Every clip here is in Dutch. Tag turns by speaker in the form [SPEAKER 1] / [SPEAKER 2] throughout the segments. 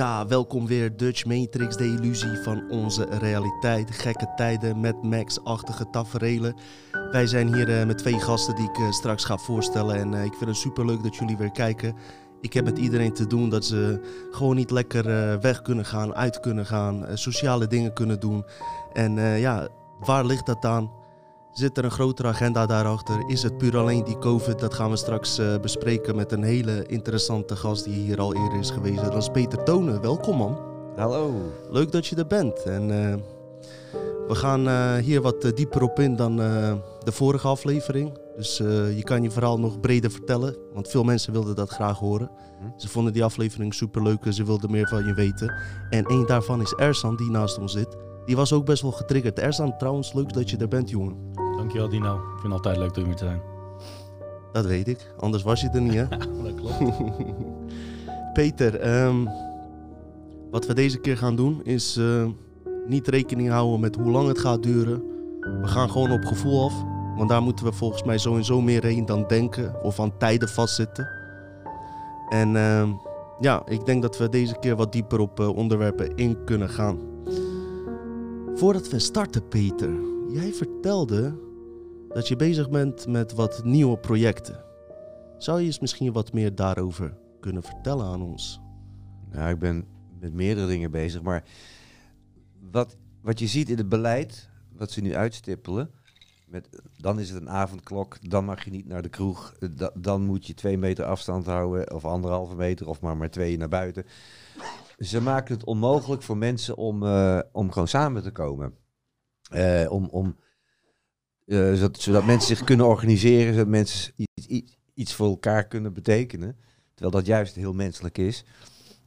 [SPEAKER 1] Ja, welkom weer Dutch Matrix, de illusie van onze realiteit. Gekke tijden met Max-achtige taferelen. Wij zijn hier uh, met twee gasten die ik uh, straks ga voorstellen. En uh, ik vind het superleuk dat jullie weer kijken. Ik heb met iedereen te doen dat ze gewoon niet lekker weg kunnen gaan, uit kunnen gaan, sociale dingen kunnen doen. En ja, waar ligt dat aan? Zit er een grotere agenda daarachter? Is het puur alleen die COVID? Dat gaan we straks uh, bespreken met een hele interessante gast die hier al eerder is geweest. Dat is Peter Tonen. Welkom man.
[SPEAKER 2] Hallo.
[SPEAKER 1] Leuk dat je er bent. En uh, we gaan uh, hier wat dieper op in dan de vorige aflevering. Dus je kan je verhaal nog breder vertellen. Want veel mensen wilden dat graag horen. Hm? Ze vonden die aflevering superleuk en ze wilden meer van je weten. En één daarvan is Ersan, die naast ons zit. Die was ook best wel getriggerd. Ersan, trouwens, leuk dat je er bent, jongen.
[SPEAKER 3] Dankjewel Dino. Ik vind het altijd leuk om hier te zijn.
[SPEAKER 1] Dat weet ik. Anders was je er niet, hè?
[SPEAKER 3] dat klopt.
[SPEAKER 1] Peter, um, wat we deze keer gaan doen is uh, niet rekening houden met hoe lang het gaat duren. We gaan gewoon op gevoel af. Want daar moeten we volgens mij zo en zo meer heen dan denken of aan tijden vastzitten. En uh, ja, ik denk dat we deze keer wat dieper op uh, onderwerpen in kunnen gaan. Voordat we starten, Peter, jij vertelde dat je bezig bent met wat nieuwe projecten. Zou je eens misschien wat meer daarover kunnen vertellen aan ons?
[SPEAKER 2] Nou, ik ben met meerdere dingen bezig, maar wat, wat je ziet in het beleid, wat ze nu uitstippelen, met, dan is het een avondklok, dan mag je niet naar de kroeg, dan moet je twee meter afstand houden, of anderhalve meter, of maar maar twee naar buiten. Ze maken het onmogelijk voor mensen om, uh, om gewoon samen te komen. Uh, om, om uh, zodat, mensen zich kunnen organiseren, zodat mensen iets, iets, voor elkaar kunnen betekenen. Terwijl dat juist heel menselijk is.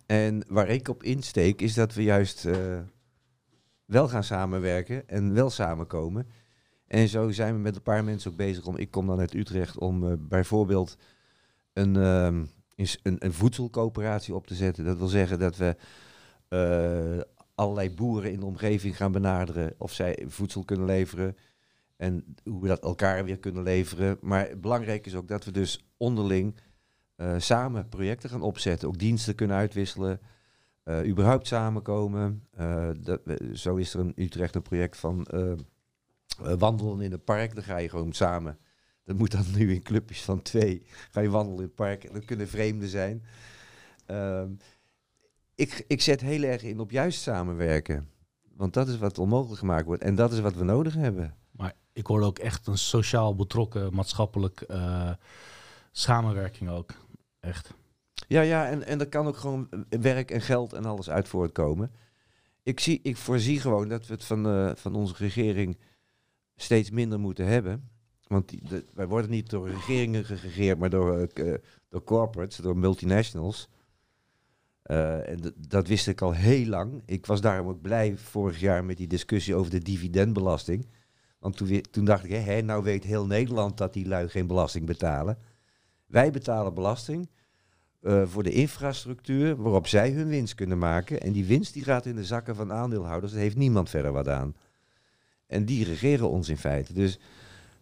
[SPEAKER 2] En waar ik op insteek is dat we juist uh, wel gaan samenwerken en wel samenkomen. En zo zijn we met een paar mensen ook bezig om. Ik kom dan uit Utrecht om uh, bijvoorbeeld een, um, een, een, voedselcoöperatie op te zetten. Dat wil zeggen dat we allerlei boeren in de omgeving gaan benaderen of zij voedsel kunnen leveren. En hoe we dat elkaar weer kunnen leveren. Maar belangrijk is ook dat we dus onderling uh, samen projecten gaan opzetten. Ook diensten kunnen uitwisselen. Uh, überhaupt samenkomen. Uh, dat, zo is er in Utrecht een project van wandelen in het park. Dan ga je gewoon samen. Dat moet dan nu in clubjes van twee. Ga je wandelen in het park. Dat kunnen vreemden zijn. Ehm, ik, ik zet heel erg in op juist samenwerken. Want dat is wat onmogelijk gemaakt wordt. En dat is wat we nodig hebben.
[SPEAKER 3] Ik hoorde ook echt een sociaal betrokken, maatschappelijk uh, samenwerking ook. Echt.
[SPEAKER 2] Ja, ja, en, en er kan ook gewoon werk en geld en alles uit voortkomen. Ik, zie, ik voorzie gewoon dat we het van, uh, van onze regering steeds minder moeten hebben. Want wij worden niet door regeringen geregeerd, maar door, uh, door corporates, door multinationals. En dat wist ik al heel lang. Ik was daarom ook blij vorig jaar met die discussie over de dividendbelasting. Want toen, toen dacht ik, hé, nou weet heel Nederland dat die lui geen belasting betalen. Wij betalen belasting uh, voor de infrastructuur waarop zij hun winst kunnen maken. En die winst die gaat in de zakken van aandeelhouders. Daar heeft niemand verder wat aan. En die regeren ons in feite. Dus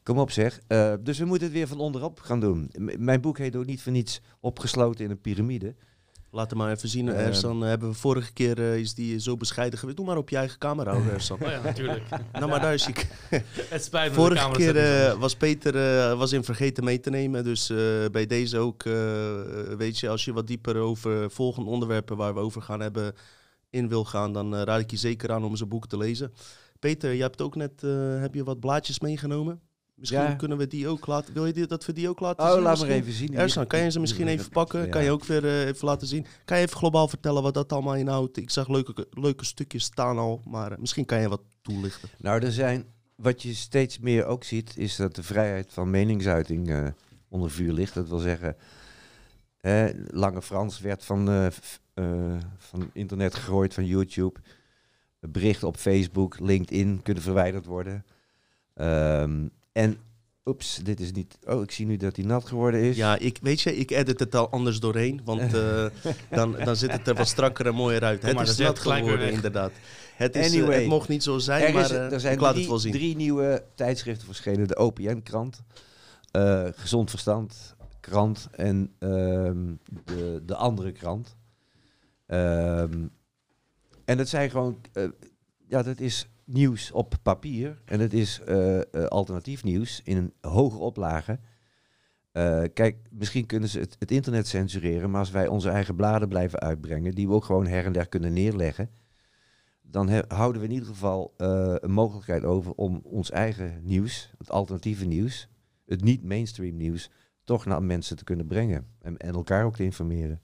[SPEAKER 2] kom op zeg. Uh, dus we moeten het weer van onderop gaan doen. Mijn boek heet ook niet voor niets opgesloten in een piramide.
[SPEAKER 1] Laat hem maar even zien, uh, Ersan. hebben we vorige keer uh, is die zo bescheiden geweest. Doe maar op je eigen camera, Ersan.
[SPEAKER 3] Oh ja, natuurlijk.
[SPEAKER 1] nou, maar daar is ik.
[SPEAKER 3] Het spijt me.
[SPEAKER 1] Vorige keer uh, was Peter was in vergeten mee te nemen. Dus bij deze ook, weet je, als je wat dieper over volgende onderwerpen waar we over gaan hebben in wil gaan, dan raad ik je zeker aan om zijn boek te lezen. Peter, je hebt ook net heb je wat blaadjes meegenomen. Misschien ja. kunnen we die ook laten. Wil je die, dat we die ook laten
[SPEAKER 2] oh,
[SPEAKER 1] zien?
[SPEAKER 2] Oh, laat
[SPEAKER 1] maar
[SPEAKER 2] even zien.
[SPEAKER 1] Ersan, kan je ze misschien even pakken? Kan je ook weer uh, even laten zien? Kan je even globaal vertellen wat dat allemaal inhoudt? Ik zag leuke, leuke stukjes staan al, maar uh, misschien kan je wat toelichten.
[SPEAKER 2] Nou, er zijn, wat je steeds meer ook ziet, is dat de vrijheid van meningsuiting uh, onder vuur ligt. Dat wil zeggen, Lange Frans werd van, van internet gegooid, van YouTube. Berichten op Facebook, LinkedIn kunnen verwijderd worden. Um, en Oeps, dit is niet. Oh, ik zie nu dat hij nat geworden is.
[SPEAKER 1] Ja, ik, weet je, ik edit het al anders doorheen. Want uh, dan, dan zit het er wat strakker en mooier uit. Het is nat geworden, inderdaad. Het, is, anyway, uh, het mocht niet zo zijn, er is, maar uh, er zijn ik laat
[SPEAKER 2] drie,
[SPEAKER 1] het wel zien.
[SPEAKER 2] drie nieuwe tijdschriften verschenen. De OPN-krant, Gezond Verstand krant en ehm, de, de andere krant. Ehm, en dat zijn gewoon, eh, ja, dat is nieuws op papier en het is eh, eh, alternatief nieuws in een hoge oplage. Eh, kijk, misschien kunnen ze het, internet censureren, maar als wij onze eigen bladen blijven uitbrengen, die we ook gewoon her en der kunnen neerleggen, dan houden we in ieder geval een mogelijkheid over om ons eigen nieuws, het alternatieve nieuws, het niet-mainstream nieuws, toch naar mensen te kunnen brengen en, en elkaar ook te informeren.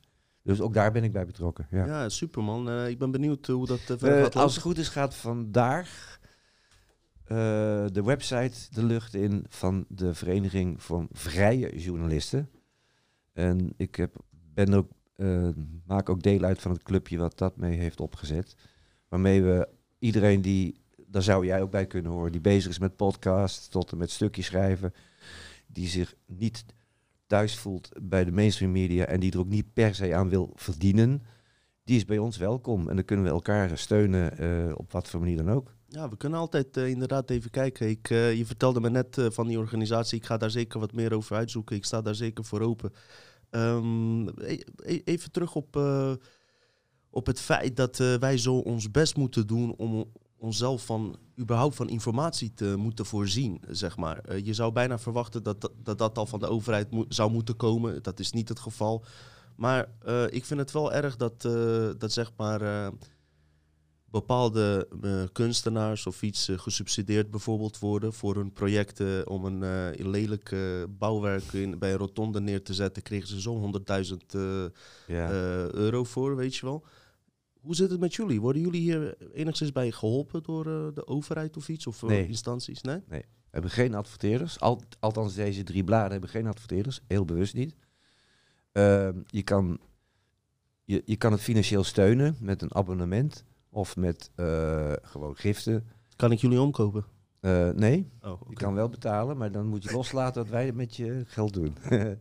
[SPEAKER 2] Dus ook daar ben ik bij betrokken. Ja.
[SPEAKER 1] Ja, super man. Eh, ik ben benieuwd eh, hoe dat eh, verder
[SPEAKER 2] als het goed is gaat vandaag de website de lucht in van de Vereniging van Vrije Journalisten. En ik heb, ben ook, maak ook deel uit van het clubje wat dat mee heeft opgezet. Waarmee we iedereen die, daar zou jij ook bij kunnen horen, die bezig is met podcast tot en met stukjes schrijven, die zich niet thuis voelt bij de mainstream media en die er ook niet per se aan wil verdienen, die is bij ons welkom. En dan kunnen we elkaar steunen eh, op wat voor manier dan ook.
[SPEAKER 1] Ja, we kunnen altijd eh, inderdaad even kijken. Ik, eh, je vertelde me net van die organisatie. Ik ga daar zeker wat meer over uitzoeken. Ik sta daar zeker voor open. Ehm, e- e- even terug op, op het feit dat wij zo ons best moeten doen om onszelf van überhaupt van informatie te moeten voorzien, zeg maar. Eh, je zou bijna verwachten dat dat, dat, dat al van de overheid zou moeten komen. Dat is niet het geval. Maar eh, ik vind het wel erg dat, eh, dat zeg maar, bepaalde kunstenaars of iets gesubsidieerd bijvoorbeeld worden voor hun projecten om een lelijk bouwwerk in, bij een rotonde neer te zetten, kregen ze zo'n 100.000 eh,
[SPEAKER 2] Ja.
[SPEAKER 1] eh, euro voor, weet je wel. Hoe zit het met jullie? Worden jullie hier enigszins bij geholpen door eh, de overheid of iets? Of eh,
[SPEAKER 2] Nee.
[SPEAKER 1] instanties? Nee?
[SPEAKER 2] We hebben geen adverteerders. Al, althans, deze drie bladen hebben geen adverteerders. Heel bewust niet. Ehm, je, kan, je, je kan het financieel steunen met een abonnement of met eh, gewoon giften.
[SPEAKER 1] Kan ik jullie omkopen?
[SPEAKER 2] Eh, nee,
[SPEAKER 1] Oh, oké.
[SPEAKER 2] je kan wel betalen, maar dan moet je loslaten wat wij met je geld doen.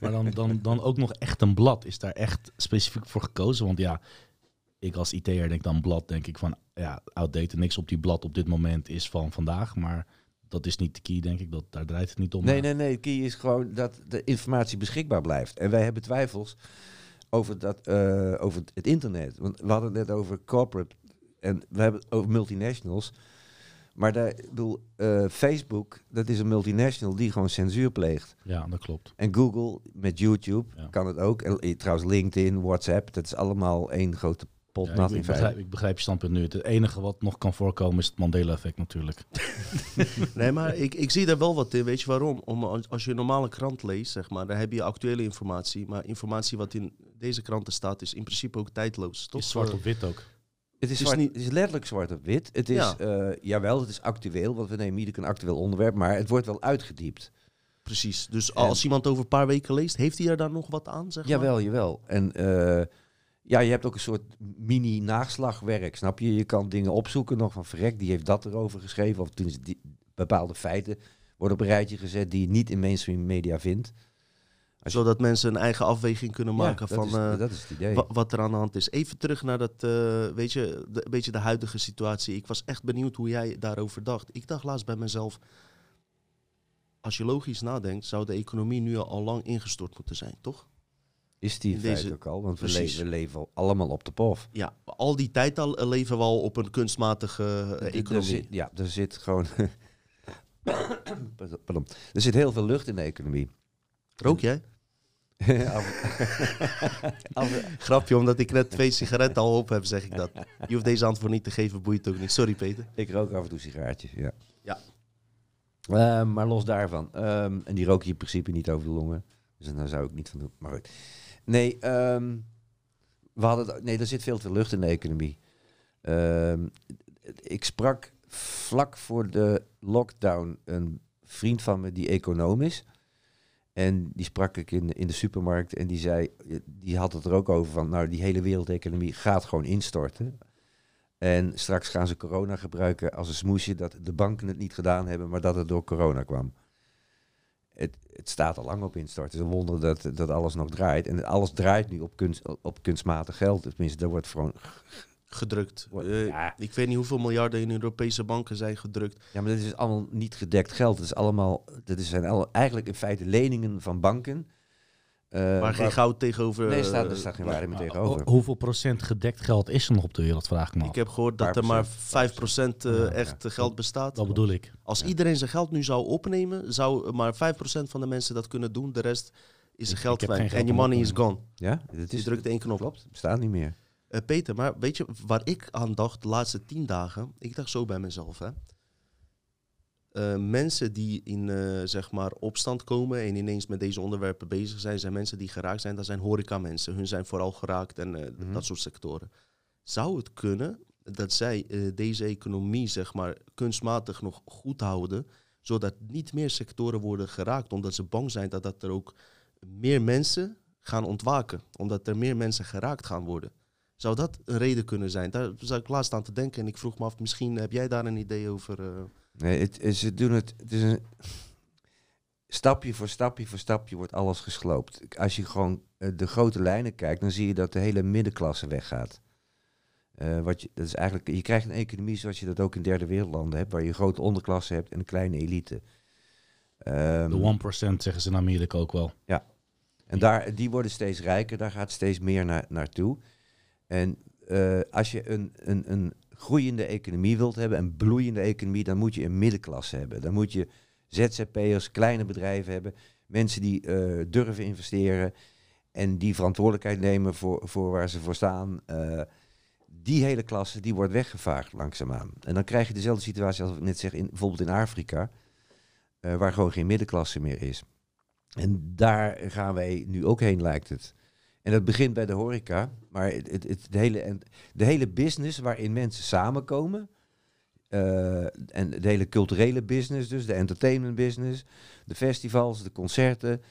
[SPEAKER 3] Maar dan, dan, dan ook nog echt een blad. Is daar echt specifiek voor gekozen? Want ja, ik als IT'er denk dan blad, denk ik van ja, outdated. Niks op die blad op dit moment is van vandaag. Maar dat is niet de key, denk ik. Dat, daar draait het niet om.
[SPEAKER 2] Nee, nee, nee. Key is gewoon dat de informatie beschikbaar blijft. En wij hebben twijfels over, dat, eh, over het internet. Want we hadden het net over corporate en we hebben het over multinationals. Maar daar, ik bedoel, eh, Facebook, dat is een multinational die gewoon censuur pleegt.
[SPEAKER 3] Ja, dat klopt.
[SPEAKER 2] En Google met YouTube
[SPEAKER 3] Ja.
[SPEAKER 2] kan het ook. En, eh, trouwens, LinkedIn, WhatsApp, dat is allemaal één grote pot
[SPEAKER 3] Ja,
[SPEAKER 2] nat
[SPEAKER 3] ik,
[SPEAKER 2] in
[SPEAKER 3] ik,
[SPEAKER 2] feite.
[SPEAKER 3] begrijp, ik begrijp je standpunt nu. Het enige wat nog kan voorkomen is het Mandela-effect natuurlijk.
[SPEAKER 1] Nee, maar ik, ik zie daar wel wat in. Weet je waarom? Om, als, je een normale krant leest, zeg maar, dan heb je actuele informatie. Maar informatie wat in deze kranten staat, is in principe ook tijdloos. Toch?
[SPEAKER 3] Is zwart op wit ook.
[SPEAKER 2] Het is,
[SPEAKER 1] Het is
[SPEAKER 2] zwart,
[SPEAKER 1] niet-
[SPEAKER 2] het is letterlijk zwart op wit. Het is,
[SPEAKER 1] Ja.
[SPEAKER 2] eh, jawel, het is actueel, want we nemen ieder keer een actueel onderwerp, maar het wordt wel uitgediept.
[SPEAKER 1] Precies. Dus
[SPEAKER 2] En-
[SPEAKER 1] als iemand over een paar weken leest, heeft hij er dan nog wat aan, zeg maar?
[SPEAKER 2] Jawel, jawel. En eh, ja, je hebt ook een soort mini-naslagwerk, snap je? Je kan dingen opzoeken nog van verrek, die heeft dat erover geschreven. Of toen is die, bepaalde feiten worden op een rijtje gezet die je niet in mainstream media vindt. Als je-
[SPEAKER 1] Zodat mensen een eigen afweging kunnen maken van
[SPEAKER 2] is,
[SPEAKER 1] eh,
[SPEAKER 2] dat is het idee.
[SPEAKER 1] wa- wat er aan de hand is. Even terug naar dat, eh, weet je, de, een beetje de huidige situatie. Ik was echt benieuwd hoe jij daarover dacht. Ik dacht laatst bij mezelf, als je logisch nadenkt, zou de economie nu al lang ingestort moeten zijn, toch?
[SPEAKER 2] is die in
[SPEAKER 1] deze-
[SPEAKER 2] ook al, want we, le- we leven allemaal op de pof.
[SPEAKER 1] Ja, al die tijd al eh, leven we al op een kunstmatige economie.
[SPEAKER 2] zit- ja, er zit gewoon... Pardon. Er zit heel veel lucht in de economie.
[SPEAKER 1] Rook jij? Grapje, omdat ik net twee sigaretten al op heb, zeg ik dat. Je hoeft deze antwoord niet te geven, boeit ook niet. Sorry, Peter.
[SPEAKER 2] Ik rook af en toe sigaartjes, ja.
[SPEAKER 1] Ja.
[SPEAKER 2] Eh, maar los daarvan. ehm, en die rook je in principe niet over de longen. Dus daar zou ik niet van doen. Maar goed. Nee, ehm, we hadden, nee, er zit veel te lucht in de economie. Ehm, ik sprak vlak voor de lockdown een vriend van me die econoom is. En die sprak ik in, in de supermarkt en die zei, die had het er ook over van, nou die hele wereldeconomie gaat gewoon instorten. En straks gaan ze corona gebruiken als een smoesje dat de banken het niet gedaan hebben, maar dat het door corona kwam. Het, het staat al lang op instorten. Het is een wonder dat, dat alles nog draait. En alles draait nu op, kunst, op kunstmatig geld. Tenminste, daar wordt gewoon...
[SPEAKER 1] Gedrukt. Eh,
[SPEAKER 2] ja.
[SPEAKER 1] Ik weet niet hoeveel miljarden in Europese banken zijn gedrukt.
[SPEAKER 2] Ja, maar dit is allemaal niet gedekt geld. Het is allemaal, dit zijn al, eigenlijk in feite leningen van banken. eh,
[SPEAKER 1] maar geen
[SPEAKER 2] waar-
[SPEAKER 1] goud tegenover...
[SPEAKER 2] Nee, er staat,
[SPEAKER 1] eh,
[SPEAKER 2] er staat geen waarde meer tegenover.
[SPEAKER 3] ho- hoeveel procent gedekt geld is er nog op de wereld, vraag ik me af.
[SPEAKER 1] Ik heb gehoord dat er maar
[SPEAKER 2] procent.
[SPEAKER 1] 5% eh,
[SPEAKER 3] Ja,
[SPEAKER 1] echt
[SPEAKER 2] ja.
[SPEAKER 1] geld bestaat.
[SPEAKER 3] Dat bedoel ik.
[SPEAKER 1] Als
[SPEAKER 2] Ja.
[SPEAKER 1] iedereen zijn geld nu zou opnemen, zou maar 5% van de mensen dat kunnen doen. De rest is
[SPEAKER 3] Ik-
[SPEAKER 1] geld kwijt.
[SPEAKER 3] geen
[SPEAKER 1] En je money is gone.
[SPEAKER 2] Ja, het
[SPEAKER 1] Je
[SPEAKER 2] is,
[SPEAKER 1] drukt één knop.
[SPEAKER 2] klopt. Bestaat niet meer.
[SPEAKER 1] Eh, Peter, maar weet je waar ik aan dacht de laatste tien dagen? Ik dacht zo bij mezelf, hè. Eh, mensen die in eh, zeg maar opstand komen en ineens met deze onderwerpen bezig zijn, zijn mensen die geraakt zijn. Dat zijn horeca mensen. Hun zijn vooral geraakt en
[SPEAKER 2] Mhm.
[SPEAKER 1] dat soort sectoren. Zou het kunnen dat zij deze economie zeg maar kunstmatig nog goed houden, zodat niet meer sectoren worden geraakt, omdat ze bang zijn dat, dat er ook meer mensen gaan ontwaken, omdat er meer mensen geraakt gaan worden. Zou dat een reden kunnen zijn? Daar zou ik laatst aan te denken en ik vroeg me af, misschien heb jij daar een idee over? eh?
[SPEAKER 2] Nee, het, is- ze doen het. Het is een. Stapje voor stapje voor stapje wordt alles gesloopt. Als je gewoon eh, de grote lijnen kijkt, dan zie je dat de hele middenklasse weggaat. Eh, wat je, dat is eigenlijk, je krijgt een economie zoals je dat ook in derde wereldlanden hebt, waar je een grote onderklasse hebt en een kleine elite. Ehm,
[SPEAKER 3] De 1% zeggen ze in Amerika ook wel.
[SPEAKER 2] En daar, die worden steeds rijker, daar gaat steeds meer naar, naartoe. En eh, als je een, een, een groeiende economie wilt hebben, een bloeiende economie, dan moet je een middenklasse hebben. Dan moet je ZZP'ers, kleine bedrijven hebben, mensen die eh, durven investeren en die verantwoordelijkheid nemen voor, voor waar ze voor staan. Eh, die hele klasse, die wordt weggevaagd langzaamaan. En dan krijg je dezelfde situatie als ik net zeg, in, bijvoorbeeld in Afrika, waar gewoon geen middenklasse meer is. En daar gaan wij nu ook heen, lijkt het. En dat begint bij de horeca, maar het, het, de, hele, de hele business waarin mensen samenkomen, eh, en de hele culturele business, dus de entertainment business, de festivals, de concerten,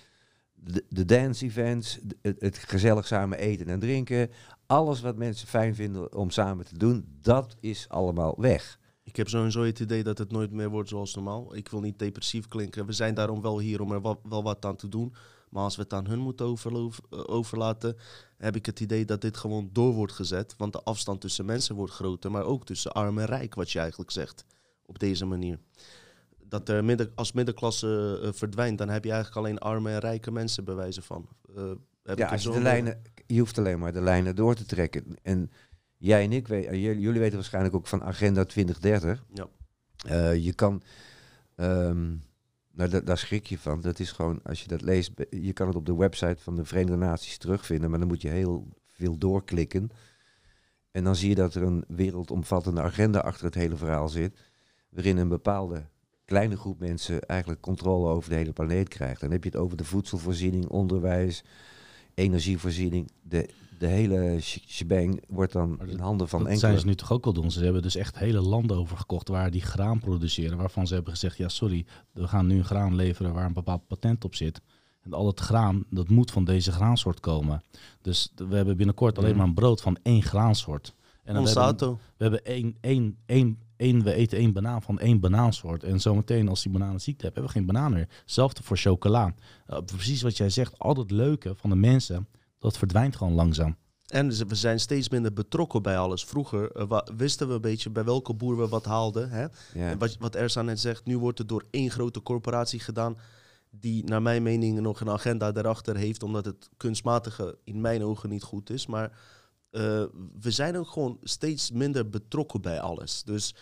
[SPEAKER 2] de, dance events, het, gezellig samen eten en drinken, alles wat mensen fijn vinden om samen te doen, dat is allemaal weg.
[SPEAKER 1] Ik heb sowieso het idee dat het nooit meer wordt zoals normaal. Ik wil niet depressief klinken. We zijn daarom wel hier om er wa- wel wat aan te doen. Maar als we het aan hun moeten eh, overlaten, heb ik het idee dat dit gewoon door wordt gezet. Want de afstand tussen mensen wordt groter, maar ook tussen arm en rijk, wat je eigenlijk zegt. Op deze manier. Dat er midden, als middenklasse eh, verdwijnt, dan heb je eigenlijk alleen arme en rijke mensen bewijzen van. Eh,
[SPEAKER 2] Ja, als je de lijnen, je hoeft alleen maar de lijnen door te trekken. En jij en ik, we- jullie, jullie weten waarschijnlijk ook van Agenda 2030.
[SPEAKER 1] Ja.
[SPEAKER 2] Je kan, ehm, nou da- daar schrik je van. Dat is gewoon, als je dat leest, je kan het op de website van de Verenigde Naties terugvinden, maar dan moet je heel veel doorklikken. En dan zie je dat er een wereldomvattende agenda achter het hele verhaal zit, waarin een bepaalde kleine groep mensen eigenlijk controle over de hele planeet krijgt. Dan heb je het over de voedselvoorziening, onderwijs, energievoorziening. De, de hele sh- shebang wordt dan in handen van
[SPEAKER 3] dat
[SPEAKER 2] enkele...
[SPEAKER 3] zijn ze nu toch ook al doen. Ze hebben dus echt hele landen overgekocht waar die graan produceren. Waarvan ze hebben gezegd, ja sorry, we gaan nu een graan leveren waar een bepaald patent op zit. En al het graan, dat moet van deze graansoort komen. Dus we hebben binnenkort alleen maar een brood van één graansoort. En dan we hebben,
[SPEAKER 1] Monsanto.
[SPEAKER 3] we hebben één, één, één, één, we eten één banaan van één banaansoort. En zometeen als die banaan een ziekte heeft, hebben we geen banaan meer. Hetzelfde voor chocola. Uh, precies wat jij zegt, al het leuke van de mensen, dat verdwijnt gewoon langzaam.
[SPEAKER 1] En we zijn steeds minder betrokken bij alles. Vroeger eh, wisten we een beetje bij welke boer we wat haalden. Hè?
[SPEAKER 2] Ja.
[SPEAKER 1] En Wat, wat Ersan net zegt, nu wordt het door één grote corporatie gedaan. Die naar mijn mening nog een agenda daarachter heeft. Omdat het kunstmatige in mijn ogen niet goed is. Maar eh, we zijn ook gewoon steeds minder betrokken bij alles. Dus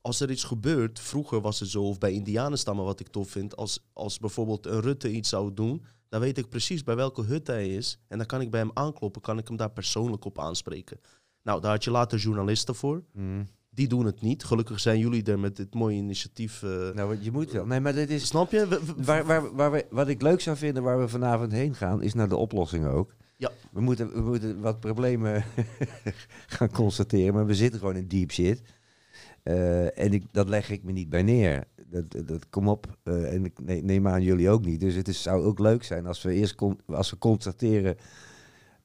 [SPEAKER 1] als er iets gebeurt, vroeger was het zo, of bij Indianenstammen wat ik tof vind, als, als bijvoorbeeld een Rutte iets zou doen, dan weet ik precies bij welke hut hij is. En dan kan ik bij hem aankloppen, kan ik hem daar persoonlijk op aanspreken. Nou, daar had je later journalisten voor.
[SPEAKER 2] Mhm.
[SPEAKER 1] Die doen het niet. Gelukkig zijn jullie er met dit mooie initiatief. eh.
[SPEAKER 2] Nou, je moet wel. Nee, maar dit is...
[SPEAKER 1] Snap je? We- we-
[SPEAKER 2] Waar, waar, waar we, wat ik leuk zou vinden waar we vanavond heen gaan, is naar de oplossingen ook.
[SPEAKER 1] Ja.
[SPEAKER 2] We moeten, we moeten wat problemen gaan constateren, maar we zitten gewoon in deep shit. Eh, en dat leg ik me niet bij neer. Dat, dat, kom op. eh, en ik ne- neem aan jullie ook niet. Dus het is, zou ook leuk zijn als we eerst als we constateren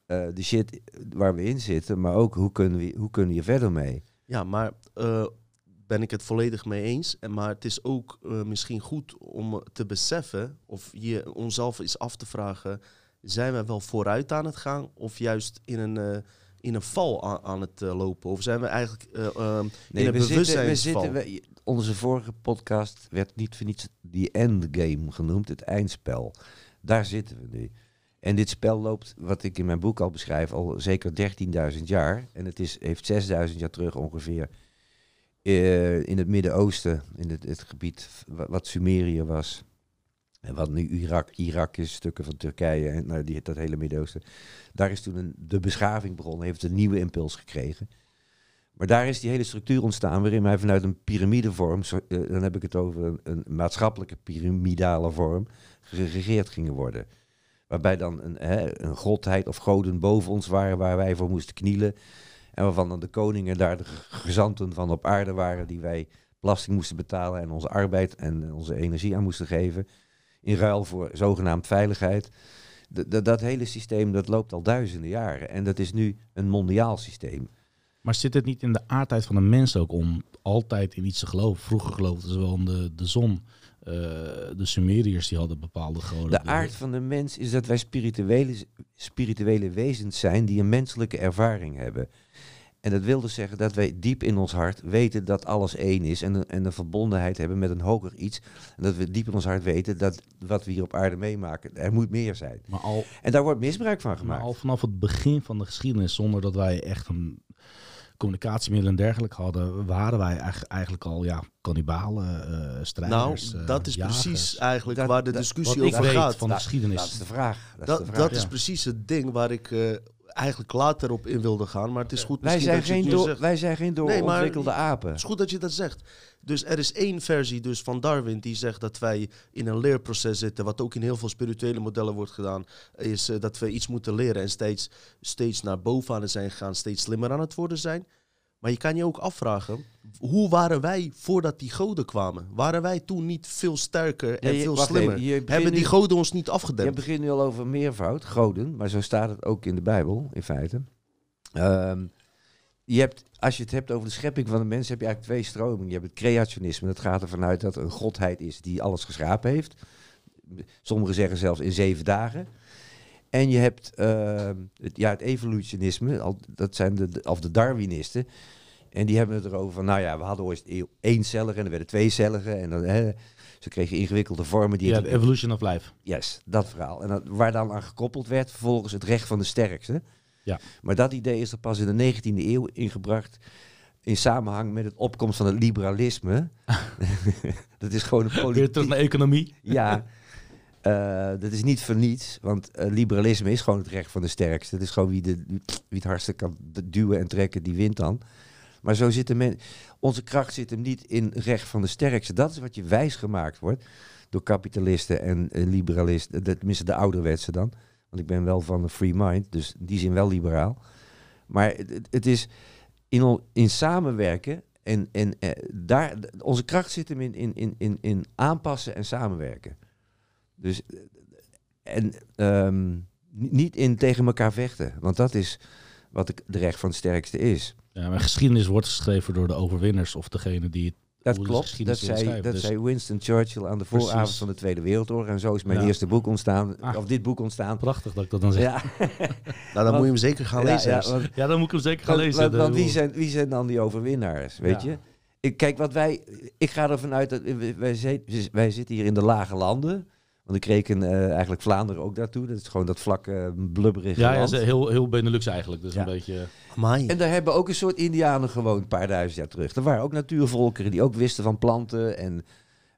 [SPEAKER 2] eh, de shit waar we in zitten, maar ook hoe kunnen we, hoe kunnen we verder mee?
[SPEAKER 1] Ja, maar ben ik het volledig mee eens. En, maar het is ook misschien goed om te beseffen, of je onszelf eens af te vragen, zijn we wel vooruit aan het gaan of juist in een, in een val aan, aan het eh, lopen? Of zijn we eigenlijk eh, ehm, in een
[SPEAKER 2] we zitten, we zitten, we- onze vorige podcast werd niet voor niets die endgame genoemd, het eindspel. Daar zitten we nu. En dit spel loopt, wat ik in mijn boek al beschrijf, al zeker 13.000 jaar. En het is, heeft 6.000 jaar terug ongeveer eh, in het Midden-Oosten, in het, het gebied wa- wat Sumerië was. En wat nu Irak, Irak is, stukken van Turkije en nou, die, dat hele Midden-Oosten. Daar is toen een, de beschaving begonnen, heeft een nieuwe impuls gekregen. Maar daar is die hele structuur ontstaan waarin wij vanuit een piramidevorm, eh, dan heb ik het over een, een maatschappelijke piramidale vorm, geregeerd gingen worden. Waarbij dan een, hè, een godheid of goden boven ons waren waar wij voor moesten knielen. En waarvan dan de koningen daar de ge- gezanten van op aarde waren die wij belasting moesten betalen en onze arbeid en onze energie aan moesten geven. In ruil voor zogenaamd veiligheid. D- dat hele systeem dat loopt al duizenden jaren. En dat is nu een mondiaal systeem.
[SPEAKER 3] Maar zit het niet in de aardheid van een mens ook om altijd in iets te geloven? Vroeger geloofden ze wel in de, de zon. Eh, de Sumeriërs die hadden bepaalde goden.
[SPEAKER 2] De aard van de mens is dat wij spirituele, spirituele wezens zijn die een menselijke ervaring hebben. En dat wil dus zeggen dat wij diep in ons hart weten dat alles één is en een, en een verbondenheid hebben met een hoger iets. En dat we diep in ons hart weten dat wat we hier op aarde meemaken, er moet meer zijn.
[SPEAKER 3] Maar al,
[SPEAKER 2] En daar wordt misbruik van
[SPEAKER 3] maar
[SPEAKER 2] gemaakt.
[SPEAKER 3] al vanaf het begin van de geschiedenis, zonder dat wij echt een communicatiemiddel en dergelijke hadden, waren wij eigenlijk, al ja, kannibalen, eh
[SPEAKER 1] Nou,
[SPEAKER 3] strijders. eh,
[SPEAKER 1] dat is precies eigenlijk
[SPEAKER 2] Dat-
[SPEAKER 1] waar de discussie
[SPEAKER 3] Wat ik
[SPEAKER 1] over gaat.
[SPEAKER 3] van de
[SPEAKER 2] Dat-
[SPEAKER 3] geschiedenis.
[SPEAKER 2] Dat is de vraag. Dat, is
[SPEAKER 1] Dat,
[SPEAKER 2] de vraag.
[SPEAKER 1] dat is precies het ding waar ik eh, eigenlijk later op in wilde gaan. Maar het is goed
[SPEAKER 2] wij,
[SPEAKER 1] misschien
[SPEAKER 2] zijn
[SPEAKER 1] dat je het
[SPEAKER 2] geen
[SPEAKER 1] nu
[SPEAKER 2] door,
[SPEAKER 1] zegt.
[SPEAKER 2] wij zijn geen
[SPEAKER 1] Nee,
[SPEAKER 2] doorontwikkelde apen.
[SPEAKER 1] Het is goed dat je dat zegt. Dus er is één versie dus van Darwin die zegt dat wij in een leerproces zitten, wat ook in heel veel spirituele modellen wordt gedaan, is eh, dat we iets moeten leren en steeds, steeds naar boven aan het zijn gegaan, steeds slimmer aan het worden zijn. Maar je kan je ook afvragen, hoe waren wij voordat die goden kwamen? Waren wij toen niet veel sterker en
[SPEAKER 2] Ja, je-
[SPEAKER 1] veel slimmer?
[SPEAKER 2] even, je
[SPEAKER 1] Hebben die
[SPEAKER 2] nu-
[SPEAKER 1] goden ons niet
[SPEAKER 2] Je
[SPEAKER 1] afgedempt?
[SPEAKER 2] begint nu al over meervoud, goden, maar zo staat het ook in de Bijbel, in feite. Ehm, je hebt, als je het hebt over de schepping van de mens, heb je eigenlijk twee stromingen. Je hebt het creationisme, dat gaat ervan uit dat er een godheid is die alles geschapen heeft. Sommigen zeggen zelfs in zeven dagen. En je hebt ehm, het, ja, het evolutionisme, al, dat zijn de- of de Darwinisten. En die hebben het erover van, nou ja, we hadden ooit eeuw- eencelligen en er werden tweecelligen. En dan, hè, ze kregen ingewikkelde vormen. Die
[SPEAKER 3] Ja, evolution of life.
[SPEAKER 2] Yes, dat verhaal. En dat, waar dan aan gekoppeld werd vervolgens het recht van de sterkste.
[SPEAKER 3] Ja.
[SPEAKER 2] Maar dat idee is er pas in de 19e eeuw ingebracht in samenhang met het opkomst van het liberalisme. dat is gewoon een
[SPEAKER 3] Weer terug
[SPEAKER 2] politiek...
[SPEAKER 3] naar economie.
[SPEAKER 2] Ja, eh, dat is niet voor niets, want eh, liberalisme is gewoon het recht van de sterkste. Het is gewoon wie, de, wie het hardste kan duwen en trekken, die wint dan. Maar zo zit de men, onze kracht zit hem niet in recht van de sterkste. Dat is wat je wijs gemaakt wordt door kapitalisten en eh, liberalisten. De- Tenminste, de ouderwetse dan. Want ik ben wel van een free mind, dus in die zin wel liberaal. Maar het, is in, in samenwerken en, en eh, daar, onze kracht zit hem in, in, in, in, aanpassen en samenwerken. Dus, eh, en ehm, ni- niet in tegen elkaar vechten, want dat is wat de, de recht van het sterkste is.
[SPEAKER 3] Ja, maar geschiedenis wordt geschreven door de overwinners of degene die het
[SPEAKER 2] Dat klopt, dat zei, dat
[SPEAKER 3] dus-
[SPEAKER 2] zei Winston Churchill aan de vooravond
[SPEAKER 3] Precies.
[SPEAKER 2] van de Tweede Wereldoorlog. En zo is mijn
[SPEAKER 3] Ja.
[SPEAKER 2] eerste boek ontstaan,
[SPEAKER 3] Ah.
[SPEAKER 2] of dit boek ontstaan.
[SPEAKER 3] prachtig dat ik dat dan zeg. Ja,
[SPEAKER 2] Ja,
[SPEAKER 1] Nou, dan
[SPEAKER 2] Want-
[SPEAKER 1] moet je hem zeker gaan
[SPEAKER 2] ja,
[SPEAKER 1] lezen.
[SPEAKER 2] ja, want-
[SPEAKER 3] dan moet ik hem zeker gaan
[SPEAKER 2] Want-
[SPEAKER 3] lezen.
[SPEAKER 2] want- wie, zijn, wie zijn dan die overwinnaars, weet
[SPEAKER 3] Ja.
[SPEAKER 2] je? Ik, kijk, wat wij, ik ga ervan uit dat wij, wij, zit- wij zitten hier in de lage landen. Want ik reken eh, eigenlijk Vlaanderen ook daartoe. Dat is gewoon dat vlakke, blubberige
[SPEAKER 3] Ja, ja
[SPEAKER 2] land.
[SPEAKER 3] ze- heel, heel Benelux eigenlijk. Dus
[SPEAKER 2] Ja.
[SPEAKER 3] een beetje...
[SPEAKER 1] Amai.
[SPEAKER 2] En daar hebben ook een soort indianen gewoond, een paar duizend jaar terug. Er waren ook natuurvolkeren die ook wisten van planten en...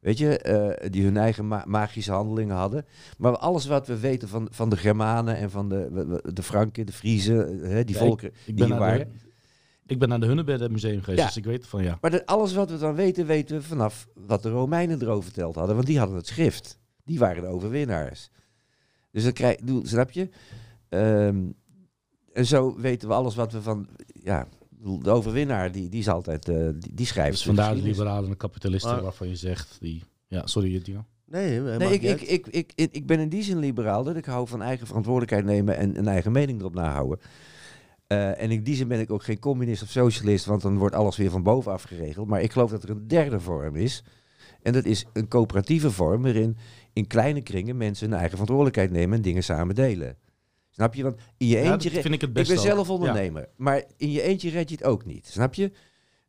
[SPEAKER 2] Weet je, eh, die hun eigen ma- magische handelingen hadden. Maar alles wat we weten van, van de Germanen en van de, de Franken, de Friezen, eh, hè, die
[SPEAKER 3] Ja, ik-
[SPEAKER 2] volkeren
[SPEAKER 3] Ik
[SPEAKER 2] die hier
[SPEAKER 3] naar de,
[SPEAKER 2] waren.
[SPEAKER 3] ik ben naar de Hunnebedden museum geweest,
[SPEAKER 2] Ja.
[SPEAKER 3] dus ik weet van ja.
[SPEAKER 2] Maar dat, alles wat we dan weten, weten we vanaf wat de Romeinen erover verteld hadden. Want die hadden het schrift. Die waren de overwinnaars. Dus dan krijg doe- snap je? Ehm, en zo weten we alles wat we van... Ja, de overwinnaar, die, die is altijd... eh, die, die schrijft
[SPEAKER 3] Dus vandaar de liberalen en de kapitalisten
[SPEAKER 1] Maar-
[SPEAKER 3] waarvan je zegt die... Ja, sorry Dino.
[SPEAKER 1] Nee, nee,
[SPEAKER 2] Nee, ik, ik, ik, ik, ik, ik ben in die zin liberaal dat ik hou van eigen verantwoordelijkheid nemen en een eigen mening erop nahouden. Eh, en in die zin ben ik ook geen communist of socialist, want dan wordt alles weer van bovenaf geregeld. Maar ik geloof dat er een derde vorm is. En dat is een coöperatieve vorm waarin in kleine kringen mensen hun eigen verantwoordelijkheid nemen en dingen samen delen. Snap je? Want in je
[SPEAKER 3] Ja,
[SPEAKER 2] eentje...
[SPEAKER 3] vind ik het
[SPEAKER 2] ik
[SPEAKER 3] beste.
[SPEAKER 2] ben zelf ondernemer, maar in je eentje red je het ook niet. Snap je?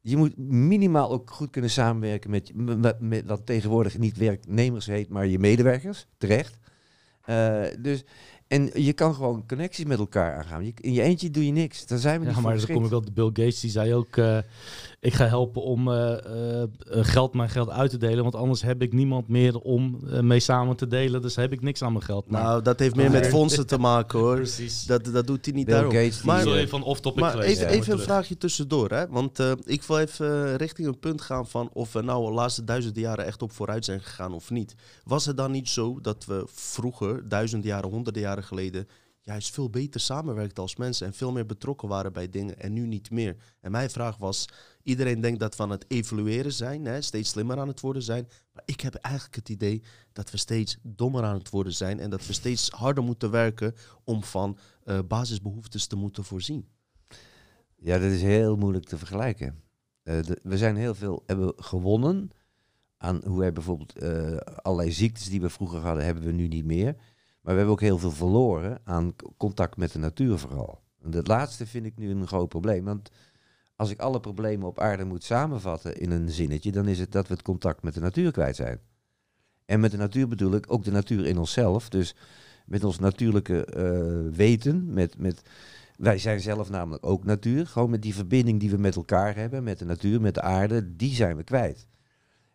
[SPEAKER 2] Je moet minimaal ook goed kunnen samenwerken met, met, met wat tegenwoordig niet werknemers heet, maar je medewerkers. Terecht. Eh, dus En je kan gewoon connecties met elkaar aangaan. Je, in je eentje doe je niks. Daar zijn we
[SPEAKER 3] Ja,
[SPEAKER 2] niet
[SPEAKER 3] maar dan kom ik
[SPEAKER 2] geschikt.
[SPEAKER 3] wel. Bill Gates die zei ook: eh, ik ga helpen om eh, eh, eh, geld mijn geld uit te delen, want anders heb ik niemand meer om mee samen te delen. Dus heb ik niks aan mijn geld. Maar-
[SPEAKER 1] Nou, dat heeft meer met
[SPEAKER 3] Maar-
[SPEAKER 1] fondsen te maken hoor.
[SPEAKER 3] precies.
[SPEAKER 1] Dat, dat doet hij niet
[SPEAKER 2] Bill
[SPEAKER 1] daarom.
[SPEAKER 2] Gates,
[SPEAKER 1] Maar-
[SPEAKER 3] Sorry van off topic
[SPEAKER 1] Maar
[SPEAKER 3] geweest.
[SPEAKER 1] even,
[SPEAKER 3] Ja,
[SPEAKER 1] even een vraagje tussendoor, hè? Want eh, ik wil even richting een punt gaan van of we nou de laatste duizenden jaren echt op vooruit zijn gegaan of niet. Was het dan niet zo dat we vroeger, duizenden jaren, honderden jaren geleden, juist veel beter samenwerkten als mensen en veel meer betrokken waren bij dingen en nu niet meer? En mijn vraag was, iedereen denkt dat aan het evolueren zijn, hè, steeds slimmer aan het worden zijn. Maar ik heb eigenlijk het idee dat we steeds dommer aan het worden zijn en dat we steeds harder moeten werken om van eh, basisbehoeftes te moeten voorzien.
[SPEAKER 2] Ja, dat is heel moeilijk te vergelijken. Eh, we zijn heel veel hebben gewonnen aan hoe wij bijvoorbeeld eh, allerlei ziektes die we vroeger hadden, hebben we nu niet meer. Maar we hebben ook heel veel verloren aan contact met de natuur vooral. En dat laatste vind ik nu een groot probleem. Want als ik alle problemen op aarde moet samenvatten in een zinnetje, dan is het dat we het contact met de natuur kwijt zijn. En met de natuur bedoel ik ook de natuur in onszelf. Dus met ons natuurlijke eh, weten, met, met wij zijn zelf namelijk ook natuur. Gewoon met die verbinding die we met elkaar hebben, met de natuur, met de aarde, die zijn we kwijt.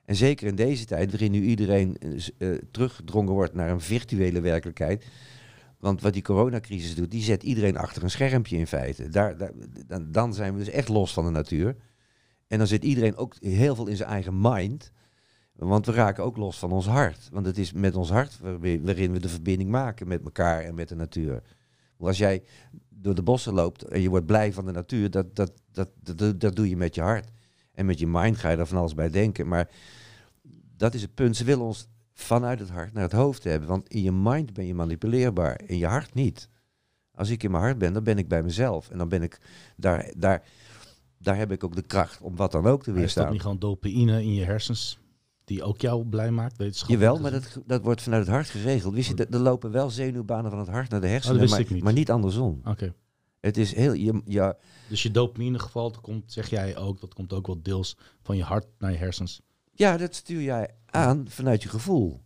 [SPEAKER 2] En zeker in deze tijd, waarin nu iedereen eh, eh, teruggedrongen wordt naar een virtuele werkelijkheid. Want wat die coronacrisis doet, die zet iedereen achter een schermpje in feite. Daar, daar, dan, zijn we dus echt los van de natuur. En dan zit iedereen ook heel veel in zijn eigen mind. Want we raken ook los van ons hart. Want het is met ons hart waarin we de verbinding maken met elkaar en met de natuur. Want Als jij door de bossen loopt en je wordt blij van de natuur, dat, dat, dat, dat, dat, dat doe je met je hart. En met je mind ga je er van alles bij denken. Maar dat is het punt. Ze willen ons vanuit het hart naar het hoofd hebben. Want in je mind ben je manipuleerbaar, in je hart niet. Als ik in mijn hart ben, dan ben ik bij mezelf. En dan ben ik daar, daar, daar heb ik ook de kracht om wat dan ook te
[SPEAKER 3] Maar is dat
[SPEAKER 2] weerstaan.
[SPEAKER 3] niet gewoon dopamine in je hersens die ook jou blij maakt? wetenschappelijk
[SPEAKER 2] Jawel, maar dat, dat wordt vanuit het hart geregeld. Wist je, er er lopen wel zenuwbanen van het hart naar de hersenen,
[SPEAKER 3] Oh,
[SPEAKER 2] maar,
[SPEAKER 3] niet.
[SPEAKER 2] maar niet andersom.
[SPEAKER 3] Oké.
[SPEAKER 2] Het is heel, je, ja,
[SPEAKER 3] Dus je dopaminegeval, dat komt, zeg jij ook, dat komt ook wel deels van je hart naar je hersens.
[SPEAKER 2] Ja, dat stuur jij aan vanuit je gevoel.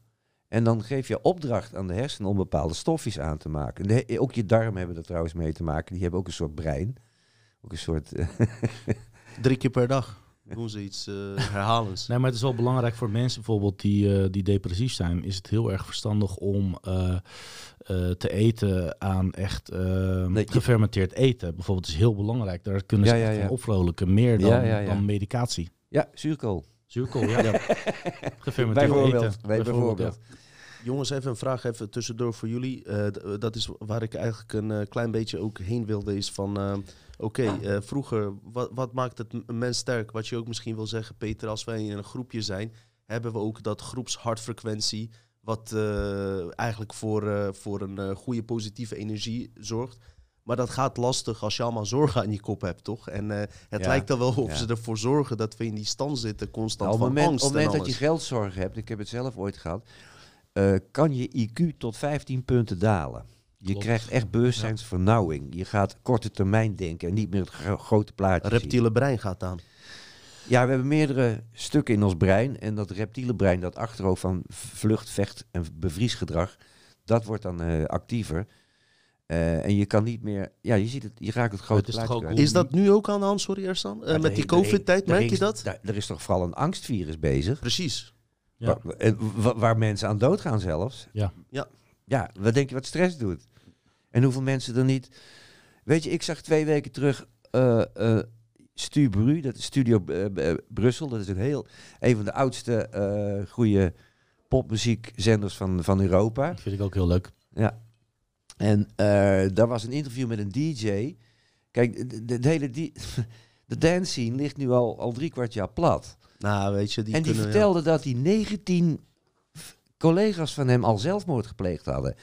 [SPEAKER 2] En dan geef je opdracht aan de hersenen om bepaalde stofjes aan te maken. De- ook je darmen hebben er trouwens mee te maken. Die hebben ook een soort brein. Ook een soort... eh,
[SPEAKER 1] Drie keer per dag doen ze iets eh, herhalends.
[SPEAKER 3] Nee, maar het is wel belangrijk voor mensen bijvoorbeeld die, eh, die depressief zijn. Is het heel erg verstandig om eh, eh, te eten aan echt
[SPEAKER 2] Nee,
[SPEAKER 3] gefermenteerd eten. Bijvoorbeeld is heel belangrijk. Daar kunnen ze
[SPEAKER 2] Ja, ja,
[SPEAKER 3] echt
[SPEAKER 2] ja.
[SPEAKER 3] van opvrolijken. Meer dan,
[SPEAKER 2] Ja, ja, ja.
[SPEAKER 3] dan medicatie.
[SPEAKER 2] ja, zuurkool.
[SPEAKER 3] Zuurkool, ja. Gefermenteerd
[SPEAKER 2] Bijvoorbeeld.
[SPEAKER 3] eten.
[SPEAKER 2] Bij- bijvoorbeeld.
[SPEAKER 1] Jongens, even een vraag even tussendoor voor jullie. Eh, d- dat is waar ik eigenlijk een eh, klein beetje ook heen wilde. Is van, eh, oké, eh, vroeger, wat, wat maakt het een mens sterk? Wat je ook misschien wil zeggen, Peter, als wij in een groepje zijn, hebben we ook dat groepshartfrequentie, wat eh, eigenlijk voor, eh, voor een eh, goede positieve energie zorgt. Maar dat gaat lastig als je allemaal zorgen aan je kop hebt, toch? En eh, het
[SPEAKER 2] Ja,
[SPEAKER 1] lijkt dan wel of
[SPEAKER 2] ja.
[SPEAKER 1] ze ervoor zorgen dat we in die stand zitten, constant
[SPEAKER 2] Nou, op het
[SPEAKER 1] van
[SPEAKER 2] moment,
[SPEAKER 1] angst
[SPEAKER 2] op het
[SPEAKER 1] en
[SPEAKER 2] moment dat je geldzorgen hebt, ik heb het zelf ooit gehad, eh, kan je IQ tot 15 punten dalen. Je
[SPEAKER 3] Klopt.
[SPEAKER 2] krijgt echt bewustzijnsvernauwing. Je gaat korte termijn denken en niet meer het gro- grote plaatje zien.
[SPEAKER 1] reptiele brein gaat aan.
[SPEAKER 2] Ja, we hebben meerdere stukken in ons brein. En dat reptiele brein, dat achterhoofd van vlucht, vecht en bevriesgedrag, dat wordt dan eh, actiever. Eh, en je kan niet meer, ja, je ziet het, je raakt het grote
[SPEAKER 3] het is
[SPEAKER 1] dat nu ook aan de hand, sorry Ersan? Eh, met die COVID-tijd,
[SPEAKER 2] er
[SPEAKER 1] merk je dat?
[SPEAKER 2] daar- Er is toch vooral een angstvirus bezig.
[SPEAKER 1] Precies.
[SPEAKER 3] Ja.
[SPEAKER 2] Waar, en waar mensen aan doodgaan zelfs.
[SPEAKER 3] Ja.
[SPEAKER 1] Ja.
[SPEAKER 2] Ja, wat denk je wat stress doet? En hoeveel mensen er niet... Weet je, ik zag twee weken terug eh eh Stu Bru, dat is Studio Brussel. Dat is een heel, een van de oudste eh goede popmuziekzenders van, van Europa.
[SPEAKER 3] Dat vind ik ook heel leuk.
[SPEAKER 2] Ja. En eh, daar was een interview met een DJ. Kijk, de, de, de hele de dance scene ligt nu al, al drie kwart jaar plat.
[SPEAKER 1] Nou, weet je, die
[SPEAKER 2] en die
[SPEAKER 1] kunnen...
[SPEAKER 2] vertelde dat hij 19 f- collega's van hem al zelfmoord gepleegd hadden.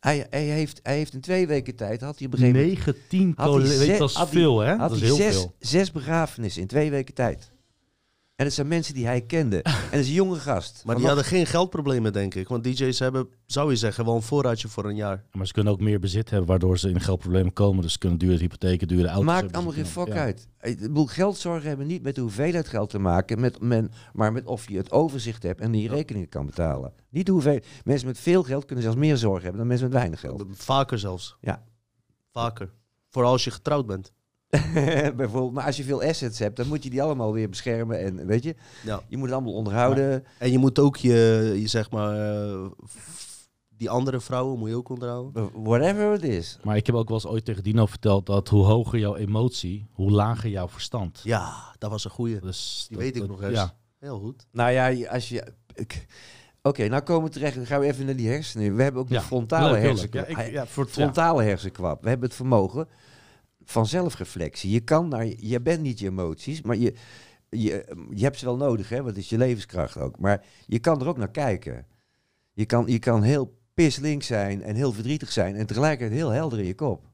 [SPEAKER 2] Hij, hij, heeft, hij heeft in twee weken tijd, had hij op een gegeven moment
[SPEAKER 3] 19
[SPEAKER 2] Had hij
[SPEAKER 3] collega's, dat is veel hè?
[SPEAKER 2] had
[SPEAKER 3] Dat is
[SPEAKER 2] hij
[SPEAKER 3] heel
[SPEAKER 2] zes,
[SPEAKER 3] veel.
[SPEAKER 2] zes begrafenissen in twee weken tijd. En het zijn mensen die hij kende. En dat is een jonge gast.
[SPEAKER 1] Maar die hadden geen geldproblemen, denk ik. Want DJ's hebben, zou je zeggen, wel een voorraadje voor een jaar.
[SPEAKER 3] Maar ze kunnen ook meer bezit hebben, waardoor ze in geldproblemen komen. Dus ze kunnen dure hypotheken, dure auto's
[SPEAKER 2] Maakt allemaal geen fuck
[SPEAKER 3] ja.
[SPEAKER 2] uit. Ik bedoel, geldzorgen hebben niet met de hoeveelheid geld te maken, met men, maar met of je het overzicht hebt en die rekeningen kan betalen. Niet de hoeveel. Mensen met veel geld kunnen zelfs meer zorgen hebben dan mensen met weinig geld.
[SPEAKER 1] Vaker zelfs.
[SPEAKER 2] Ja.
[SPEAKER 1] Vaker. Vooral als je getrouwd bent.
[SPEAKER 2] Bijvoorbeeld, maar als je veel assets hebt, dan moet je die allemaal weer beschermen en weet je,
[SPEAKER 1] Ja.
[SPEAKER 2] je moet het allemaal onderhouden.
[SPEAKER 1] En je moet ook je, je zeg maar, eh, die andere vrouwen moet je ook onderhouden.
[SPEAKER 2] Whatever it is.
[SPEAKER 3] Maar ik heb ook wel eens ooit tegen Dino verteld dat hoe hoger jouw emotie, hoe lager jouw verstand.
[SPEAKER 1] Ja, dat was een goeie.
[SPEAKER 3] Dus
[SPEAKER 1] Die
[SPEAKER 3] dat-
[SPEAKER 1] weet ik
[SPEAKER 3] dat-
[SPEAKER 1] nog eens.
[SPEAKER 3] Ja,
[SPEAKER 1] Heel goed.
[SPEAKER 2] Nou ja, als je. ik- Oké, nou komen we terecht. Dan gaan we even naar die hersenen. We hebben ook de
[SPEAKER 3] ja.
[SPEAKER 2] frontale
[SPEAKER 3] Leuk,
[SPEAKER 2] hersenkwap.
[SPEAKER 3] Ja, ik,
[SPEAKER 2] Hij-
[SPEAKER 3] ja, voor het, ja.
[SPEAKER 2] frontale hersenkwap. We hebben het vermogen van zelfreflectie. Je kan naar, je bent niet je emoties, maar je, je, je hebt ze wel nodig, hè? Want het is je levenskracht ook. Maar je kan er ook naar kijken. Je kan, je kan heel pislink zijn en heel verdrietig zijn en tegelijkertijd heel helder in je kop.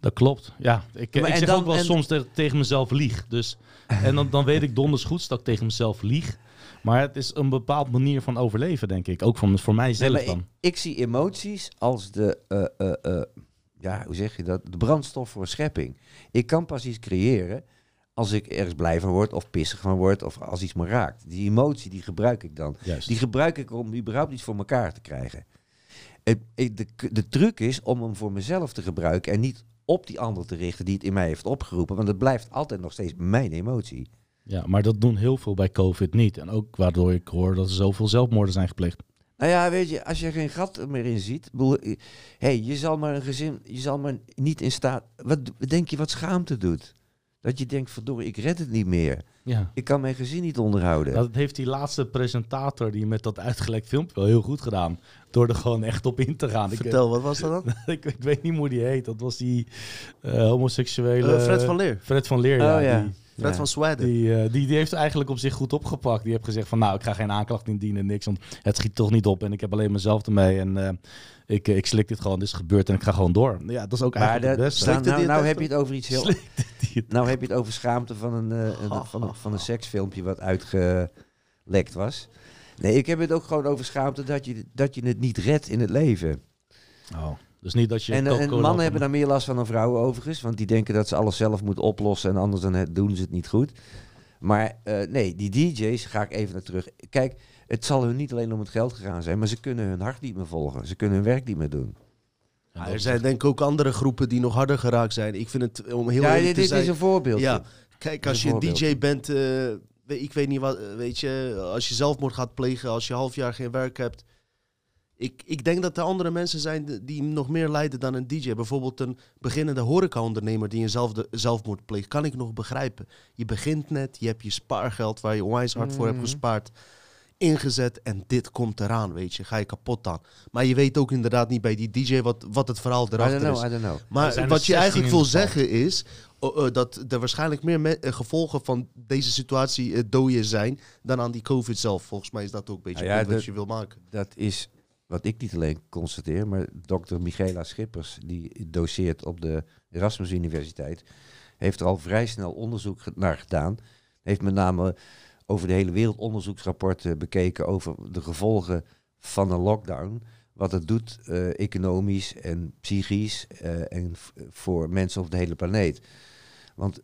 [SPEAKER 3] Dat klopt. Ja, ik,
[SPEAKER 2] Maar
[SPEAKER 3] ik zeg
[SPEAKER 2] dan-
[SPEAKER 3] ook wel
[SPEAKER 2] en-
[SPEAKER 3] soms te- tegen mezelf lieg. Dus, en dan, dan weet ik donders goed dat ik tegen mezelf lieg. Maar het is een bepaald manier van overleven, denk ik. Ook van, voor mijzelf
[SPEAKER 2] Nee,
[SPEAKER 3] dan.
[SPEAKER 2] ik, ik zie emoties als de, eh, eh, eh, ja, hoe zeg je dat? De brandstof voor schepping. Ik kan pas iets creëren als ik ergens blij van word of pissig van word of als iets me raakt. Die emotie die gebruik ik dan.
[SPEAKER 3] Juist.
[SPEAKER 2] Die gebruik ik om überhaupt iets voor elkaar te krijgen. Het- de, de truc is om hem voor mezelf te gebruiken en niet op die ander te richten die het in mij heeft opgeroepen. Want het blijft altijd nog steeds mijn emotie.
[SPEAKER 3] Ja, maar dat doen heel veel bij COVID niet. En ook waardoor ik hoor dat er zoveel zelfmoorden zijn gepleegd.
[SPEAKER 2] Nou ja, weet je, als je geen gat meer in ziet. bedoel, eh, hey, je zal maar een gezin, je zal maar niet in staat. Wat denk je wat schaamte doet? Dat je denkt, verdorie, ik red het niet meer.
[SPEAKER 3] Ja.
[SPEAKER 2] Ik kan mijn gezin niet onderhouden.
[SPEAKER 3] Dat heeft die laatste presentator die met dat uitgelekt filmpje wel heel goed gedaan. Door er gewoon echt op in te gaan. Ik,
[SPEAKER 1] Vertel, wat was dat dan?
[SPEAKER 3] ik, ik weet niet hoe die heet. Dat was die eh, homoseksuele...
[SPEAKER 1] Eh, Fred van Leer.
[SPEAKER 3] Fred van Leer, ja.
[SPEAKER 2] Oh, ja.
[SPEAKER 3] Die,
[SPEAKER 1] Fred
[SPEAKER 2] Ja.
[SPEAKER 1] van
[SPEAKER 3] die, eh, die, die heeft eigenlijk op zich goed opgepakt. Die heeft gezegd van nou, ik ga geen aanklacht indienen, niks. Want het schiet toch niet op en ik heb alleen mezelf ermee. En eh, ik, ik slik dit gewoon, dit is gebeurd en ik ga gewoon door. Ja, dat is ook
[SPEAKER 2] maar
[SPEAKER 3] eigenlijk het beste.
[SPEAKER 2] nou, nou, nou heb je het over iets heel. Nou heb je het over schaamte van een, eh, een- van, een, van een seksfilmpje wat uitgelekt was. Nee, ik heb het ook gewoon over schaamte dat je, dat je het niet redt in het leven.
[SPEAKER 3] Oh, dus niet dat je
[SPEAKER 2] En, eh, en mannen hebben daar meer last van dan vrouwen overigens. Want die denken dat ze alles zelf moeten oplossen en anders dan doen ze het niet goed. Maar eh, nee, die DJ's, ga ik even naar terug. Kijk, het zal hun niet alleen om het geld gegaan zijn, maar ze kunnen hun hart niet meer volgen. Ze kunnen hun werk niet meer doen.
[SPEAKER 3] Ja,
[SPEAKER 1] er zijn denk ik ook andere groepen die nog harder geraakt zijn. Ik vind het, om heel
[SPEAKER 2] ja,
[SPEAKER 1] eerlijk
[SPEAKER 2] dit,
[SPEAKER 1] te
[SPEAKER 2] dit
[SPEAKER 1] zijn...
[SPEAKER 2] is een voorbeeld.
[SPEAKER 1] Ja, kijk, als je een. DJ bent, eh, ik weet niet wat, weet je, als je zelfmoord gaat plegen, als je half jaar geen werk hebt. Ik, ik denk dat er andere mensen zijn die- nog meer lijden dan een DJ. Bijvoorbeeld een beginnende horecaondernemer die een zelfde, zelfmoord pleegt. Kan ik nog begrijpen. Je begint net, je hebt je spaargeld waar je onwijs hard voor hebt
[SPEAKER 2] Mhm.
[SPEAKER 1] gespaard. Ingezet en dit komt eraan, weet je. Ga je kapot aan. Maar je weet ook inderdaad niet bij die DJ wat, wat het verhaal
[SPEAKER 2] I don't
[SPEAKER 1] erachter is.
[SPEAKER 2] know, I don't know.
[SPEAKER 1] Maar wat je
[SPEAKER 3] 16
[SPEAKER 1] eigenlijk wil zeggen is oh, dat er waarschijnlijk meer me- eh, gevolgen van deze situatie eh, doden zijn dan aan die COVID zelf. Volgens mij is dat ook een beetje
[SPEAKER 2] Nou ja, dat-
[SPEAKER 1] wat je wil maken.
[SPEAKER 2] Dat is wat ik niet alleen constateer, maar dokter Michaela Schippers, die doseert op de Erasmus Universiteit, heeft er al vrij snel onderzoek naar gedaan. Heeft met name over de hele wereld onderzoeksrapporten bekeken over de gevolgen van een lockdown. Wat het doet eh, economisch en psychisch eh, en voor mensen op de hele planeet. Want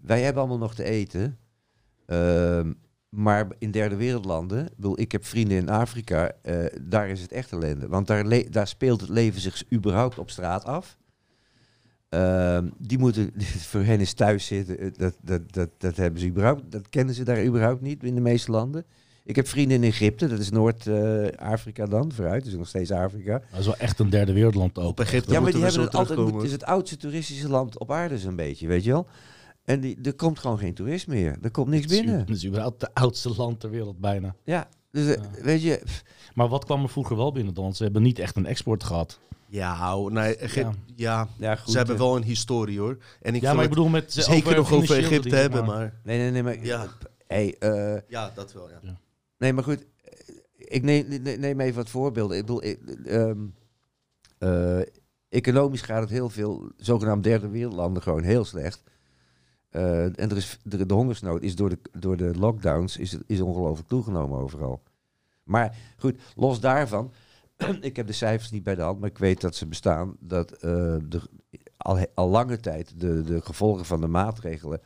[SPEAKER 2] wij hebben allemaal nog te eten. Ehm, maar in derde wereldlanden, ik bedoel, ik heb vrienden in Afrika, eh, daar is het echt ellende. Want daar, daar speelt het leven zich überhaupt op straat af. Ehm, die moeten, voor hen is thuis zitten, eh, dat, dat, dat, dat hebben ze überhaupt, dat kennen ze daar überhaupt niet in de meeste landen. Ik heb vrienden in Egypte, dat is Noord-Afrika dan, vooruit, is nog steeds Afrika.
[SPEAKER 3] Dat is wel echt een derde wereldland ook.
[SPEAKER 1] Op Egypte
[SPEAKER 2] Ja, maar die hebben het altijd, het is het oudste toeristische land op aarde zo'n beetje, weet je wel. En die, er komt gewoon geen toerist meer, er komt niks binnen.
[SPEAKER 3] Het is überhaupt het oudste land ter wereld bijna.
[SPEAKER 2] Ja, dus eh,
[SPEAKER 3] Ja.
[SPEAKER 2] weet je, pff,
[SPEAKER 3] Maar wat kwam er vroeger wel binnen dan? Want ze hebben niet echt een export gehad.
[SPEAKER 1] Ja, oh, nee, Egypte, ja.
[SPEAKER 2] ja goed.
[SPEAKER 1] ze hebben
[SPEAKER 2] eh,
[SPEAKER 1] wel een historie hoor. En ik
[SPEAKER 3] ja, maar ik bedoel met...
[SPEAKER 1] zeker nog over Egypte
[SPEAKER 3] dingen,
[SPEAKER 1] hebben, maar...
[SPEAKER 2] Nee, nee, nee, maar...
[SPEAKER 1] Ja.
[SPEAKER 2] Hey, eh,
[SPEAKER 1] Ja, dat wel, ja.
[SPEAKER 2] nee, maar goed. Ik neem, ne- neem even wat voorbeelden. Ik bedoel, ik, ehm, eh, economisch gaat het heel veel, zogenaamd derde wereldlanden, gewoon heel slecht. Eh, en er is, de, de hongersnood is door de, door de lockdowns is, is ongelooflijk toegenomen overal. Maar goed, los daarvan, ik heb de cijfers niet bij de hand, maar ik weet dat ze bestaan. Dat eh, de, al, al lange tijd de, de gevolgen van de maatregelen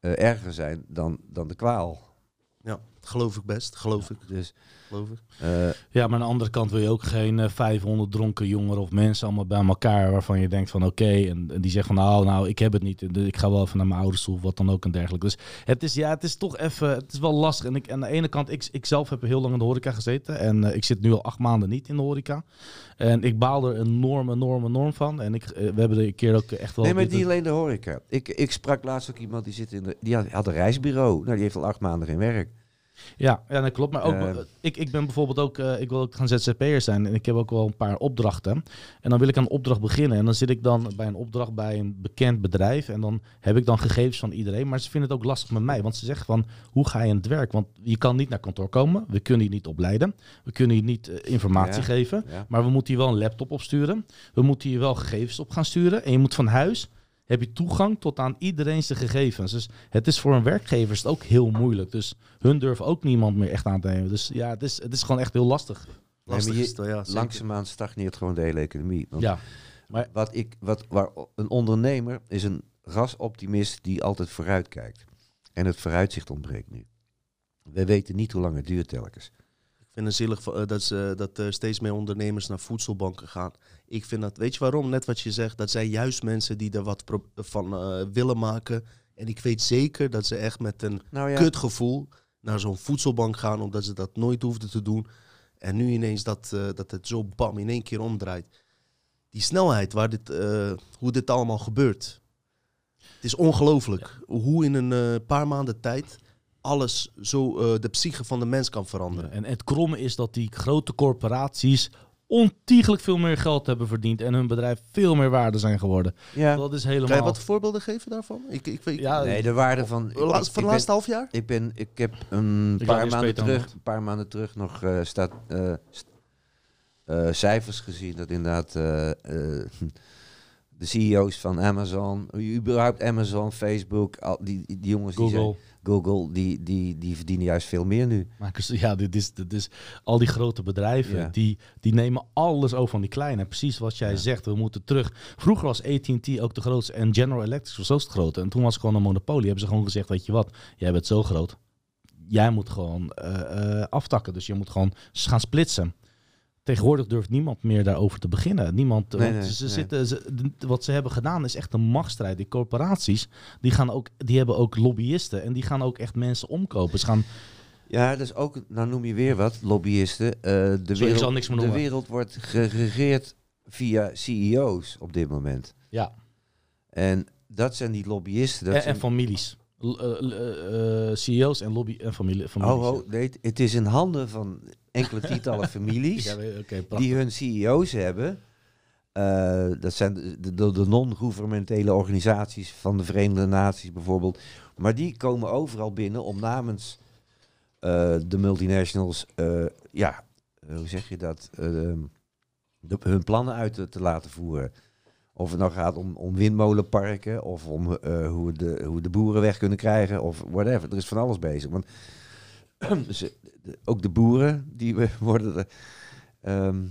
[SPEAKER 2] eh, erger zijn dan, dan de kwaal.
[SPEAKER 1] Ja, geloof ik best. Geloof ik.
[SPEAKER 2] Dus
[SPEAKER 1] Geloof ik.
[SPEAKER 2] eh,
[SPEAKER 3] Ja, maar aan de andere kant wil je ook geen eh, 500 dronken jongeren of mensen allemaal bij elkaar waarvan je denkt van oké, en, en die zeggen van nou, nou, ik heb het niet, ik ga wel even naar mijn ouders toe of wat dan ook en dergelijke. Dus het is, ja, het is toch even, het is wel lastig. En ik, aan de ene kant, ik, ik zelf heb heel lang in de horeca gezeten en eh, ik zit nu al acht maanden niet in de horeca. En ik baal er enorm, enorm, enorm van. En ik, eh, we hebben er een keer ook echt wel...
[SPEAKER 2] nee, maar niet alleen de horeca. Ik, ik sprak laatst ook iemand die zit in de, die had, had een reisbureau. Nou, die heeft al acht maanden geen werk.
[SPEAKER 3] Ja, ja dat klopt. Maar ook,
[SPEAKER 2] Eh,
[SPEAKER 3] eh, ik, ik ben bijvoorbeeld ook, eh, ik wil ook gaan ZZP'er zijn en ik heb ook wel een paar opdrachten. En dan wil ik aan een opdracht beginnen en dan zit ik dan bij een opdracht bij een bekend bedrijf en dan heb ik dan gegevens van iedereen. Maar ze vinden het ook lastig met mij, want ze zeggen van, hoe ga je aan het werk? Want je kan niet naar kantoor komen, we kunnen je niet opleiden, we kunnen je niet eh, informatie
[SPEAKER 2] Ja.
[SPEAKER 3] geven,
[SPEAKER 2] Ja.
[SPEAKER 3] maar we moeten hier wel een laptop opsturen. We moeten hier wel gegevens op gaan sturen en je moet van huis heb je toegang tot aan iedereen zijn gegevens. Dus het is voor een werkgever is het ook heel moeilijk. Dus hun durven ook niemand meer echt aan te nemen. Dus ja, het is, het is gewoon echt heel lastig.
[SPEAKER 1] Lastig
[SPEAKER 2] je-
[SPEAKER 1] ja. zeker.
[SPEAKER 2] Langzaamaan stagneert gewoon de hele economie. Want
[SPEAKER 3] Ja,
[SPEAKER 2] Wat ik, wat, waar, een ondernemer is een rasoptimist die altijd vooruit kijkt. En het vooruitzicht ontbreekt nu. We weten niet hoe lang het duurt telkens.
[SPEAKER 1] Vind het zielig eh, dat, ze, dat er steeds meer ondernemers naar voedselbanken gaan. Ik vind dat, weet je waarom? Net wat je zegt, dat zijn juist mensen die er wat van eh, willen maken. En ik weet zeker dat ze echt met een
[SPEAKER 2] Nou ja,
[SPEAKER 1] kutgevoel naar zo'n voedselbank gaan, omdat ze dat nooit hoefden te doen. En nu ineens dat, eh, dat het zo bam in één keer omdraait. Die snelheid waar dit, eh, hoe dit allemaal gebeurt. Het is ongelooflijk hoe in een eh, paar maanden tijd alles zo eh, de psyche van de mens kan veranderen.
[SPEAKER 3] en het kromme is dat die grote corporaties ontiegelijk veel meer geld hebben verdiend en hun bedrijf veel meer waarde zijn geworden.
[SPEAKER 2] ja.
[SPEAKER 3] Dat is
[SPEAKER 1] Kan je
[SPEAKER 3] helemaal...
[SPEAKER 1] wat voorbeelden geven daarvan? Ik, ik weet,
[SPEAKER 3] Ja,
[SPEAKER 2] Nee, de waarde van... ik-
[SPEAKER 1] Laatst-
[SPEAKER 2] ik
[SPEAKER 1] van
[SPEAKER 2] ben-
[SPEAKER 1] laatste half jaar?
[SPEAKER 2] Ik, ben, ik heb een
[SPEAKER 3] Ik
[SPEAKER 2] paar maanden, terug,
[SPEAKER 3] het
[SPEAKER 2] een paar maanden terug nog eh, staat, eh, eh, cijfers gezien dat inderdaad eh, eh, de CEO's van Amazon, überhaupt Amazon, Facebook, al die, die jongens die zijn, Google, die, die, die verdienen juist veel meer nu.
[SPEAKER 3] Makers, ja, dit is, dit is al die grote bedrijven,
[SPEAKER 2] Ja.
[SPEAKER 3] die, die nemen alles over van die kleine. Precies wat jij
[SPEAKER 2] Ja.
[SPEAKER 3] zegt, we moeten terug. Vroeger was AT&T ook de grootste en General Electric was ook de grote. En toen was het gewoon een monopolie. Hebben ze gewoon gezegd, weet je wat, jij bent zo groot. Jij moet gewoon eh, eh, aftakken. Dus je moet gewoon gaan splitsen. Tegenwoordig durft niemand meer daarover te beginnen. Niemand,
[SPEAKER 2] Nee,
[SPEAKER 3] ze
[SPEAKER 2] nee.
[SPEAKER 3] zitten, ze, wat ze hebben gedaan is echt een machtsstrijd. Die corporaties, die, gaan ook, die hebben ook lobbyisten. En die gaan ook echt mensen omkopen. Ze gaan
[SPEAKER 2] Ja, dat is ook, nou noem je weer wat, lobbyisten. Eh, de,
[SPEAKER 3] zal
[SPEAKER 2] wereld,
[SPEAKER 3] niks meer
[SPEAKER 2] de wereld wordt geregeerd via CEO's op dit moment.
[SPEAKER 3] Ja,
[SPEAKER 2] En dat zijn die lobbyisten. Dat
[SPEAKER 3] en,
[SPEAKER 2] zijn,
[SPEAKER 3] en families. Eh, eh, eh, CEO's en lobby en familie. families.
[SPEAKER 2] oh, oh, nee, het- is in handen van enkele tientallen families
[SPEAKER 3] Ja,
[SPEAKER 2] die hun CEO's hebben. Dat zijn de, de, de non-governementele organisaties van de Verenigde Naties bijvoorbeeld. Maar die komen overal binnen om namens de multinationals, ja, hoe zeg je dat, de, hun plannen uit te, te laten voeren. Of het nou gaat om, om windmolenparken of om eh, hoe, de, hoe de boeren weg kunnen krijgen of whatever. Er is van alles bezig. Want ook de boeren, die worden ehm,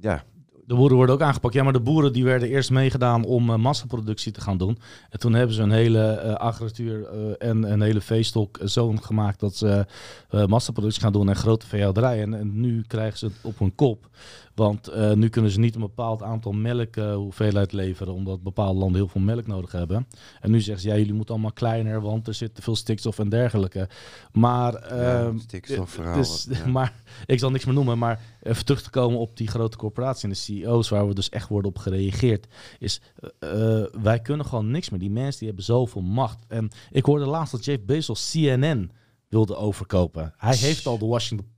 [SPEAKER 2] ja,
[SPEAKER 3] De boeren worden ook aangepakt. Ja, maar de boeren die werden eerst meegedaan om eh, massaproductie te gaan doen. En toen hebben ze een hele eh, en een hele veestok zo gemaakt dat ze massaproductie gaan doen en grote veehouderijen. En, en nu krijgen ze het op hun kop. Want nu kunnen ze niet een bepaald aantal melk eh, hoeveelheid leveren, omdat bepaalde landen heel veel melk nodig hebben. En nu zeggen ze, ja, jullie moeten allemaal kleiner, want er zit te veel stikstof en dergelijke. Maar,
[SPEAKER 2] ja,
[SPEAKER 3] ehm,
[SPEAKER 2] stikstofverhaal.
[SPEAKER 3] dus,
[SPEAKER 2] ja.
[SPEAKER 3] Maar ik zal niks meer noemen, maar even terug te komen op die grote corporaties en de CEO's waar we dus echt worden op gereageerd, is eh, eh, wij kunnen gewoon niks meer. Die mensen die hebben zoveel macht. En ik hoorde laatst dat Jeff Bezos CNN wilde overkopen. Hij heeft al de Washington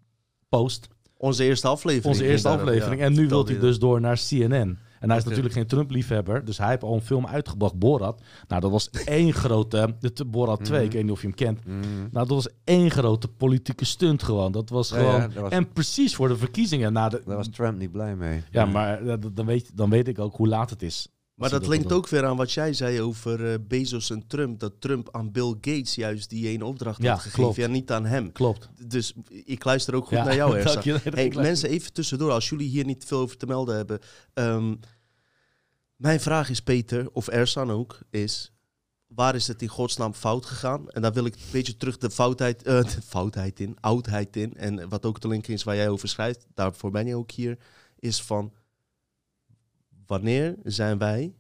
[SPEAKER 3] Post,
[SPEAKER 1] Onze eerste aflevering.
[SPEAKER 3] onze eerste aflevering,
[SPEAKER 1] ja.
[SPEAKER 3] en nu wil hij dus door naar CNN. En hij is natuurlijk geen Trump-liefhebber, dus hij heeft al een film uitgebracht, Borat. Nou, dat was één grote, de Borat 2,
[SPEAKER 2] Mhm.
[SPEAKER 3] ik weet niet of je hem kent.
[SPEAKER 2] Mm.
[SPEAKER 3] Nou, dat was één grote politieke stunt gewoon. Dat was
[SPEAKER 2] Ja,
[SPEAKER 3] gewoon...
[SPEAKER 2] ja, dat was-
[SPEAKER 3] En precies voor de verkiezingen. Na de,
[SPEAKER 2] Daar was Trump niet blij mee.
[SPEAKER 3] ja, maar dan weet, dan weet ik ook hoe laat het is.
[SPEAKER 1] Maar dat
[SPEAKER 3] dat
[SPEAKER 1] linkt ook weer aan wat jij zei over eh, Bezos en Trump. Dat Trump aan Bill Gates juist die ene opdracht
[SPEAKER 3] Ja,
[SPEAKER 1] had gegeven.
[SPEAKER 3] klopt.
[SPEAKER 1] Ja, niet aan hem.
[SPEAKER 3] Klopt.
[SPEAKER 1] Dus ik luister ook goed
[SPEAKER 3] Ja,
[SPEAKER 1] naar jou, Ersa.
[SPEAKER 3] dank je.
[SPEAKER 1] Hey, mensen, even tussendoor, als jullie hier niet veel over te melden hebben. Ehm, mijn vraag is, Peter, of Ersan ook, is... Waar is het in godsnaam fout gegaan? En daar wil ik een beetje terug de foutheid, eh, de foutheid in, oudheid in. En wat ook de link is waar jij over schrijft, daarvoor ben je ook hier, is van... Wanneer zijn wij,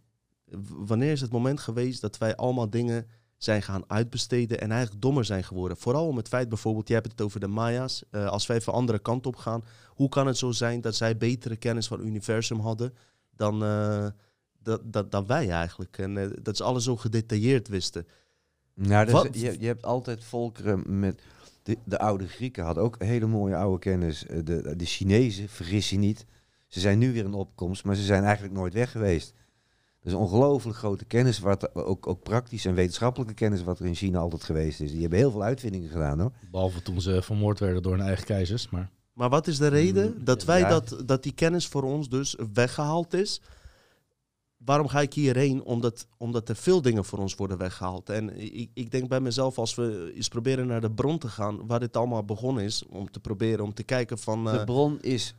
[SPEAKER 1] wanneer is het moment geweest dat wij allemaal dingen zijn gaan uitbesteden en eigenlijk dommer zijn geworden? Vooral om het feit bijvoorbeeld, jij hebt het over de Maya's. eh, als wij even andere kant op gaan, hoe kan het zo zijn dat zij betere kennis van het universum hadden dan, eh, dat, dat, dan wij eigenlijk? En eh, dat ze alles zo gedetailleerd wisten.
[SPEAKER 2] Nou, dus je, je hebt altijd volkeren met... De, de oude Grieken hadden ook hele mooie oude kennis. De, de Chinezen, vergis je niet. Ze zijn nu weer in opkomst, maar ze zijn eigenlijk nooit weg geweest. Dus ongelooflijk grote kennis, wat, ook, ook praktisch en wetenschappelijke kennis wat er in China altijd geweest is. Die hebben heel veel uitvindingen gedaan hoor.
[SPEAKER 3] Behalve toen ze vermoord werden door hun eigen keizers. Maar
[SPEAKER 1] Maar wat is de reden
[SPEAKER 2] Mm,
[SPEAKER 1] dat wij
[SPEAKER 2] ja.
[SPEAKER 1] dat, dat die kennis voor ons dus weggehaald is? Waarom ga ik hierheen? Omdat, omdat er veel dingen voor ons worden weggehaald. En ik, ik denk bij mezelf, als we eens proberen naar de bron te gaan, waar dit allemaal begonnen is, om te proberen, om te kijken van eh,
[SPEAKER 2] De bron is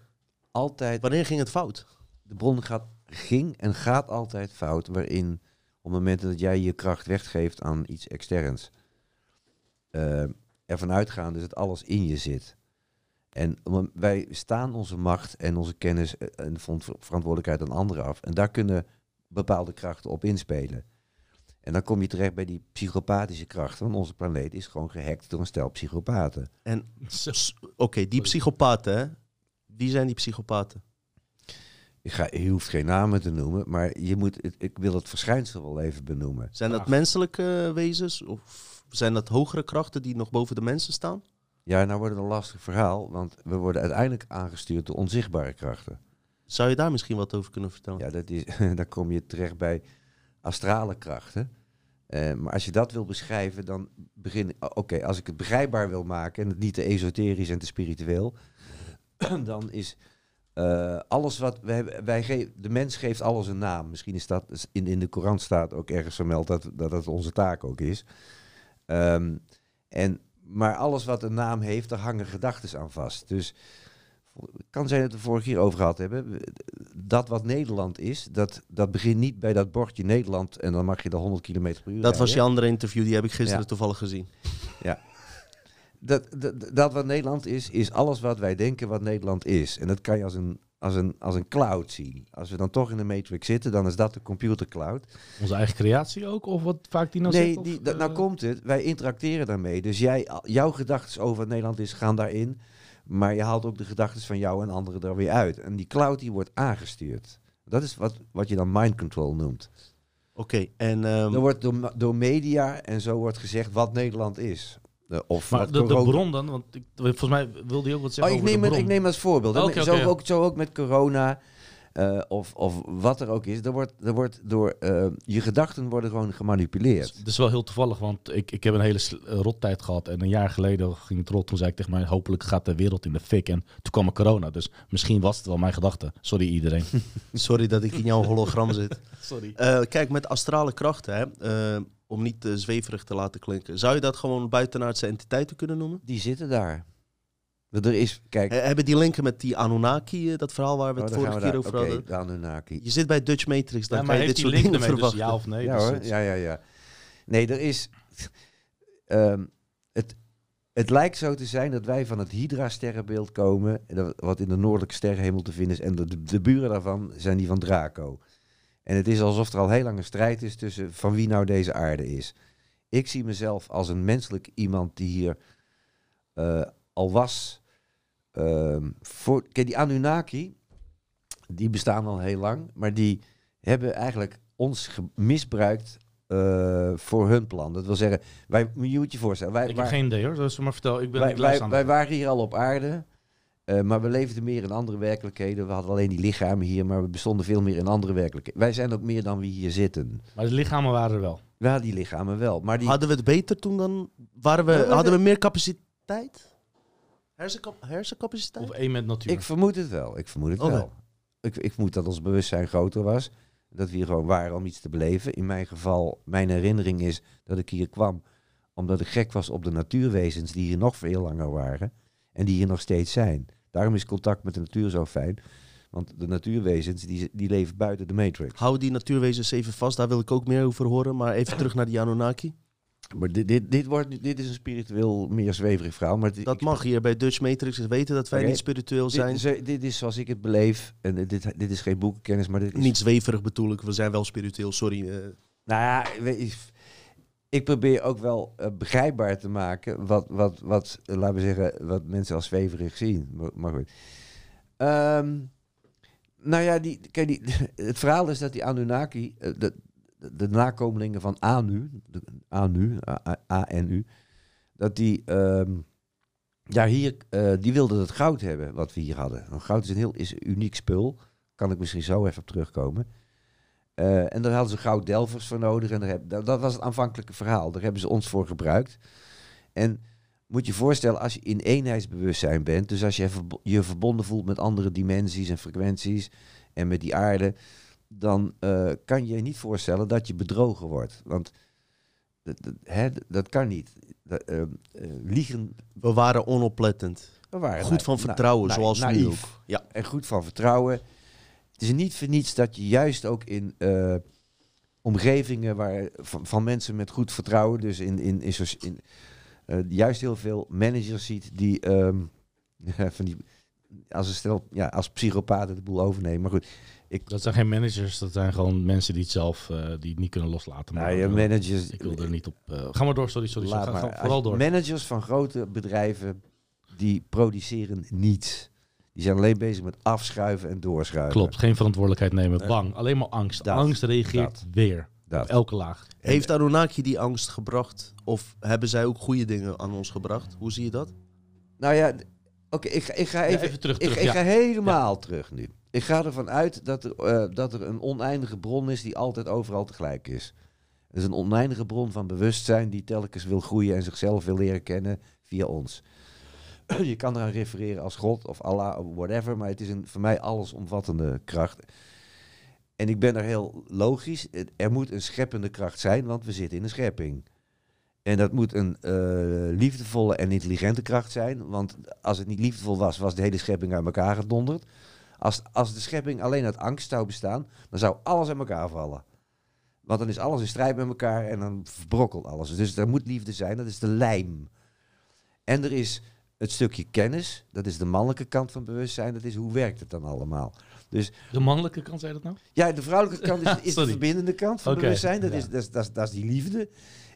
[SPEAKER 2] altijd
[SPEAKER 1] wanneer ging het fout?
[SPEAKER 2] de bron gaat, ging en gaat altijd fout, waarin op momenten dat jij je kracht weggeeft aan iets externs, eh ervan uitgaande dat alles in je zit. En wij staan onze macht en onze kennis eh, en verantwoordelijkheid aan anderen af. En daar kunnen bepaalde krachten op inspelen. En dan kom je terecht bij die psychopathische krachten, want onze planeet is gewoon gehackt door een stel psychopaten.
[SPEAKER 1] En oké, die psychopaten, hè? Wie zijn die psychopaten?
[SPEAKER 2] Ik ga, je hoeft geen namen te noemen, maar je moet, ik wil het verschijnsel wel even benoemen.
[SPEAKER 1] Zijn dat menselijke wezens? Of zijn dat hogere krachten die nog boven de mensen staan?
[SPEAKER 2] Ja, nou wordt het een lastig verhaal, want we worden uiteindelijk aangestuurd door onzichtbare krachten.
[SPEAKER 1] Zou je daar misschien wat over kunnen vertellen?
[SPEAKER 2] Ja, dat is, daar kom je terecht bij astrale krachten. Eh, maar als je dat wil beschrijven, dan begin... Oké, als ik het begrijpbaar wil maken en het niet te esoterisch en te spiritueel, dan is eh, alles wat... Wij, wij ge- de mens geeft alles een naam. Misschien is dat in, in de Koran staat ook ergens vermeld dat, dat dat onze taak ook is. Ehm, en, maar alles wat een naam heeft, daar hangen gedachten aan vast. Dus het kan zijn dat we het vorige keer over gehad hebben. Dat wat Nederland is, dat, dat begint niet bij dat bordje Nederland en dan mag je er 100 km per uur
[SPEAKER 1] Dat was je andere interview, die heb ik gisteren
[SPEAKER 2] Ja.
[SPEAKER 1] toevallig gezien.
[SPEAKER 2] Dat, dat, dat wat Nederland is, is alles wat wij denken wat Nederland is. En dat kan je als een, als een, als een cloud zien. Als we dan toch in de matrix zitten, dan is dat de computercloud.
[SPEAKER 3] Onze eigen creatie ook? Of wat vaak die nou
[SPEAKER 2] nee,
[SPEAKER 3] zegt?
[SPEAKER 2] die, dat, nou
[SPEAKER 3] eh,
[SPEAKER 2] komt het. Wij interacteren daarmee. Dus jij, jouw gedachten over wat Nederland is, gaan daarin. Maar je haalt ook de gedachten van jou en anderen er weer uit. En die cloud die wordt aangestuurd. Dat is wat, wat je dan mind control noemt.
[SPEAKER 1] Oké, en ehm,
[SPEAKER 2] Er wordt door, door media en zo wordt gezegd wat Nederland is. Eh, Of
[SPEAKER 3] Maar de, de bron dan? Want ik, volgens mij wilde je ook wat
[SPEAKER 2] Oh,
[SPEAKER 3] zeggen
[SPEAKER 2] ik,
[SPEAKER 3] over
[SPEAKER 2] neem
[SPEAKER 3] de
[SPEAKER 2] het,
[SPEAKER 3] bron.
[SPEAKER 2] ik neem als voorbeeld. hè.
[SPEAKER 3] Oké,
[SPEAKER 2] zo, ook, zo ook met corona. Eh, of, of wat er ook is. Er wordt, er wordt door eh, je gedachten worden gewoon gemanipuleerd.
[SPEAKER 3] Het is wel heel toevallig, want ik, ik heb een hele eh, rottijd gehad. En een jaar geleden ging het rot. Toen zei ik tegen mij, hopelijk gaat de wereld in de fik. En toen kwam er corona. Dus misschien was het wel mijn gedachte. Sorry iedereen.
[SPEAKER 1] sorry dat ik in jouw hologram zit.
[SPEAKER 3] Sorry.
[SPEAKER 1] Eh, kijk, met astrale krachten, hè, eh, om niet zweverig te laten klinken, zou je dat gewoon buitenaardse entiteiten kunnen noemen?
[SPEAKER 2] Die zitten daar. Er is, kijk,
[SPEAKER 1] Eh, hebben die linken met die Anunnaki, eh, dat verhaal waar we
[SPEAKER 2] oh,
[SPEAKER 1] het vorige keer over hadden?
[SPEAKER 2] De Anunnaki.
[SPEAKER 1] Je zit bij Dutch Matrix, dan
[SPEAKER 3] Ja,
[SPEAKER 1] kan je dit soort dingen?
[SPEAKER 3] Dus
[SPEAKER 1] verwachten.
[SPEAKER 3] ja of nee?
[SPEAKER 2] ja
[SPEAKER 3] Dus
[SPEAKER 2] hoor, ja, ja, ja. Nee, er is... ehm, het, het lijkt zo te zijn dat wij van het Hydra-sterrenbeeld komen, en dat- wat in de noordelijke sterrenhemel te vinden is. En de, de, de buren daarvan zijn die van Draco. En het is alsof er al heel lang een strijd is tussen van wie nou deze aarde is. Ik zie mezelf als een menselijk iemand die hier eh, al was. Ehm, voor, kijk, die Anunnaki, die bestaan al heel lang, maar die hebben eigenlijk ons misbruikt eh, voor hun plan. Dat wil zeggen, wij, je moet je voorstellen, wij,
[SPEAKER 3] Ik heb geen idee hoor, dus maar vertel. Ik ben
[SPEAKER 2] wij, waren hier al op aarde, eh, maar we leefden meer in andere werkelijkheden. We hadden alleen die lichamen hier, maar we bestonden veel meer in andere werkelijkheden. Wij zijn ook meer dan wie hier zitten.
[SPEAKER 3] Maar de lichamen waren er wel.
[SPEAKER 2] We hadden die lichamen wel, maar die...
[SPEAKER 1] Hadden we het beter toen dan? Waren we,
[SPEAKER 2] Ja,
[SPEAKER 1] hadden
[SPEAKER 2] de-
[SPEAKER 1] we meer capaciteit? Hersencap hersencapaciteit?
[SPEAKER 3] Of één met natuur.
[SPEAKER 2] Ik vermoed het wel. Ik vermoed het wel. Ik, ik vermoed dat ons bewustzijn groter was. Dat we hier gewoon waren om iets te beleven. In mijn geval, mijn herinnering is dat ik hier kwam omdat ik gek was op de natuurwezens die hier nog veel langer waren. En die hier nog steeds zijn. Daarom is contact met de natuur zo fijn. Want de natuurwezens die, die leven buiten de matrix.
[SPEAKER 1] Hou die natuurwezens even vast, daar wil ik ook meer over horen. Maar even terug naar die Anunnaki.
[SPEAKER 2] Maar dit, dit, dit, wordt, dit is een spiritueel meer zweverig verhaal. Maar dit-
[SPEAKER 1] Dat mag hier bij Dutch Matrix. Weten dat wij niet spiritueel zijn.
[SPEAKER 2] Dit, is- dit is zoals ik het beleef. En dit, dit is geen boekenkennis, maar dit is...
[SPEAKER 1] Niet zweverig bedoel ik. We zijn wel spiritueel, sorry. eh.
[SPEAKER 2] Nou ja, ik probeer ook wel eh, begrijpbaar te maken wat, wat, wat, eh, laten we zeggen, wat mensen als zweverig zien. Maar, maar goed. Ehm, nou ja, die, kijk, die, het verhaal is dat die Anunnaki, eh, de, nakomelingen van Anu, de, Anu, A-N-U, dat die, ehm, ja, hier, eh, die wilden het goud hebben wat we hier hadden. Want goud is een heel is uniek spul. Kan ik misschien zo even op terugkomen. Eh, en daar hadden ze gouddelvers voor nodig. En daar heb, dat, dat was het aanvankelijke verhaal. Daar hebben ze ons voor gebruikt. En moet je voorstellen, als je in eenheidsbewustzijn bent, dus als je je verbonden voelt met andere dimensies en frequenties en met die aarde, dan eh, kan je je niet voorstellen dat je bedrogen wordt. Want dat, dat, hè, dat kan niet. Dat, eh, eh, liegen.
[SPEAKER 1] We waren onoplettend.
[SPEAKER 2] we waren
[SPEAKER 1] Goed van vertrouwen,
[SPEAKER 2] na-
[SPEAKER 1] zoals nu ook. Ja.
[SPEAKER 2] en goed van vertrouwen. Het is niet voor niets dat je juist ook in omgevingen waar, van, van mensen met goed vertrouwen, dus in, in, in, juist heel veel managers ziet die, ehm, van die als een stel, ja, als psychopaten de boel overnemen. Maar goed, ik,
[SPEAKER 3] Dat zijn geen managers, dat zijn gewoon mensen die het zelf eh, die het niet kunnen loslaten. Maar
[SPEAKER 2] nou, ja,
[SPEAKER 3] eh,
[SPEAKER 2] managers.
[SPEAKER 3] ik wil er niet op. eh, ga maar door, sorry, sorry.
[SPEAKER 2] Laat
[SPEAKER 3] sorry.
[SPEAKER 2] Maar.
[SPEAKER 3] vooral door.
[SPEAKER 2] Managers van grote bedrijven die produceren niets. Die zijn alleen bezig met afschuiven en doorschuiven.
[SPEAKER 3] Klopt, geen verantwoordelijkheid nemen.
[SPEAKER 2] Nee.
[SPEAKER 3] Bang, alleen maar angst.
[SPEAKER 2] Dat,
[SPEAKER 3] angst reageert
[SPEAKER 2] dat.
[SPEAKER 3] weer.
[SPEAKER 2] Dat.
[SPEAKER 3] Op elke laag.
[SPEAKER 1] Heeft Anunnaki die angst gebracht? Of hebben zij ook goede dingen aan ons gebracht? Hoe zie je dat?
[SPEAKER 2] Nou ja, oké, ik, ga- ik ga
[SPEAKER 3] Ja,
[SPEAKER 2] even,
[SPEAKER 3] terug,
[SPEAKER 2] ik,
[SPEAKER 3] terug,
[SPEAKER 2] ik
[SPEAKER 3] ja.
[SPEAKER 2] ga helemaal terug nu. Ik ga ervan uit dat er, eh, dat er een oneindige bron is die altijd overal tegelijk is. Het is een oneindige bron van bewustzijn die telkens wil groeien en zichzelf wil leren kennen via ons. Je kan eraan refereren als God of Allah of whatever, maar het is een voor mij allesomvattende kracht. En ik ben er heel logisch. Er moet een scheppende kracht zijn, want we zitten in een schepping. En dat moet een eh, liefdevolle en intelligente kracht zijn. Want als het niet liefdevol was, was de hele schepping uit elkaar gedonderd. Als, als de schepping alleen uit angst zou bestaan, dan zou alles uit elkaar vallen. Want dan is alles in strijd met elkaar en dan verbrokkelt alles. Dus er moet liefde zijn, dat is de lijm. En er is het stukje kennis, dat is de mannelijke kant van bewustzijn. Dat is hoe werkt het dan allemaal.
[SPEAKER 3] De mannelijke kant, zei dat nou?
[SPEAKER 2] Ja, de vrouwelijke kant is, is de verbindende kant van bewustzijn. Dat,
[SPEAKER 3] ja.
[SPEAKER 2] is, dat, is, dat, is, dat is die liefde.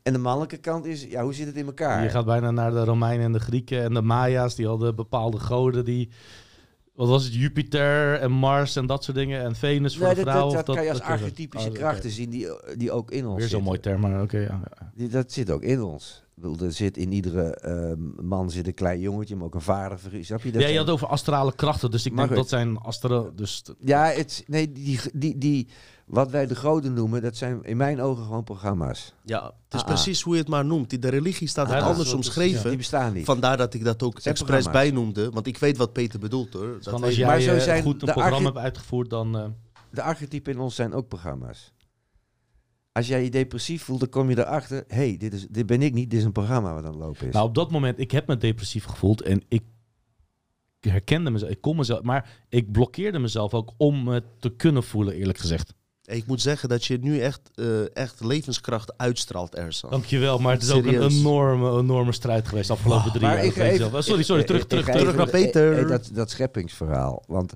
[SPEAKER 2] En de mannelijke kant is, ja, hoe zit het in elkaar?
[SPEAKER 3] Je gaat bijna naar de Romeinen en de Grieken en de Maya's. Die hadden bepaalde goden die... Wat was het? Jupiter en Mars en dat soort dingen. En Venus voor
[SPEAKER 2] Nee,
[SPEAKER 3] de
[SPEAKER 2] dat,
[SPEAKER 3] vrouw.
[SPEAKER 2] dat, dat kan je als archetypische
[SPEAKER 3] Oh,
[SPEAKER 2] krachten zien die, die ook in ons
[SPEAKER 3] Weer zo'n mooi term, maar oké. ja, ja.
[SPEAKER 2] Die- Dat zit ook in ons. Ik bedoel, Er zit in iedere ehm, man zit een klein jongetje, maar ook een vader. Snap je? Dat
[SPEAKER 3] Ja, je had over astrale krachten, dus ik
[SPEAKER 2] Maar
[SPEAKER 3] denk
[SPEAKER 2] goed.
[SPEAKER 3] dat zijn astrale... Dus
[SPEAKER 2] Ja, het, nee, die, die, die, wat wij de goden noemen, dat zijn in mijn ogen gewoon programma's.
[SPEAKER 1] Ja, het is
[SPEAKER 2] Ah,
[SPEAKER 1] precies hoe je het maar noemt. Die- De religie staat het
[SPEAKER 3] dat
[SPEAKER 1] anders
[SPEAKER 3] het
[SPEAKER 1] omschreven.
[SPEAKER 2] Die bestaan niet.
[SPEAKER 1] Vandaar dat ik dat ook
[SPEAKER 2] Zijn
[SPEAKER 1] expres bijnoemde. Want ik weet wat Peter bedoelt hoor. Dat
[SPEAKER 3] als jij
[SPEAKER 2] Maar zo
[SPEAKER 3] eh,
[SPEAKER 2] zijn
[SPEAKER 3] goed een
[SPEAKER 2] de
[SPEAKER 3] programma hebt uitgevoerd, dan... eh,
[SPEAKER 2] De archetypen in ons zijn ook programma's. Als jij je depressief voelt, dan kom je erachter. Hé, hey, dit, is, dit ben ik niet, dit is een programma wat aan het lopen is.
[SPEAKER 3] Nou, op dat moment, ik heb me depressief gevoeld en ik herkende mezelf, ik kon mezelf, maar ik blokkeerde mezelf ook om me te kunnen voelen, eerlijk gezegd.
[SPEAKER 1] Ik moet zeggen dat je nu echt, eh, echt levenskracht uitstraalt, Ersan.
[SPEAKER 3] Dankjewel, maar het is ook een enorme, enorme strijd geweest de afgelopen drie jaar.
[SPEAKER 2] even-.
[SPEAKER 3] Oh, sorry, sorry, terug,
[SPEAKER 2] ik-
[SPEAKER 3] terug,
[SPEAKER 2] ik
[SPEAKER 3] terug naar
[SPEAKER 1] Peter.
[SPEAKER 2] dat, dat scheppingsverhaal. Want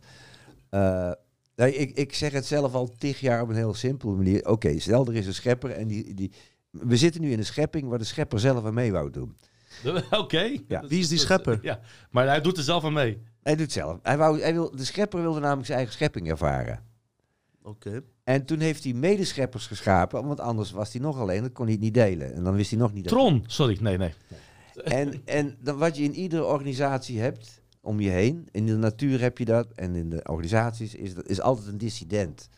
[SPEAKER 2] eh, nee, ik, ik zeg het zelf al tig jaar op een heel simpele manier. Oké, stel er is een schepper en die, die... We zitten nu in een schepping waar de schepper zelf aan mee wou doen.
[SPEAKER 3] Oké.
[SPEAKER 2] Ja.
[SPEAKER 1] Wie is die schepper?
[SPEAKER 3] Ja, maar hij doet er zelf aan mee.
[SPEAKER 2] Hij doet het zelf. Hij wou, hij wil, de schepper wilde namelijk zijn eigen schepping ervaren.
[SPEAKER 1] Oké.
[SPEAKER 2] En toen heeft hij medescheppers geschapen, want anders was hij nog alleen. Dat kon hij niet delen. En dan wist hij nog niet dat
[SPEAKER 3] Tron, sorry, nee, nee.
[SPEAKER 2] En, en dan wat je in iedere organisatie hebt om je heen, in de natuur heb je dat, en in de organisaties is, dat- is altijd een dissident.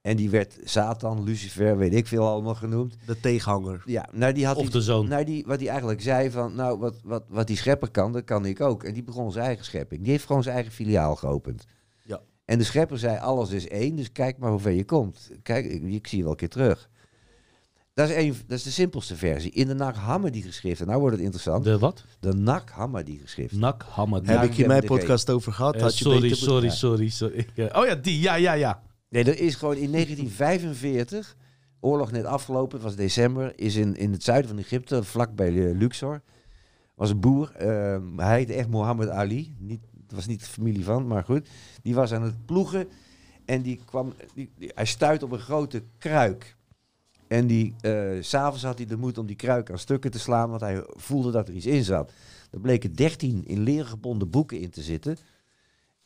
[SPEAKER 2] En die werd Satan, Lucifer, weet ik veel allemaal genoemd.
[SPEAKER 1] De tegenhanger.
[SPEAKER 2] Ja, nou die had
[SPEAKER 3] Of
[SPEAKER 2] iets-
[SPEAKER 3] de zoon.
[SPEAKER 2] nou die, wat hij eigenlijk zei van, nou wat, wat, wat die schepper kan, dat kan ik ook. En die begon zijn eigen schepping. Die heeft gewoon zijn eigen filiaal geopend. En de schepper zei, alles is één, dus kijk maar hoe ver je komt. Kijk, ik, ik zie je wel een keer terug. Dat is, een, dat is de simpelste versie. In de Nag Hammadi geschriften, nou wordt het interessant. De,
[SPEAKER 3] De wat?
[SPEAKER 2] Nag Hammadi geschriften.
[SPEAKER 3] Nak
[SPEAKER 1] Heb ik in mijn
[SPEAKER 2] de
[SPEAKER 1] podcast over gehad?
[SPEAKER 3] Eh,
[SPEAKER 1] Had je
[SPEAKER 3] sorry,
[SPEAKER 1] beter
[SPEAKER 3] sorry, sorry, sorry. Eh, oh ja, die. Ja, ja, ja.
[SPEAKER 2] Nee, er is gewoon in 1945, oorlog net afgelopen, het was december, is in, in het zuiden van Egypte, vlakbij eh, Luxor, was een boer. hij heette echt Mohammed Ali. Niet, het was niet de familie van, maar goed. Die was aan het ploegen en die kwam, die, die- hij stuitte op een grote kruik. En die, s s'avonds had hij de moed om die kruik aan stukken te slaan, want hij voelde dat er iets in zat. Er bleken 13 in leer gebonden boeken in te zitten.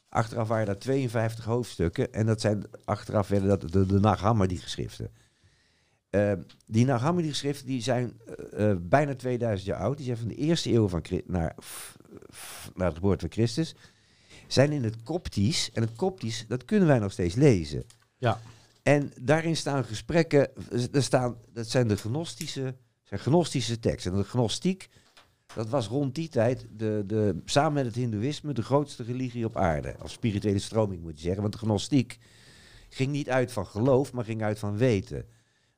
[SPEAKER 2] Achteraf waren daar 52 hoofdstukken. En dat zijn achteraf werden dat de, de Nag Hammadi geschriften. Eh, die Nag Hammadi geschriften die zijn eh, eh, bijna 2000 jaar oud. Die zijn van de eerste eeuw van naar, naar de geboorte van Christus. Zijn in het Koptisch. En het Koptisch, dat kunnen wij nog steeds lezen.
[SPEAKER 3] Ja.
[SPEAKER 2] En daarin staan gesprekken. Er staan, dat zijn de gnostische, zijn gnostische teksten. En de gnostiek, dat was rond die tijd de, de, samen met het hindoeïsme de grootste religie op aarde. Als spirituele stroming moet je zeggen. Want de gnostiek ging niet uit van geloof, maar ging uit van weten.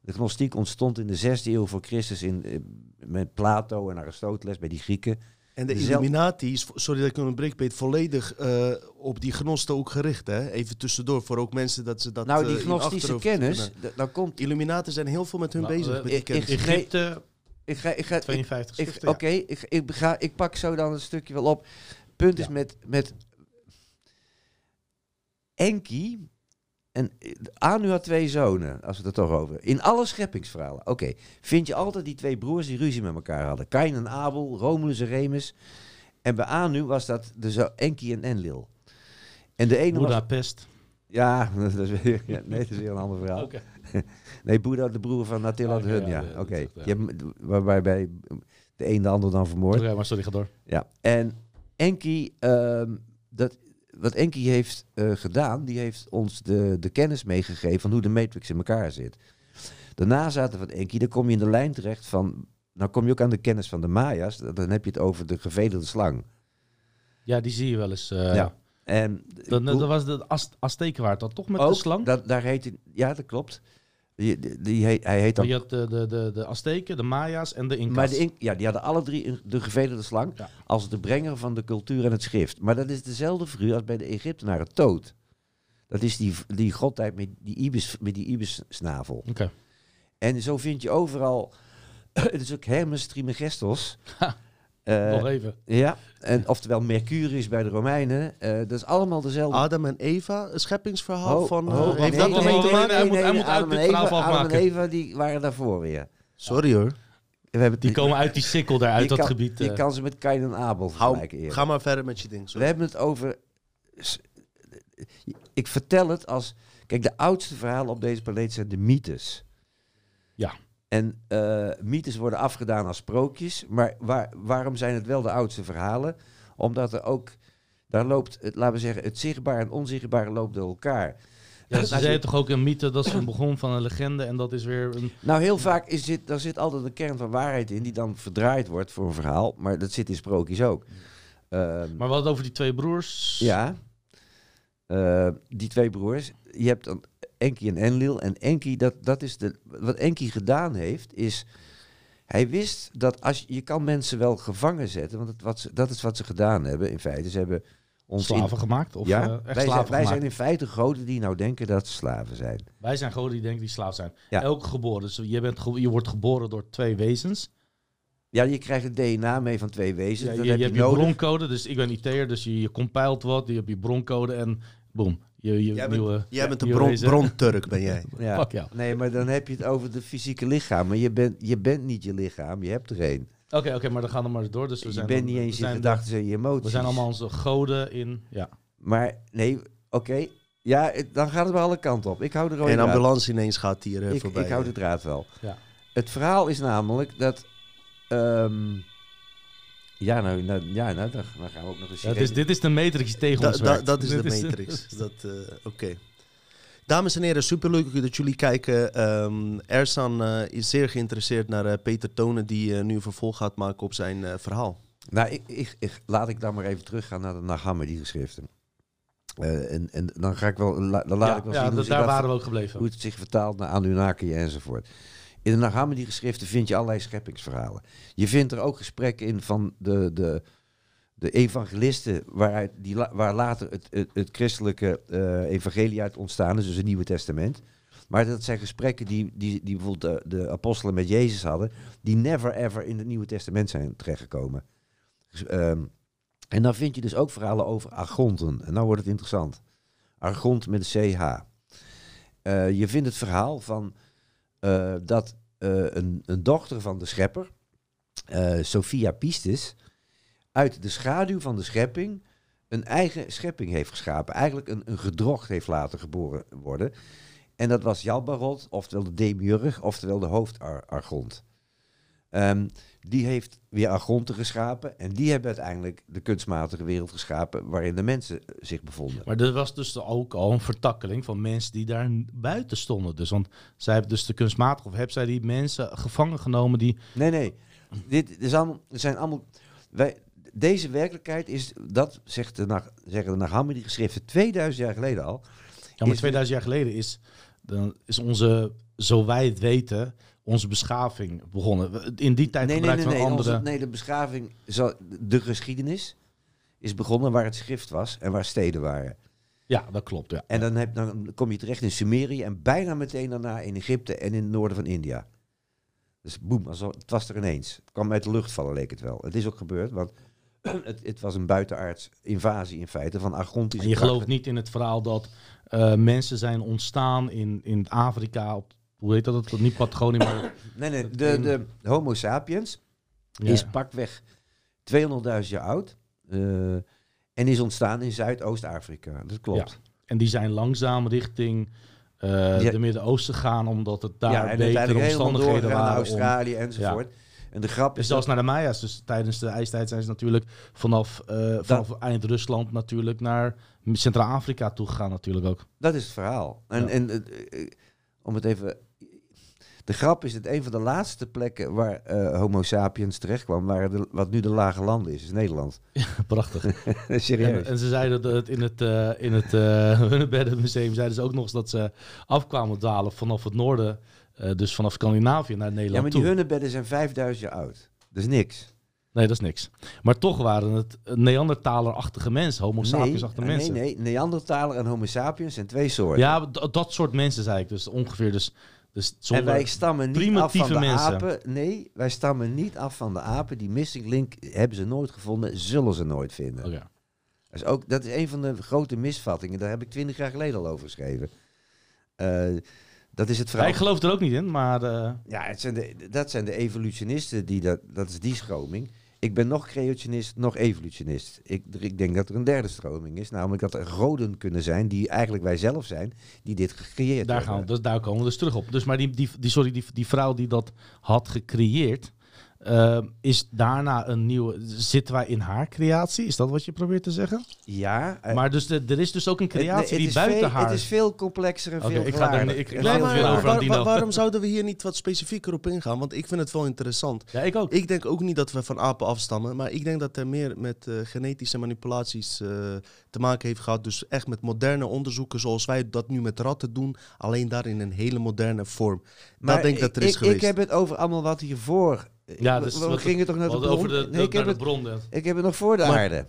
[SPEAKER 2] De gnostiek ontstond in de zesde eeuw voor Christus in, eh, met Plato en Aristoteles bij die Grieken.
[SPEAKER 1] En de
[SPEAKER 2] Dezelfde-
[SPEAKER 1] Illuminati is, sorry dat ik een breek Peet, volledig eh, op die gnosten ook gericht. Hè? Even tussendoor, voor ook mensen dat ze dat
[SPEAKER 2] nou,
[SPEAKER 1] eh,
[SPEAKER 2] die
[SPEAKER 1] in
[SPEAKER 2] gnostische kennis, dan komt...
[SPEAKER 1] Illuminaten zijn heel veel met hun
[SPEAKER 3] Nou,
[SPEAKER 1] bezig.
[SPEAKER 3] eh,
[SPEAKER 1] met die
[SPEAKER 2] ik-
[SPEAKER 1] kennis.
[SPEAKER 2] ik-
[SPEAKER 3] Egypte,
[SPEAKER 2] Ik ga, ik ga, ik-
[SPEAKER 3] 52
[SPEAKER 2] Ik,
[SPEAKER 3] schriften,
[SPEAKER 2] Oké,
[SPEAKER 3] ja.
[SPEAKER 2] ik, ik, ga, ik pak zo dan een stukje wel op. Punt is met, met Enki. En eh, Anu had twee zonen, als we het er toch over. In alle scheppingsverhalen. Oké, vind je altijd die twee broers die ruzie met elkaar hadden. Kain en Abel, Romulus en Remus. En bij Anu was dat de zo Enki en Enlil. En de ene was... Ja, dat is weer, ja, nee, dat is weer een ander verhaal.
[SPEAKER 3] Oké.
[SPEAKER 2] Nee, Boeddha, de broer van Attila
[SPEAKER 3] Oké,
[SPEAKER 2] de Hun,
[SPEAKER 3] ja,
[SPEAKER 2] ja.
[SPEAKER 3] ja,
[SPEAKER 2] Oké.
[SPEAKER 3] ja.
[SPEAKER 2] Waarbij bij de een de ander dan vermoord.
[SPEAKER 3] Oké, maar sorry, ga door.
[SPEAKER 2] Ja, en Enki, ehm, dat, wat Enki heeft eh, gedaan, die heeft ons de, de kennis meegegeven van hoe de Matrix in elkaar zit. De nazaten van Enki, dan kom je in de lijn terecht van, dan kom je ook aan de kennis van de Maya's, dan heb je het over de gevederde slang.
[SPEAKER 3] Ja, die zie je wel eens. eh
[SPEAKER 2] Ja. En
[SPEAKER 3] Dat, was de Az- Azteken waar het dat toch met
[SPEAKER 2] ook,
[SPEAKER 3] de slang?
[SPEAKER 2] Dat, daar heet ja, dat klopt. Die, die, die heet, hij heet dan
[SPEAKER 3] Je had de, de, de, de Azteken, de Maya's en de Incas.
[SPEAKER 2] Maar de in- ja, die hadden alle drie de gevederde slang
[SPEAKER 3] Ja.
[SPEAKER 2] als de brenger van de cultuur en het schrift. Maar dat is dezelfde figuur als bij de Egyptenaren, Toot. Dat is die, die godheid met die ibis, met die ibissnavel.
[SPEAKER 3] Oké.
[SPEAKER 2] En zo vind je overal... het is ook Hermes Trismegistos. Eh,
[SPEAKER 3] Nog even.
[SPEAKER 2] ja, en oftewel Mercurius bij de Romeinen. Eh, dat is allemaal dezelfde...
[SPEAKER 1] Adam en Eva, een scheppingsverhaal
[SPEAKER 2] Ho-
[SPEAKER 1] van... eh,
[SPEAKER 2] ho-
[SPEAKER 1] heeft
[SPEAKER 2] nee,
[SPEAKER 1] dat ermee te
[SPEAKER 3] nee,
[SPEAKER 1] maken?
[SPEAKER 3] nee, hij moet- hij moet uit
[SPEAKER 2] Adam
[SPEAKER 3] dit
[SPEAKER 2] en
[SPEAKER 3] verhaal
[SPEAKER 2] Eva- Adam en
[SPEAKER 3] afmaken.
[SPEAKER 2] Eva, die waren daarvoor weer.
[SPEAKER 1] Sorry hoor.
[SPEAKER 2] We hebben
[SPEAKER 3] Die komen uit die sikkel daar, uit dat
[SPEAKER 2] kan,
[SPEAKER 3] gebied.
[SPEAKER 2] Je
[SPEAKER 3] eh.
[SPEAKER 2] kan ze met Kain en Abel
[SPEAKER 1] Hou,
[SPEAKER 2] vergelijken. eerder.
[SPEAKER 1] ga maar verder met je ding.
[SPEAKER 2] We hebben het over. Ik vertel het als. Kijk, de oudste verhalen op deze planeet zijn de mythes.
[SPEAKER 3] Ja.
[SPEAKER 2] En eh, mythes worden afgedaan als sprookjes. Maar waar, waarom zijn het wel de oudste verhalen? Omdat er ook. Daar loopt, het, laten we zeggen, het zichtbare en onzichtbare loopt door elkaar.
[SPEAKER 3] Ja, ze
[SPEAKER 2] je-
[SPEAKER 3] zeiden toch ook een mythe, dat is een begon van een legende en dat is weer een...
[SPEAKER 2] Nou, heel vaak is dit, daar zit altijd een kern van waarheid in, die dan verdraaid wordt voor een verhaal. Maar dat zit in sprookjes ook. Ehm,
[SPEAKER 3] Maar het over die twee broers.
[SPEAKER 2] Ja. Eh, die twee broers. Je hebt dan Enki en Enlil. En Enki, dat, dat is de, wat Enki gedaan heeft, is... Hij wist dat als je, je kan mensen wel gevangen zetten, want het, wat ze, dat is wat ze gedaan hebben in feite. Ze hebben ons in-
[SPEAKER 3] Slaven gemaakt? Of
[SPEAKER 2] ja,
[SPEAKER 3] eh, echt
[SPEAKER 2] wij,
[SPEAKER 3] slaven
[SPEAKER 2] zijn, wij
[SPEAKER 3] gemaakt?
[SPEAKER 2] zijn in feite goden die nou denken dat ze slaven zijn.
[SPEAKER 3] Wij zijn goden die denken die slaaf zijn.
[SPEAKER 2] Ja.
[SPEAKER 3] Elk geboren. Dus je, bent ge- je wordt geboren door twee wezens.
[SPEAKER 2] Ja, je krijgt het DNA mee van twee wezens.
[SPEAKER 3] Ja,
[SPEAKER 2] dat
[SPEAKER 3] je,
[SPEAKER 2] heb
[SPEAKER 3] je
[SPEAKER 2] je,
[SPEAKER 3] hebt je broncode, dus ik ben IT'er, dus je, je compiled wat, je hebt je broncode en boom. Je, je
[SPEAKER 1] Jij bent,
[SPEAKER 3] nieuwe,
[SPEAKER 1] jij bent een bron, bronturk, ben jij.
[SPEAKER 2] Ja.
[SPEAKER 3] Fuck jou.
[SPEAKER 2] Nee, maar dan heb je het over de fysieke lichaam. Maar je bent, je bent niet je lichaam, je hebt er één.
[SPEAKER 3] Oké, oké, maar dan gaan we maar door. Dus we
[SPEAKER 2] Je
[SPEAKER 3] zijn
[SPEAKER 2] bent
[SPEAKER 3] dan-
[SPEAKER 2] niet eens je gedachten en je emoties.
[SPEAKER 3] We zijn allemaal onze goden in, ja.
[SPEAKER 2] Maar nee, oké. Ja, dan gaat het wel alle kanten op. Ik hou de rode
[SPEAKER 1] En ambulance ineens gaat hier eh,
[SPEAKER 2] Ik,
[SPEAKER 1] voorbij.
[SPEAKER 2] ik hou de draad wel.
[SPEAKER 3] Ja.
[SPEAKER 2] Het verhaal is namelijk dat... ehm, ja, nou, nou, ja, nou dan, dan gaan we ook nog eens...
[SPEAKER 3] Ja, het is, dit is de matrix die tegen
[SPEAKER 1] Da-
[SPEAKER 3] ons
[SPEAKER 1] da- dat is de matrix. Dat, eh, Oké. Dames en heren, superleuk dat jullie kijken. Ehm Ersan eh, is zeer geïnteresseerd naar eh, Peter Tonen, die nu een vervolg gaat maken op zijn eh, verhaal.
[SPEAKER 2] Nou, ik, ik, ik- laat ik dan maar even teruggaan naar de Nag Hammadi geschriften. Eh, en, en dan ga ik wel, la- dan laat
[SPEAKER 3] ja,
[SPEAKER 2] ik wel
[SPEAKER 3] ja,
[SPEAKER 2] zien hoe, zich
[SPEAKER 3] daar
[SPEAKER 2] dat-
[SPEAKER 3] waren we ook gebleven.
[SPEAKER 2] hoe het zich vertaalt naar Anunnaki enzovoort. In de Nag Hammadi geschriften vind je allerlei scheppingsverhalen. Je vindt er ook gesprekken in van de, de, de evangelisten, waaruit die, waar later het, het, christelijke eh, evangelie uit ontstaan is, dus het Nieuwe Testament. Maar dat zijn gesprekken die, die, die bijvoorbeeld de, apostelen met Jezus hadden, die never ever in het Nieuwe Testament zijn terechtgekomen. Dus, ehm, en dan vind je dus ook verhalen over argonten. En nou wordt het interessant. Argont met een CH. Eh, je vindt het verhaal van eh, dat eh, een, een dochter van de schepper, eh, Sophia Pistis, uit de schaduw van de schepping een eigen schepping heeft geschapen. Eigenlijk een, een gedrocht heeft laten geboren worden. En dat was Jalbarot, oftewel de demiurg, oftewel de hoofdargont. Ehm, die heeft weer argonten geschapen en die hebben uiteindelijk de kunstmatige wereld geschapen waarin de mensen eh, zich bevonden.
[SPEAKER 3] Maar er was dus ook al een vertakkeling van mensen die daar buiten stonden. Dus, want zij hebben dus de kunstmatige, of hebben zij die mensen gevangen genomen die...
[SPEAKER 2] Nee, nee. Dit is allemaal, zijn allemaal. Wij, deze werkelijkheid is, dat zegt de, Nag- zeggen de Naghammadi geschriften 2000 jaar geleden al.
[SPEAKER 3] Ja, maar
[SPEAKER 2] Is-
[SPEAKER 3] 2000 jaar geleden is, dan is onze, zo wij het weten, onze beschaving begonnen. In die tijd
[SPEAKER 2] Nee, nee,
[SPEAKER 3] gebruikten
[SPEAKER 2] nee, nee.
[SPEAKER 3] een andere...
[SPEAKER 2] Onze- nee, de beschaving, zo- de geschiedenis is begonnen waar het schrift was en waar steden waren.
[SPEAKER 3] Ja, dat klopt. Ja.
[SPEAKER 2] En dan, heb, dan kom je terecht in Sumerië en bijna meteen daarna in Egypte en in het noorden van India. Dus boem, het was er ineens. Het kwam uit de lucht vallen, leek het wel. Het is ook gebeurd, want het, het was een buitenaards invasie in feite van Argontische
[SPEAKER 3] En je gelooft niet in het verhaal dat eh, mensen zijn ontstaan in, in Afrika, op, hoe heet dat? Niet Patagonië, maar...
[SPEAKER 2] Nee, nee, de, de Homo sapiens
[SPEAKER 3] Ja.
[SPEAKER 2] is pakweg 200.000 jaar oud. eh, en is ontstaan in Zuidoost-Afrika. Dat klopt.
[SPEAKER 3] En die zijn langzaam richting
[SPEAKER 2] Ja.
[SPEAKER 3] de Midden-Oosten gegaan, omdat het daar
[SPEAKER 2] Ja, en
[SPEAKER 3] betere omstandigheden
[SPEAKER 2] naar
[SPEAKER 3] waren. om-
[SPEAKER 2] Australië enzovoort. En de grap
[SPEAKER 3] Dus
[SPEAKER 2] is
[SPEAKER 3] zelfs
[SPEAKER 2] dat,
[SPEAKER 3] naar de Maya's. Dus tijdens de ijstijd zijn ze natuurlijk vanaf, eh, vanaf eind Rusland natuurlijk naar Centraal-Afrika toe gegaan natuurlijk ook.
[SPEAKER 2] dat is het verhaal. En, en om het even... De grap is dat een van de laatste plekken waar eh, Homo sapiens terecht kwam, waren de, wat nu de lage landen is, is Nederland.
[SPEAKER 3] Prachtig.
[SPEAKER 2] Serieus.
[SPEAKER 3] En, en ze zeiden dat in het, eh in het uh, Hunnebeddenmuseum zeiden ze ook nog eens dat ze afkwamen dwalen vanaf het noorden, eh, dus vanaf Scandinavië naar Nederland
[SPEAKER 2] ja, maar die
[SPEAKER 3] toe.
[SPEAKER 2] hunnebedden zijn 5000 jaar oud. Dat is niks.
[SPEAKER 3] Nee, dat is niks. Maar toch waren het Neandertaler-achtige mensen, Homo sapiens-achtige
[SPEAKER 2] nee,
[SPEAKER 3] mensen.
[SPEAKER 2] nee, nee. Neandertaler en Homo sapiens zijn twee soorten.
[SPEAKER 3] Ja, dat soort mensen zei ik. Dus ongeveer dus, dus.
[SPEAKER 2] En wij stammen niet af van de
[SPEAKER 3] mensen.
[SPEAKER 2] apen. Nee, wij stammen niet af van de apen. Die missing link hebben ze nooit gevonden, zullen ze nooit vinden.
[SPEAKER 3] Oké.
[SPEAKER 2] Dat, is ook, dat is een van de grote misvattingen. Daar heb ik twintig jaar geleden al over geschreven. Eh, dat is het verhaal.
[SPEAKER 3] ik geloof er ook niet in, maar... eh,
[SPEAKER 2] Ja, het zijn de, dat zijn de evolutionisten die dat, dat is die stroming. Ik ben nog creationist, nog evolutionist. Ik, ik denk dat er een derde stroming is, namelijk dat er goden kunnen zijn die eigenlijk wij zelf zijn, die dit gecreëerd
[SPEAKER 3] Daar,
[SPEAKER 2] hebben.
[SPEAKER 3] gaan we, dus daar komen we dus terug op. Dus maar die, die, die, sorry, die, die vrouw die dat had gecreëerd, eh, is daarna een nieuwe. Zitten wij in haar creatie? Is dat wat je probeert te zeggen?
[SPEAKER 2] Ja, eh,
[SPEAKER 3] maar dus de, er is dus ook een
[SPEAKER 2] het- nee,
[SPEAKER 3] creatie
[SPEAKER 2] het
[SPEAKER 3] die buiten
[SPEAKER 2] veel,
[SPEAKER 3] haar.
[SPEAKER 2] Het is veel complexer en
[SPEAKER 3] Oké,
[SPEAKER 2] veel
[SPEAKER 3] ik ga daar ik-
[SPEAKER 1] Nee,
[SPEAKER 2] veel
[SPEAKER 1] maar
[SPEAKER 3] over
[SPEAKER 1] waar- waar- waarom zouden we hier niet wat specifieker op ingaan? Want ik vind het wel interessant.
[SPEAKER 3] Ja, ik ook.
[SPEAKER 1] Ik denk ook niet dat we van apen afstammen, maar ik denk dat er meer met eh, genetische manipulaties eh, te maken heeft gehad. Dus echt met moderne onderzoeken zoals wij dat nu met ratten doen, alleen daar in een hele moderne vorm.
[SPEAKER 2] Maar
[SPEAKER 1] dat denk ik dat er is
[SPEAKER 2] ik,
[SPEAKER 1] geweest.
[SPEAKER 2] Ik heb het over allemaal wat hiervoor.
[SPEAKER 3] Ja,
[SPEAKER 2] we,
[SPEAKER 3] dus
[SPEAKER 2] we
[SPEAKER 3] wat-
[SPEAKER 2] gingen toch naar de bron?
[SPEAKER 3] over de,
[SPEAKER 2] nee, ik
[SPEAKER 3] naar
[SPEAKER 2] heb,
[SPEAKER 3] de
[SPEAKER 2] het,
[SPEAKER 3] bron. ja.
[SPEAKER 2] ik heb het nog voor de
[SPEAKER 1] Maar-
[SPEAKER 2] aarde.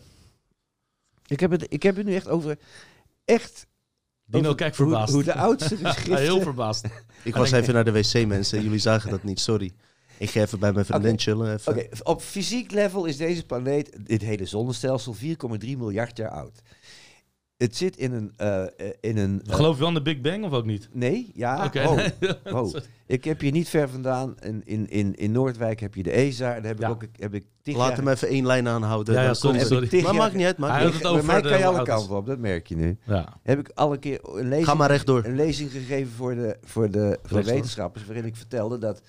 [SPEAKER 2] Ik heb, het, ik heb het nu echt over echt
[SPEAKER 3] Dino,
[SPEAKER 2] over
[SPEAKER 3] kijk
[SPEAKER 2] hoe-
[SPEAKER 3] verbaasd.
[SPEAKER 2] Hoe, de oudste
[SPEAKER 3] Ja,
[SPEAKER 2] geschriften...
[SPEAKER 3] heel verbaasd.
[SPEAKER 1] Ik was even naar de wc, mensen. Jullie zagen dat niet, sorry. Ik ga even bij mijn vriendin
[SPEAKER 2] Oké.
[SPEAKER 1] chillen. Even.
[SPEAKER 2] Oké, op fysiek level is deze planeet, dit hele zonnestelsel, 4,3 miljard jaar oud. Het zit in een... eh, eh, in een eh,
[SPEAKER 3] Geloof je in de Big Bang of ook niet?
[SPEAKER 2] nee, ja.
[SPEAKER 3] Oké.
[SPEAKER 2] oh, oh. Ik heb hier niet ver vandaan. In, in, in, in Noordwijk heb je de ESA. Daar heb
[SPEAKER 3] Ja.
[SPEAKER 2] ik ook heb ik
[SPEAKER 1] Laat
[SPEAKER 2] jaar-
[SPEAKER 1] hem even één lijn aanhouden.
[SPEAKER 3] Ja, ja, sorry,
[SPEAKER 1] Maar
[SPEAKER 2] jaar-
[SPEAKER 1] maakt niet uit, maakt
[SPEAKER 3] Hij
[SPEAKER 1] niet
[SPEAKER 3] had
[SPEAKER 1] uit.
[SPEAKER 3] het
[SPEAKER 2] Bij
[SPEAKER 3] over
[SPEAKER 2] mij kan je alle kanten op, dat merk je nu.
[SPEAKER 3] Ja.
[SPEAKER 2] Heb ik al een keer een lezing,
[SPEAKER 1] Ga maar rechtdoor.
[SPEAKER 2] een lezing gegeven voor de, voor de, voor de wetenschappers, waarin ik vertelde dat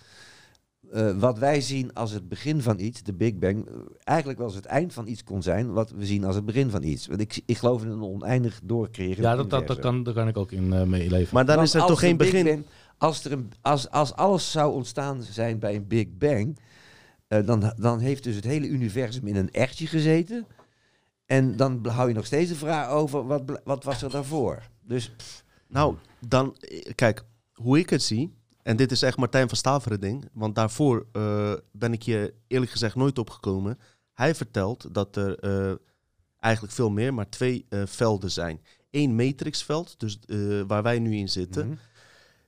[SPEAKER 2] eh, wat wij zien als het begin van iets, de Big Bang, eh, eigenlijk wel eens het eind van iets kon zijn, wat we zien als het begin van iets. Want ik, ik geloof in een oneindig doorcreëren.
[SPEAKER 3] Ja, dat, dat, dat kan, daar kan ik ook in meeleven.
[SPEAKER 1] Maar dan
[SPEAKER 2] Want
[SPEAKER 1] is er toch geen begin.
[SPEAKER 2] Bang- als, er een, als, als alles zou ontstaan zijn bij een Big Bang, eh, dan, dan heeft dus het hele universum in een ertje gezeten. En dan hou je nog steeds de vraag over, wat, wat was er daarvoor? Dus
[SPEAKER 1] Nou, dan, kijk, hoe ik het zie, en dit is echt Martijn van Staveren ding, want daarvoor eh, ben ik hier eerlijk gezegd nooit opgekomen. Hij vertelt dat er eh, eigenlijk veel meer, maar twee eh, velden zijn. Eén matrixveld, dus waar wij nu in zitten.
[SPEAKER 2] mhm.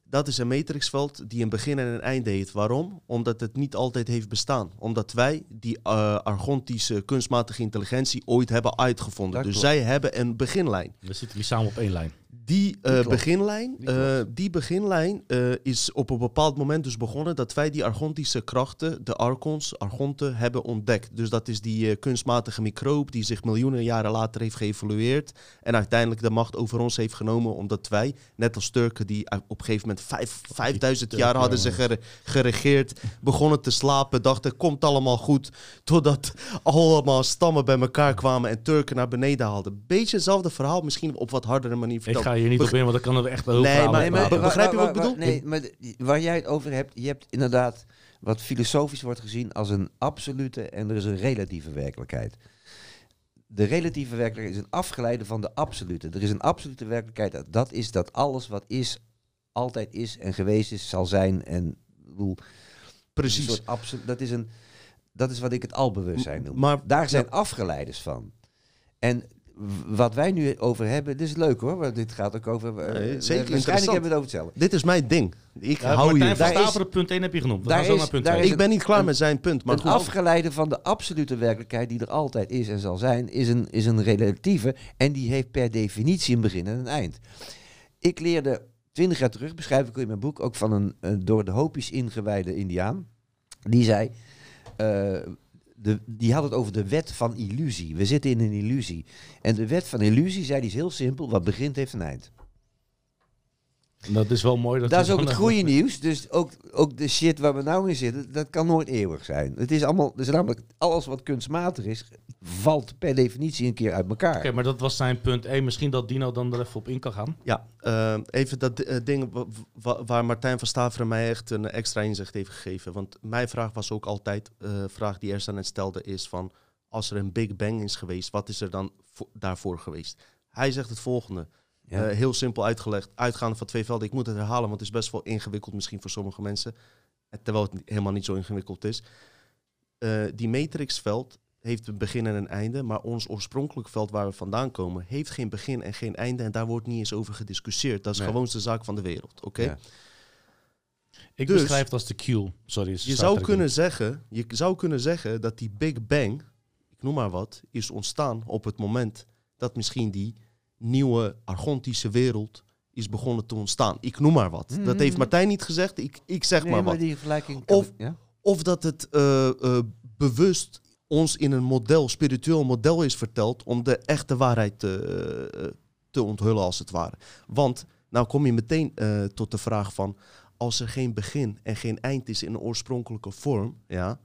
[SPEAKER 1] Dat is een matrixveld die een begin en een einde heeft. Waarom? Omdat het niet altijd heeft bestaan. Omdat wij die argontische kunstmatige intelligentie ooit hebben uitgevonden.
[SPEAKER 2] Dat
[SPEAKER 1] dus
[SPEAKER 2] klopt.
[SPEAKER 1] zij hebben een beginlijn.
[SPEAKER 3] We zitten hier samen op één lijn.
[SPEAKER 1] Die, eh,
[SPEAKER 2] klopt.
[SPEAKER 1] beginlijn,
[SPEAKER 2] Die
[SPEAKER 1] eh, die beginlijn eh, is op een bepaald moment dus begonnen dat wij die argontische krachten, de archons, argonten, hebben ontdekt. Dus dat is die eh, kunstmatige microop die zich miljoenen jaren later heeft geëvolueerd en uiteindelijk de macht over ons heeft genomen omdat wij, net als Turken die op een gegeven moment vijf, 5000 jaar
[SPEAKER 3] Turken,
[SPEAKER 1] hadden ze gere- geregeerd, begonnen te slapen, dachten komt allemaal goed, totdat allemaal stammen bij elkaar kwamen en Turken naar beneden haalden. Beetje hetzelfde verhaal, misschien op wat hardere manier verteld.
[SPEAKER 3] Hier niet op in, want dan kan er echt heel
[SPEAKER 1] Nee, maar-
[SPEAKER 3] over
[SPEAKER 1] maar- begrijp je wat ik
[SPEAKER 2] waar-
[SPEAKER 1] bedoel?
[SPEAKER 2] Nee, maar waar jij het over hebt, je hebt inderdaad wat filosofisch wordt gezien als een absolute en er is een relatieve werkelijkheid. De relatieve werkelijkheid is een afgeleide van de absolute. Er is een absolute werkelijkheid. dat- Dat is dat alles wat is, altijd is en geweest is, zal zijn. En bedoel,
[SPEAKER 1] Precies.
[SPEAKER 2] een soort absolu- dat, is een, dat is wat ik het albewustzijn noem.
[SPEAKER 1] Maar
[SPEAKER 2] Daar zijn afgeleiders van. En wat wij nu over hebben, dit is leuk hoor, want dit gaat ook over... eh,
[SPEAKER 1] Nee, zeker
[SPEAKER 2] waarschijnlijk
[SPEAKER 1] interessant.
[SPEAKER 2] hebben we het over hetzelfde.
[SPEAKER 1] dit is mijn ding. Ik
[SPEAKER 3] Ja,
[SPEAKER 1] hou
[SPEAKER 3] Martijn van
[SPEAKER 2] Daar is-
[SPEAKER 3] Staveren, punt 1 heb je genoemd. We
[SPEAKER 2] daar
[SPEAKER 3] gaan zo
[SPEAKER 2] is-
[SPEAKER 3] naar punt
[SPEAKER 2] daar
[SPEAKER 3] 2.
[SPEAKER 2] is
[SPEAKER 1] Ik ben niet klaar
[SPEAKER 2] een-
[SPEAKER 1] met zijn punt. Maar
[SPEAKER 2] een
[SPEAKER 1] goed,
[SPEAKER 2] afgeleide van de absolute werkelijkheid die er altijd is en zal zijn, is een, is een relatieve. En die heeft per definitie een begin en een eind. Ik leerde twintig jaar terug, beschrijf ik in mijn boek, ook van een, een door de Hopi's ingewijde Indiaan. Die zei, eh, de, die had het over de wet van illusie. We zitten in een illusie. En de wet van illusie, zei die is heel simpel, wat begint heeft een eind.
[SPEAKER 3] Dat is wel mooi. Dat
[SPEAKER 2] is ook het goede nieuws. Dus ook, ook de shit waar we nou in zitten, dat kan nooit eeuwig zijn. Het is allemaal, dus namelijk alles wat kunstmatig is, valt per definitie een keer uit elkaar.
[SPEAKER 3] Oké, maar dat was zijn punt 1. Misschien dat Dino dan er even op in kan gaan.
[SPEAKER 1] Ja, eh, even dat eh, ding wa- wa- waar Martijn van Staveren mij echt een extra inzicht heeft gegeven. Want mijn vraag was ook altijd, eh vraag die Ersan net stelde, is van als er een Big Bang is geweest, wat is er dan vo- daarvoor geweest? Hij zegt het volgende,
[SPEAKER 2] Ja.
[SPEAKER 1] eh, heel simpel uitgelegd, uitgaande van twee velden. Ik moet het herhalen, want het is best wel ingewikkeld misschien voor sommige mensen. eh, Terwijl het helemaal niet zo ingewikkeld is. Eh, die matrixveld heeft een begin en een einde, maar ons oorspronkelijk veld waar we vandaan komen, heeft geen begin en geen einde en daar wordt niet eens over gediscussieerd. Dat is
[SPEAKER 2] Nee.
[SPEAKER 1] gewoon de zaak van de wereld, oké?
[SPEAKER 2] Ja.
[SPEAKER 3] Ik
[SPEAKER 1] Dus-
[SPEAKER 3] beschrijf het als de Q. Sorry.
[SPEAKER 1] Je zou kunnen zeggen, je zou kunnen zeggen dat die Big Bang, ik noem maar wat, is ontstaan op het moment dat misschien die nieuwe argontische wereld is begonnen te ontstaan. Ik noem maar wat. Dat heeft
[SPEAKER 2] Mhm.
[SPEAKER 1] Martijn niet gezegd, ik, ik zeg
[SPEAKER 2] Nee,
[SPEAKER 1] maar
[SPEAKER 2] maar
[SPEAKER 1] wat.
[SPEAKER 2] die vergelijking kan
[SPEAKER 1] Of-
[SPEAKER 2] ja?
[SPEAKER 1] Of dat het eh, eh, bewust ons in een model, spiritueel model is verteld om de echte waarheid te, eh, te onthullen als het ware. Want nou kom je meteen tot de vraag van als er geen begin en geen eind is in een oorspronkelijke vorm, ja,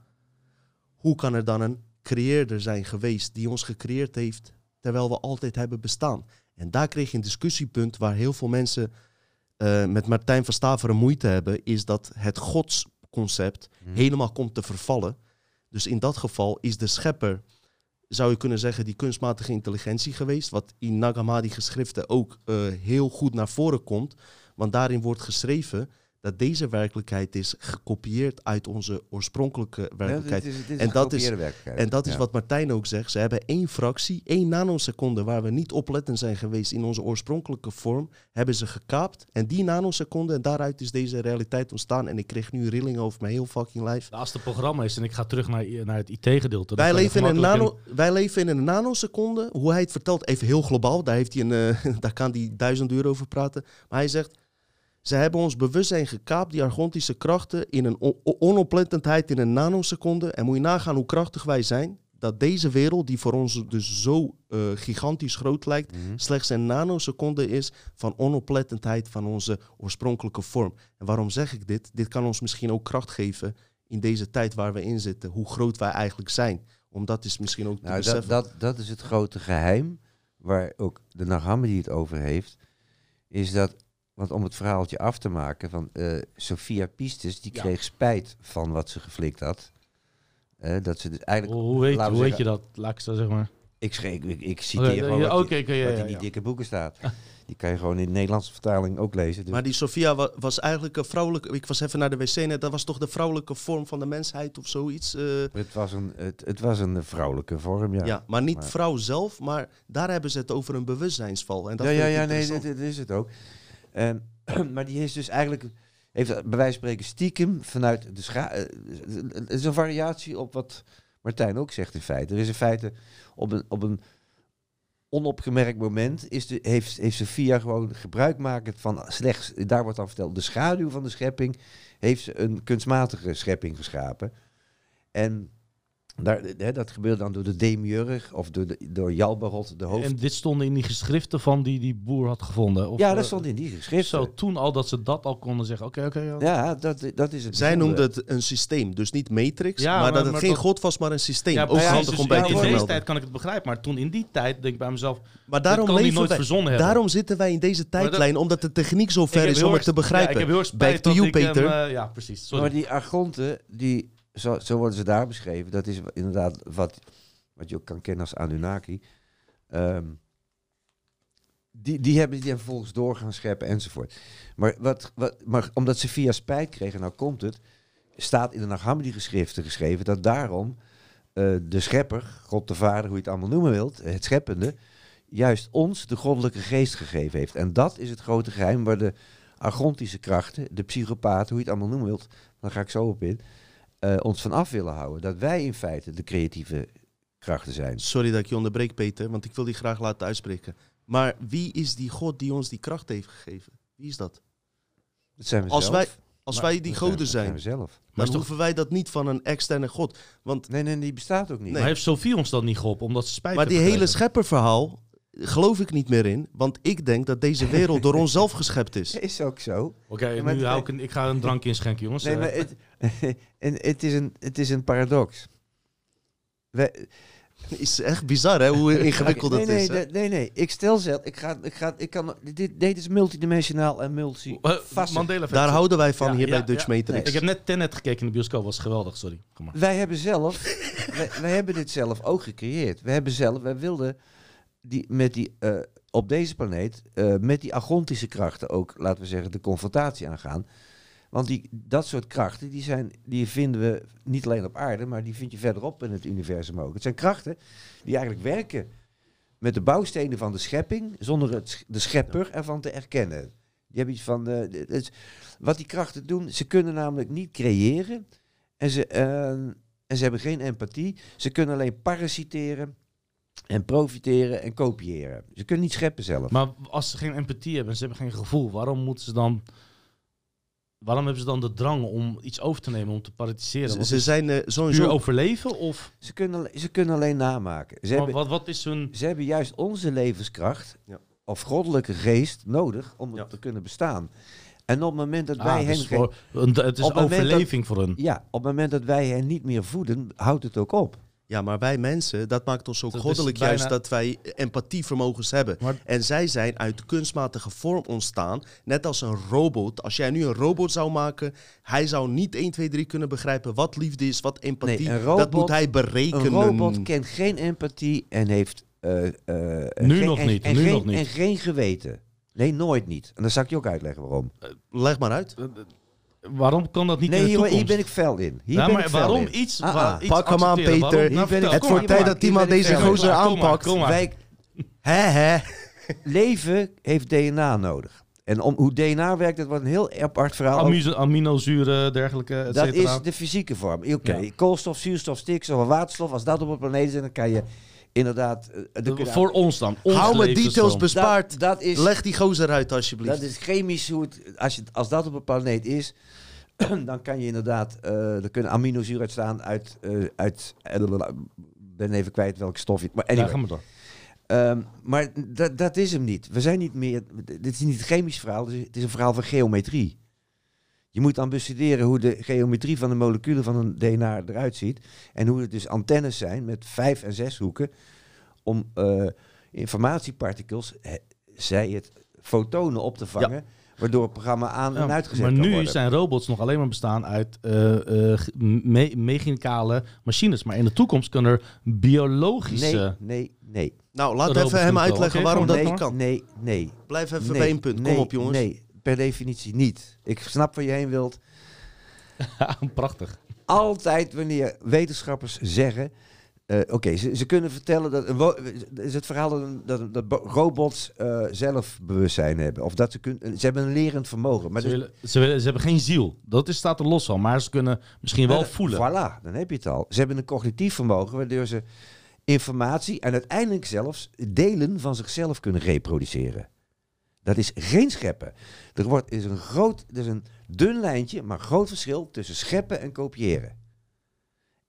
[SPEAKER 1] hoe kan er dan een creëerder zijn geweest die ons gecreëerd heeft terwijl we altijd hebben bestaan? En daar kreeg je een discussiepunt waar heel veel mensen eh, met Martijn van Staveren moeite hebben, is dat het godsconcept
[SPEAKER 2] Mhm.
[SPEAKER 1] helemaal komt te vervallen. Dus in dat geval is de schepper, zou je kunnen zeggen, die kunstmatige intelligentie geweest. Wat in Nagamadi geschriften ook eh, heel goed naar voren komt. Want daarin wordt geschreven dat deze werkelijkheid is gekopieerd uit onze oorspronkelijke
[SPEAKER 2] Ja,
[SPEAKER 1] werkelijkheid.
[SPEAKER 2] dit is, dit is
[SPEAKER 1] En dat is-. En dat is
[SPEAKER 2] Ja.
[SPEAKER 1] wat Martijn ook zegt. Ze hebben één fractie, één nanoseconde waar we niet oplettend zijn geweest in onze oorspronkelijke vorm, hebben ze gekaapt. En die nanoseconde, en daaruit is deze realiteit ontstaan. En ik kreeg nu rillingen over mijn heel fucking lijf.
[SPEAKER 3] Nou, Als het programma is en ik ga terug naar, naar het IT-gedeelte.
[SPEAKER 1] Wij leven, in een nano, wij leven in een nanoseconde. Hoe hij het vertelt, even heel globaal. Daar, heeft hij een, eh, daar kan hij duizend uur over praten. Maar hij zegt, ze hebben ons bewustzijn gekaapt, die argontische krachten, in een on- onoplettendheid in een nanoseconde. En moet je nagaan hoe krachtig wij zijn. Dat deze wereld, die voor ons dus zo eh, gigantisch groot lijkt,
[SPEAKER 2] Mhm.
[SPEAKER 1] slechts een nanoseconde is van onoplettendheid van onze oorspronkelijke vorm. En waarom zeg ik dit? Dit kan ons misschien ook kracht geven in deze tijd waar we in zitten. Hoe groot wij eigenlijk zijn. Om dat is misschien ook
[SPEAKER 2] Nou, dat, dat, dat is het grote geheim waar ook de Naghamdi het over heeft. Is dat, want om het verhaaltje af te maken, van eh Sophia Pistes, die
[SPEAKER 3] Ja.
[SPEAKER 2] kreeg spijt van wat ze geflikt had. Eh, dat ze dus eigenlijk,
[SPEAKER 3] Hoe, hoe, weet, hoe weet je dat? Laat ik zo zeg maar.
[SPEAKER 2] Ik, schreef, ik, ik
[SPEAKER 3] Oké,
[SPEAKER 2] citeer gewoon wat,
[SPEAKER 3] ja,
[SPEAKER 2] in die
[SPEAKER 3] ja.
[SPEAKER 2] dikke boeken staat. Die kan je gewoon in de Nederlandse vertaling ook lezen. Dus
[SPEAKER 1] Maar die Sophia wa- was eigenlijk een vrouwelijke... Ik was even naar de wc net. Dat was toch de vrouwelijke vorm van de mensheid of zoiets? eh,
[SPEAKER 2] het, was een, het, het was een vrouwelijke vorm, ja.
[SPEAKER 1] ja. maar niet
[SPEAKER 2] maar-
[SPEAKER 1] vrouw zelf, maar daar hebben ze het over een bewustzijnsval. En dat
[SPEAKER 2] ja, ja, ja, nee, dit, dit is het ook. En, maar die is dus eigenlijk, heeft bij wijze van spreken stiekem vanuit de scha... eh, Het is een variatie op wat Martijn ook zegt in feite. Er is in feite op een, op een onopgemerkt moment is de, heeft, heeft Sophia gewoon gebruikmakend van slechts, daar wordt dan verteld, de schaduw van de schepping, heeft ze een kunstmatige schepping geschapen. En daar, hè, dat gebeurt dan door de demiurg of door, de, door Jalbarot, de hoofd.
[SPEAKER 3] En dit stond in die geschriften van die die boer had gevonden. Of,
[SPEAKER 2] ja,
[SPEAKER 3] eh,
[SPEAKER 2] dat stond in die geschrift.
[SPEAKER 3] Zo, toen al dat ze dat al konden zeggen. Oké, oké. ja.
[SPEAKER 2] Ja, dat, dat is het.
[SPEAKER 1] Zij noemde het een systeem, dus niet matrix,
[SPEAKER 3] Ja,
[SPEAKER 1] maar,
[SPEAKER 3] maar-
[SPEAKER 1] dat het
[SPEAKER 3] maar
[SPEAKER 1] geen
[SPEAKER 3] dat-
[SPEAKER 1] god was, maar een systeem.
[SPEAKER 3] Ja,
[SPEAKER 1] ook handig
[SPEAKER 3] Dus
[SPEAKER 1] om bij
[SPEAKER 3] ja,
[SPEAKER 1] te
[SPEAKER 3] in deze tijd kan ik het begrijpen, maar toen in die tijd denk ik bij mezelf,
[SPEAKER 1] Maar
[SPEAKER 3] daarom
[SPEAKER 1] daarom
[SPEAKER 3] kan die
[SPEAKER 1] leven
[SPEAKER 3] nooit
[SPEAKER 1] wij,
[SPEAKER 3] verzonnen hebben.
[SPEAKER 1] daarom zitten wij in deze tijdlijn, omdat de techniek zo ver is om het te begrijpen.
[SPEAKER 3] Ja, ik heb heel erg spijt
[SPEAKER 1] Back to you, Peter.
[SPEAKER 3] eh, ja, precies.
[SPEAKER 2] Maar die argonten, die, zo, worden ze daar beschreven. Dat is inderdaad wat, wat je ook kan kennen als Anunnaki. Ehm, die, die, hebben, die vervolgens door gaan scheppen enzovoort. Maar, wat, wat, maar omdat ze via spijt kregen, nou komt het, staat in de Nag Hammadi geschriften geschreven dat daarom eh, de schepper, God de Vader, hoe je het allemaal noemen wilt, het scheppende, juist ons de goddelijke geest gegeven heeft. En dat is het grote geheim waar de argontische krachten, de psychopaten, hoe je het allemaal noemen wilt, daar ga ik zo op in, eh, ons van af willen houden. Dat wij in feite de creatieve krachten zijn.
[SPEAKER 1] Sorry dat ik je onderbreek, Peter, want ik wil die graag laten uitspreken. Maar wie is die God die ons die kracht heeft gegeven? Wie is dat?
[SPEAKER 2] Dat zijn we
[SPEAKER 1] Als
[SPEAKER 2] zelf.
[SPEAKER 1] wij, als
[SPEAKER 3] Maar
[SPEAKER 1] wij die goden zijn,
[SPEAKER 2] we zelf.
[SPEAKER 1] dan
[SPEAKER 3] is toch-
[SPEAKER 1] hoeven wij dat niet van een externe God. Want,
[SPEAKER 2] Nee, nee, die bestaat ook niet.
[SPEAKER 3] Maar heeft Sophie ons dat niet geholpen, omdat ze spijt
[SPEAKER 1] maar die hele schepperverhaal geloof ik niet meer in. Want ik denk dat deze wereld door onszelf geschept is.
[SPEAKER 2] Is ook zo.
[SPEAKER 3] Oké,
[SPEAKER 2] Ja,
[SPEAKER 3] nu hou ik, een, ik ga een drankje inschenken, jongens.
[SPEAKER 2] Nee,
[SPEAKER 3] Eh,
[SPEAKER 2] maar het, en het, is een, het is een paradox. Wij,
[SPEAKER 1] is echt bizar hè, hoe ingewikkeld
[SPEAKER 2] nee, nee,
[SPEAKER 1] is. hè?
[SPEAKER 2] nee, nee, nee. Ik stel zelf, ik ga, ik ga, ik kan, dit, dit is multidimensionaal en multi. vast-
[SPEAKER 3] Mandela.
[SPEAKER 1] Daar houden wij van
[SPEAKER 3] Ja,
[SPEAKER 1] hier
[SPEAKER 3] ja,
[SPEAKER 1] bij Dutch
[SPEAKER 3] ja.
[SPEAKER 1] Matrix.
[SPEAKER 3] Ik heb net Tenet gekeken in de bioscoop, was geweldig, sorry. Kom maar.
[SPEAKER 2] Wij hebben zelf, wij, wij hebben dit zelf ook gecreëerd. We hebben zelf, wij wilden die, met die, eh, op deze planeet, eh, met die agontische krachten ook, laten we zeggen, de confrontatie aangaan. Want die, dat soort krachten, die, zijn, die vinden we niet alleen op aarde, maar die vind je verderop in het universum ook. Het zijn krachten die eigenlijk werken met de bouwstenen van de schepping, zonder het, de schepper ervan te erkennen. Die hebben iets van, eh, wat die krachten doen, ze kunnen namelijk niet creëren en ze, en ze hebben geen empathie. Ze kunnen alleen parasiteren en profiteren en kopiëren. Ze kunnen niet scheppen zelf.
[SPEAKER 3] Maar als ze geen empathie hebben en ze hebben geen gevoel, waarom moeten ze dan... Waarom hebben ze dan de drang om iets over te nemen, om te parasiteren?
[SPEAKER 1] Ze, zijn
[SPEAKER 3] het
[SPEAKER 1] sowieso...
[SPEAKER 3] puur overleven of
[SPEAKER 2] Ze, kunnen, ze kunnen alleen namaken. Ze,
[SPEAKER 3] maar
[SPEAKER 2] hebben,
[SPEAKER 3] wat, wat is hun...
[SPEAKER 2] ze hebben juist onze levenskracht
[SPEAKER 1] Ja.
[SPEAKER 2] of goddelijke geest nodig om
[SPEAKER 1] Ja.
[SPEAKER 2] te kunnen bestaan. En op het moment dat
[SPEAKER 3] Ah,
[SPEAKER 2] wij hen
[SPEAKER 3] dus
[SPEAKER 2] geen-
[SPEAKER 3] voor, het is
[SPEAKER 2] op
[SPEAKER 3] overleving voor hun.
[SPEAKER 2] ja, op het moment dat wij hen niet meer voeden, houdt het ook op.
[SPEAKER 1] Ja, maar wij mensen, dat maakt ons ook
[SPEAKER 3] Dat
[SPEAKER 1] goddelijk
[SPEAKER 3] bijna-
[SPEAKER 1] juist dat wij empathievermogens hebben.
[SPEAKER 3] Maar-
[SPEAKER 1] En zij zijn uit kunstmatige vorm ontstaan, net als een robot. Als jij nu een robot zou maken, hij zou niet 1, 2, 3 kunnen begrijpen wat liefde is, wat empathie.
[SPEAKER 2] Nee, een
[SPEAKER 1] dat moet hij
[SPEAKER 2] Een
[SPEAKER 1] berekenen.
[SPEAKER 2] robot kent geen empathie en heeft... eh, eh,
[SPEAKER 3] Nu
[SPEAKER 2] geen-
[SPEAKER 3] nog
[SPEAKER 2] en-
[SPEAKER 3] niet,
[SPEAKER 2] En,
[SPEAKER 3] nu
[SPEAKER 2] geen,
[SPEAKER 3] nog niet.
[SPEAKER 2] En geen geweten. Nee, nooit niet. En dan zal ik je ook uitleggen waarom.
[SPEAKER 1] Leg maar uit.
[SPEAKER 3] Waarom kan dat niet
[SPEAKER 2] nee,
[SPEAKER 3] in de
[SPEAKER 2] hier,
[SPEAKER 3] toekomst?
[SPEAKER 2] hier ben ik fel in. Hier
[SPEAKER 3] ja,
[SPEAKER 2] ben
[SPEAKER 3] maar
[SPEAKER 2] ik fel
[SPEAKER 3] waarom
[SPEAKER 2] in.
[SPEAKER 3] iets,
[SPEAKER 2] Ah, ah.
[SPEAKER 3] iets
[SPEAKER 1] Pak hem aan? Peter.
[SPEAKER 3] Waarom? Nou, vertel,
[SPEAKER 1] Het wordt tijd dat iemand deze gozer aanpakt.
[SPEAKER 3] kom maar.
[SPEAKER 2] Wij,
[SPEAKER 1] Hè, hè?
[SPEAKER 2] leven heeft DNA nodig. En om, hoe DNA werkt, dat wordt een heel apart verhaal.
[SPEAKER 3] Amino- aminozuren, dergelijke, et
[SPEAKER 2] dat is de fysieke vorm. Oké,
[SPEAKER 3] Ja.
[SPEAKER 2] koolstof, zuurstof, stikstof en waterstof. Als dat op een planeet is, dan kan je inderdaad... eh, je-
[SPEAKER 3] Voor ons dan. Ons
[SPEAKER 1] Hou me details bespaard.
[SPEAKER 2] dat, dat is,
[SPEAKER 1] Leg die gozer uit, alsjeblieft.
[SPEAKER 2] dat is chemisch hoe het... Als, je, als dat op een planeet is, dan kan je inderdaad... eh er kunnen aminozuren uitstaan uit... eh uit ik ben even kwijt welke stof... je- Maar
[SPEAKER 3] Ja,
[SPEAKER 2] anyway.
[SPEAKER 3] ga maar door.
[SPEAKER 2] Ehm, maar dat, dat is hem niet. We zijn niet meer. Dit is niet een chemisch verhaal, het is- het is een verhaal van geometrie. Je moet dan bestuderen hoe de geometrie van de moleculen van een DNA eruit ziet. En hoe het dus antennes zijn met vijf en zes hoeken. Om eh, informatiepartikels, zij het fotonen op te vangen. Waardoor het programma aan en
[SPEAKER 3] Ja,
[SPEAKER 2] uitgezet
[SPEAKER 3] maar
[SPEAKER 2] kan
[SPEAKER 3] nu
[SPEAKER 2] worden.
[SPEAKER 3] zijn robots nog alleen maar bestaan uit eh, eh, me- mechanicale machines. Maar in de toekomst kunnen er biologische...
[SPEAKER 2] Nee, nee, nee.
[SPEAKER 1] Nou, laat even hem uitleggen waarom dat niet kan.
[SPEAKER 2] Nee, nee.
[SPEAKER 1] Blijf even
[SPEAKER 2] nee,
[SPEAKER 1] bij één punt. Kom
[SPEAKER 2] nee,
[SPEAKER 1] op, jongens.
[SPEAKER 2] Nee, per definitie niet. Ik snap waar je heen wilt.
[SPEAKER 3] Prachtig.
[SPEAKER 2] Altijd wanneer wetenschappers zeggen... eh, Oké, ze, ze kunnen vertellen dat... Een is het verhaal dat, dat, dat bo- robots eh, zelfbewustzijn hebben. Of dat ze kunnen... Ze hebben een lerend vermogen. Maar
[SPEAKER 3] Ze,
[SPEAKER 2] dus-
[SPEAKER 3] willen, ze, willen- ze hebben geen ziel. Dat is, staat er los van. Maar ze kunnen misschien wel
[SPEAKER 2] Maar
[SPEAKER 3] voelen.
[SPEAKER 2] Voilà, dan heb je het al. Ze hebben een cognitief vermogen waardoor ze informatie en uiteindelijk zelfs delen van zichzelf kunnen reproduceren. Dat is geen scheppen. Er wordt, is een groot, er is een dun lijntje, maar groot verschil tussen scheppen en kopiëren.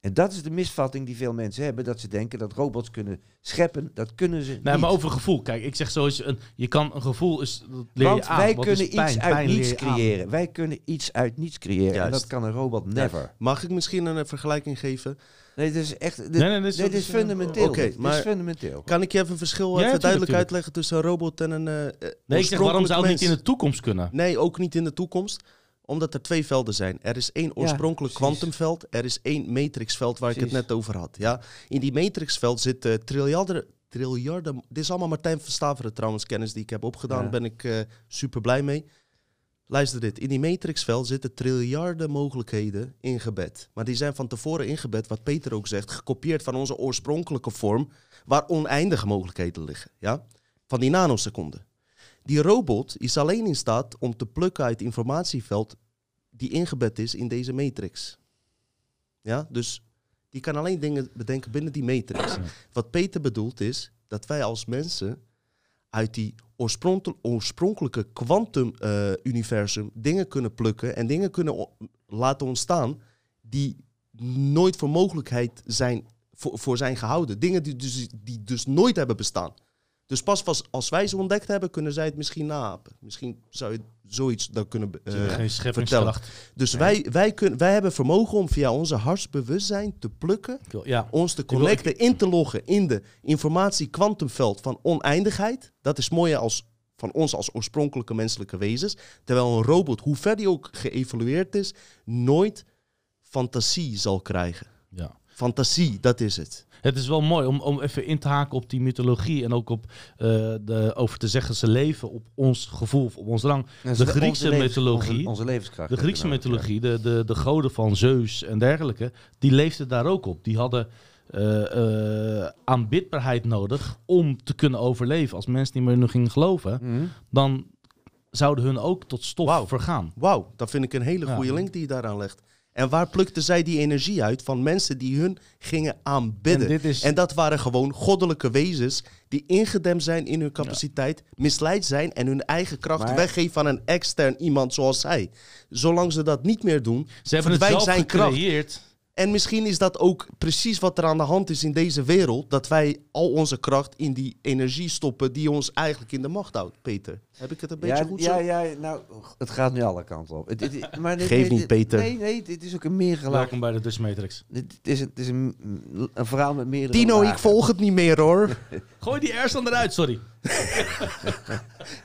[SPEAKER 2] En dat is de misvatting die veel mensen hebben, dat ze denken dat robots kunnen scheppen. Dat kunnen ze
[SPEAKER 3] Nee,
[SPEAKER 2] niet.
[SPEAKER 3] maar over gevoel. Kijk, ik zeg zoals een, je kan een gevoel is dat leer
[SPEAKER 2] Want
[SPEAKER 3] je aan.
[SPEAKER 2] wij
[SPEAKER 3] Wat
[SPEAKER 2] kunnen
[SPEAKER 3] is pijn?
[SPEAKER 2] iets uit
[SPEAKER 3] Pijn
[SPEAKER 2] niets creëren. Wij kunnen iets uit niets creëren. En dat kan een robot never.
[SPEAKER 1] Mag ik misschien een eh, vergelijking geven?
[SPEAKER 2] Nee, dit is echt. Dit,
[SPEAKER 3] Nee, nee, dit is-
[SPEAKER 2] dit is fundamenteel.
[SPEAKER 1] Oké, maar-
[SPEAKER 2] is fundamenteel.
[SPEAKER 1] Kan ik je even een verschil
[SPEAKER 3] Ja,
[SPEAKER 1] even
[SPEAKER 3] tuurlijk,
[SPEAKER 1] duidelijk
[SPEAKER 3] tuurlijk.
[SPEAKER 1] uitleggen tussen een robot en een. eh, eh,
[SPEAKER 3] Nee, ik zeg waarom zou het niet in de toekomst kunnen?
[SPEAKER 1] Nee, ook niet in de toekomst. Omdat er twee velden zijn. Er is één oorspronkelijk kwantumveld. Er is één matrixveld waar ik het net over had. Ja? In die matrixveld zitten triljarden, triljarden... Dit is allemaal Martijn van Staveren trouwens, kennis die ik heb opgedaan. Daar ben ik eh, super blij mee. Luister dit. In die matrixveld zitten triljarden mogelijkheden ingebed. Maar die zijn van tevoren ingebed, wat Peter ook zegt... gekopieerd van onze oorspronkelijke vorm... waar oneindige mogelijkheden liggen. Ja? Van die nanoseconden. Die robot is alleen in staat om te plukken uit het informatieveld die ingebed is in deze matrix. Ja, dus die kan alleen dingen bedenken binnen die matrix. Wat Peter bedoelt is dat wij als mensen uit die oorspronkel- oorspronkelijke kwantum-universum dingen kunnen plukken en dingen kunnen laten ontstaan die nooit voor mogelijkheid zijn, voor, voor zijn gehouden. Dingen die dus, die dus nooit hebben bestaan. Dus pas als, als wij ze ontdekt hebben, kunnen zij het misschien naapen. Misschien zou je zoiets dan kunnen eh,
[SPEAKER 3] geen scheppingskracht.
[SPEAKER 1] Dus wij, wij, kunnen, wij hebben vermogen om via onze hartsbewustzijn te plukken,
[SPEAKER 3] wil- Ja,
[SPEAKER 1] ons te
[SPEAKER 3] wil-
[SPEAKER 1] connecten, in te loggen in de informatie-kwantumveld van oneindigheid. Dat is mooier als van ons als oorspronkelijke menselijke wezens. Terwijl een robot, hoe ver die ook geëvolueerd is, nooit fantasie zal krijgen.
[SPEAKER 3] ja.
[SPEAKER 1] Fantasie, dat is het.
[SPEAKER 3] Het is wel mooi om, om even in te haken op die mythologie en ook op eh, de, over te zeggen ze leven op ons gevoel, of op ons rang. De
[SPEAKER 2] onze
[SPEAKER 3] Griekse
[SPEAKER 2] levens-
[SPEAKER 3] mythologie-
[SPEAKER 2] Onze, onze levenskracht.
[SPEAKER 3] De Griekse mythologie, de, de, de goden van Zeus en dergelijke, die leefden daar ook op. Die hadden eh, eh, aanbidbaarheid nodig om te kunnen overleven. Als mensen niet meer in hun gingen geloven,
[SPEAKER 2] Mhm.
[SPEAKER 3] dan zouden hun ook tot stof
[SPEAKER 1] Wauw.
[SPEAKER 3] vergaan.
[SPEAKER 1] Wauw, dat vind ik een hele
[SPEAKER 3] Ja.
[SPEAKER 1] goede link die je daaraan legt. En waar plukten zij die energie uit van mensen die hun gingen aanbidden?
[SPEAKER 3] En is-
[SPEAKER 1] En dat waren gewoon goddelijke wezens die ingedemd zijn in hun capaciteit, misleid zijn en hun eigen kracht
[SPEAKER 2] Maar-
[SPEAKER 1] weggeven aan een extern iemand zoals zij. Zolang ze dat niet meer doen,
[SPEAKER 3] Ze hebben het zelf
[SPEAKER 1] zijn kracht. En misschien is dat ook precies wat er aan de hand is in deze wereld. Dat wij al onze kracht in die energie stoppen die ons eigenlijk in de macht houdt. Peter, heb ik het een beetje
[SPEAKER 2] Ja,
[SPEAKER 1] goed
[SPEAKER 2] ja,
[SPEAKER 1] zo?
[SPEAKER 2] ja, nou, het gaat nu alle kanten op. Het, het- maar dit-
[SPEAKER 1] Geef
[SPEAKER 2] dit-
[SPEAKER 1] niet,
[SPEAKER 2] dit-
[SPEAKER 1] Peter.
[SPEAKER 2] Nee, nee, dit is ook een meergelaagd.
[SPEAKER 3] Welkom bij de Dutch Matrix.
[SPEAKER 2] Dit is, een, het is een, een verhaal met meerdere
[SPEAKER 1] Tino, ik volg het niet meer hoor.
[SPEAKER 3] Gooi die ergens dan eruit, sorry.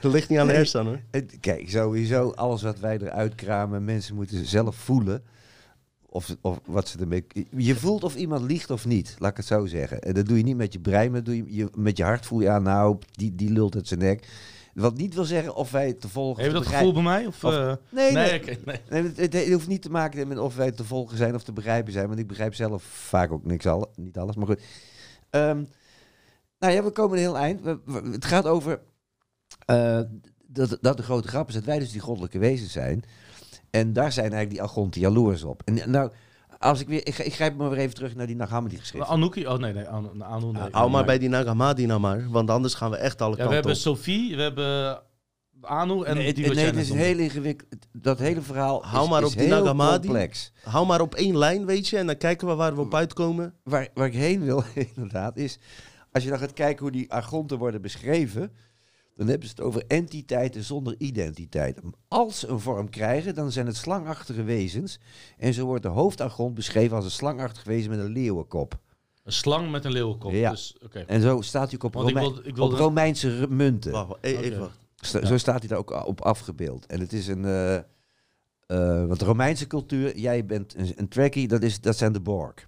[SPEAKER 1] Dat ligt niet aan de
[SPEAKER 2] Nee.
[SPEAKER 1] hersen hoor.
[SPEAKER 2] Kijk, sowieso, alles wat wij eruit kramen, mensen moeten zelf voelen. Of, of wat ze ermee. Je voelt of iemand liegt of niet, laat ik het zo zeggen. En dat doe je niet met je brein, maar doe je, je, met je hart voel je aan, nou, die, die lult uit zijn nek. Wat niet wil zeggen of wij te volgen.
[SPEAKER 3] Heb je
[SPEAKER 2] te
[SPEAKER 3] dat
[SPEAKER 2] begrijpen-
[SPEAKER 3] gevoel bij mij? Of,
[SPEAKER 2] Of-
[SPEAKER 3] eh,
[SPEAKER 2] Nee, nee.
[SPEAKER 3] nee, oké, nee.
[SPEAKER 2] Nee, het, het- het hoeft niet te maken met of wij te volgen zijn of te begrijpen zijn. Want ik begrijp zelf vaak ook niks al, niet alles. Maar goed. Ehm, nou ja, we komen een heel eind. We- we- het gaat over eh, dat, dat de grote grap is dat wij dus die goddelijke wezens zijn. En daar zijn eigenlijk die Algonten jaloers op. En nou, als ik weer, ik, ik grijp maar weer even terug naar die Nag Hammadi geschreven.
[SPEAKER 3] Anouki? Oh nee, nee. Anu, Anu, nee.
[SPEAKER 1] Hou maar bij die Nagamadi nou maar, want anders gaan we echt alle
[SPEAKER 3] Ja, we
[SPEAKER 1] kanten
[SPEAKER 3] hebben
[SPEAKER 1] op.
[SPEAKER 3] Sophie, we hebben Anu en
[SPEAKER 2] nee,
[SPEAKER 3] die
[SPEAKER 2] nee, het is heel ingewikkeld. Dat hele verhaal
[SPEAKER 1] Hou
[SPEAKER 2] is,
[SPEAKER 1] maar
[SPEAKER 2] is
[SPEAKER 1] op die
[SPEAKER 2] heel
[SPEAKER 1] Nagamadi.
[SPEAKER 2] complex.
[SPEAKER 1] Hou maar op één lijn, weet je, en dan kijken we waar we op uitkomen.
[SPEAKER 2] waar, waar ik heen wil, inderdaad, is als je dan gaat kijken hoe die argonten worden beschreven, dan hebben ze het over entiteiten zonder identiteit. Als ze een vorm krijgen, dan zijn het slangachtige wezens. En zo wordt de hoofdargont beschreven als een slangachtig wezen met een leeuwenkop.
[SPEAKER 3] Een slang met een leeuwenkop.
[SPEAKER 2] Ja.
[SPEAKER 3] Dus, oké.
[SPEAKER 2] En zo staat hij ook op,
[SPEAKER 3] Want ik
[SPEAKER 2] Rome-
[SPEAKER 3] wilde- ik wilde-
[SPEAKER 2] op Romeinse munten.
[SPEAKER 1] Wacht, e- even wacht.
[SPEAKER 2] Sta-
[SPEAKER 3] Ja.
[SPEAKER 2] Zo staat hij daar ook op afgebeeld. En het is een... eh eh, want de Romeinse cultuur, jij bent een, een trekkie, dat, is, dat zijn de Borg.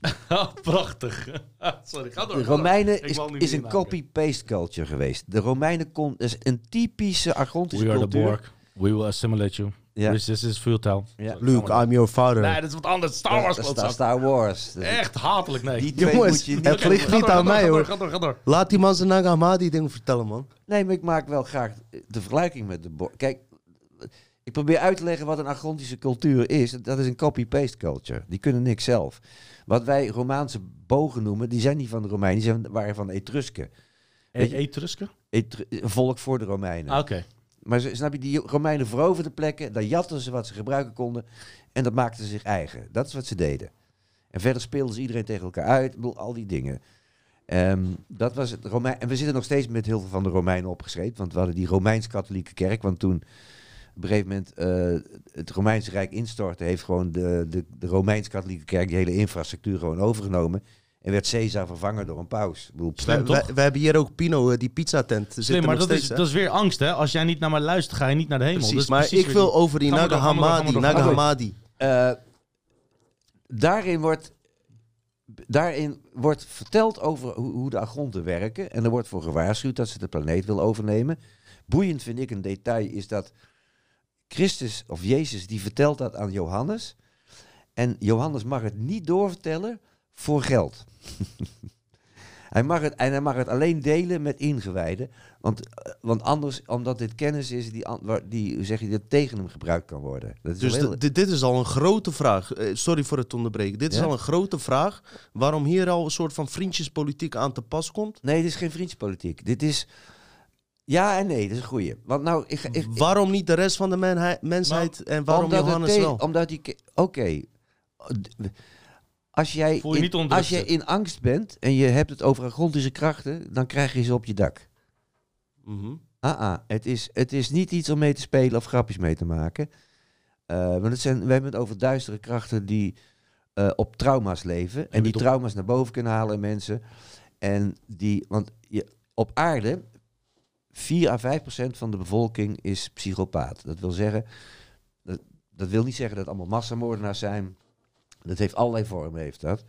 [SPEAKER 3] Oh, prachtig. Sorry, ga door.
[SPEAKER 2] De. Romeinen is, is een copy-paste culture geweest. De Romeinen kon, is een typische Argontische
[SPEAKER 3] We are the
[SPEAKER 2] cultuur.
[SPEAKER 3] Borg. We will assimilate you.
[SPEAKER 2] Ja.
[SPEAKER 3] This is futile.
[SPEAKER 2] Ja.
[SPEAKER 1] Luke, I'm your father.
[SPEAKER 3] Nee, dat is wat anders. Star Wars
[SPEAKER 2] Dat is
[SPEAKER 3] klootzak.
[SPEAKER 2] Star Wars.
[SPEAKER 3] Echt hatelijk, nee.
[SPEAKER 2] Die twee
[SPEAKER 1] Jongens,
[SPEAKER 2] moet je niet...
[SPEAKER 1] het ligt niet aan mij, hoor.
[SPEAKER 3] Ga door, ga door.
[SPEAKER 1] Laat die man zijn Nag Hammadi ding vertellen, man.
[SPEAKER 2] Nee, maar ik maak wel graag de vergelijking met de Borg. Kijk, ik probeer uit te leggen wat een Argontische cultuur is. Dat is een copy-paste culture. Die kunnen niks zelf. Wat wij Romaanse bogen noemen, die zijn niet van de Romeinen, die zijn, waren van de Etrusken.
[SPEAKER 3] E- Etrusken?
[SPEAKER 2] Etru- volk voor de Romeinen.
[SPEAKER 3] Ah, oké.
[SPEAKER 2] Maar ze- snap je, die Romeinen veroverden plekken, daar jatten ze wat ze gebruiken konden en dat maakten ze zich eigen. Dat is wat ze deden. En verder speelden ze iedereen tegen elkaar uit, bedoel, al die dingen. Ehm, dat was het Romein. En we zitten nog steeds met heel veel van de Romeinen opgeschreven, want we hadden die Romeins-katholieke kerk, want toen op een gegeven moment eh, het Romeinse Rijk instortte, heeft gewoon de, de, de Romeins-katholieke kerk die hele infrastructuur gewoon overgenomen. En werd Caesar vervangen door een paus.
[SPEAKER 1] Wij hebben hier ook Pino, eh, die pizzatent.
[SPEAKER 3] Slim,
[SPEAKER 1] er
[SPEAKER 3] maar dat
[SPEAKER 1] steeds,
[SPEAKER 3] is,
[SPEAKER 1] hè?
[SPEAKER 3] dat is weer angst, hè? Als jij niet naar mij luistert, ga je niet naar de hemel.
[SPEAKER 1] Precies,
[SPEAKER 3] Dat is
[SPEAKER 1] maar
[SPEAKER 3] precies
[SPEAKER 1] ik wil
[SPEAKER 3] die-
[SPEAKER 1] over die
[SPEAKER 3] we
[SPEAKER 1] Naga
[SPEAKER 3] we we door,
[SPEAKER 1] Naga
[SPEAKER 3] we.
[SPEAKER 2] Eh, daarin, wordt, daarin wordt verteld over hoe, hoe de Argonten werken. En er wordt voor gewaarschuwd dat ze de planeet wil overnemen. Boeiend vind ik een detail is dat Christus of Jezus die vertelt dat aan Johannes. En Johannes mag het niet doorvertellen voor geld. hij mag het, en hij mag het alleen delen met ingewijden. Want, eh, want anders, omdat dit kennis is die, die hoe zeg je, dat tegen hem gebruikt kan worden. Dat is
[SPEAKER 1] Dus
[SPEAKER 2] heel-
[SPEAKER 1] dit- dit is al een grote vraag. Eh, sorry voor het onderbreken. Dit is al een grote vraag. Waarom hier al een soort van vriendjespolitiek aan te pas komt.
[SPEAKER 2] Nee, dit is geen vriendspolitiek. Dit is. Ja en nee, dat is een goeie. Want nou, ik, ik, ik-
[SPEAKER 1] waarom niet de rest van de mensheid en waarom Johannes wel?
[SPEAKER 2] Omdat die. Oké. Als jij,
[SPEAKER 3] je
[SPEAKER 2] in, als jij in angst bent en je hebt het over Argontische krachten, dan krijg je ze op je dak.
[SPEAKER 1] Mhm.
[SPEAKER 2] Ah, ah, het, is, het is niet iets om mee te spelen of grapjes mee te maken. Eh want het zijn, we hebben het over duistere krachten die eh, op trauma's leven. En die
[SPEAKER 3] niet op-
[SPEAKER 2] trauma's naar boven kunnen halen in mensen. En die, want je, op aarde, 4 à 5 procent van de bevolking is psychopaat. Dat wil zeggen, dat, dat wil niet zeggen dat het allemaal massamoordenaars zijn. Dat heeft allerlei vormen, heeft dat.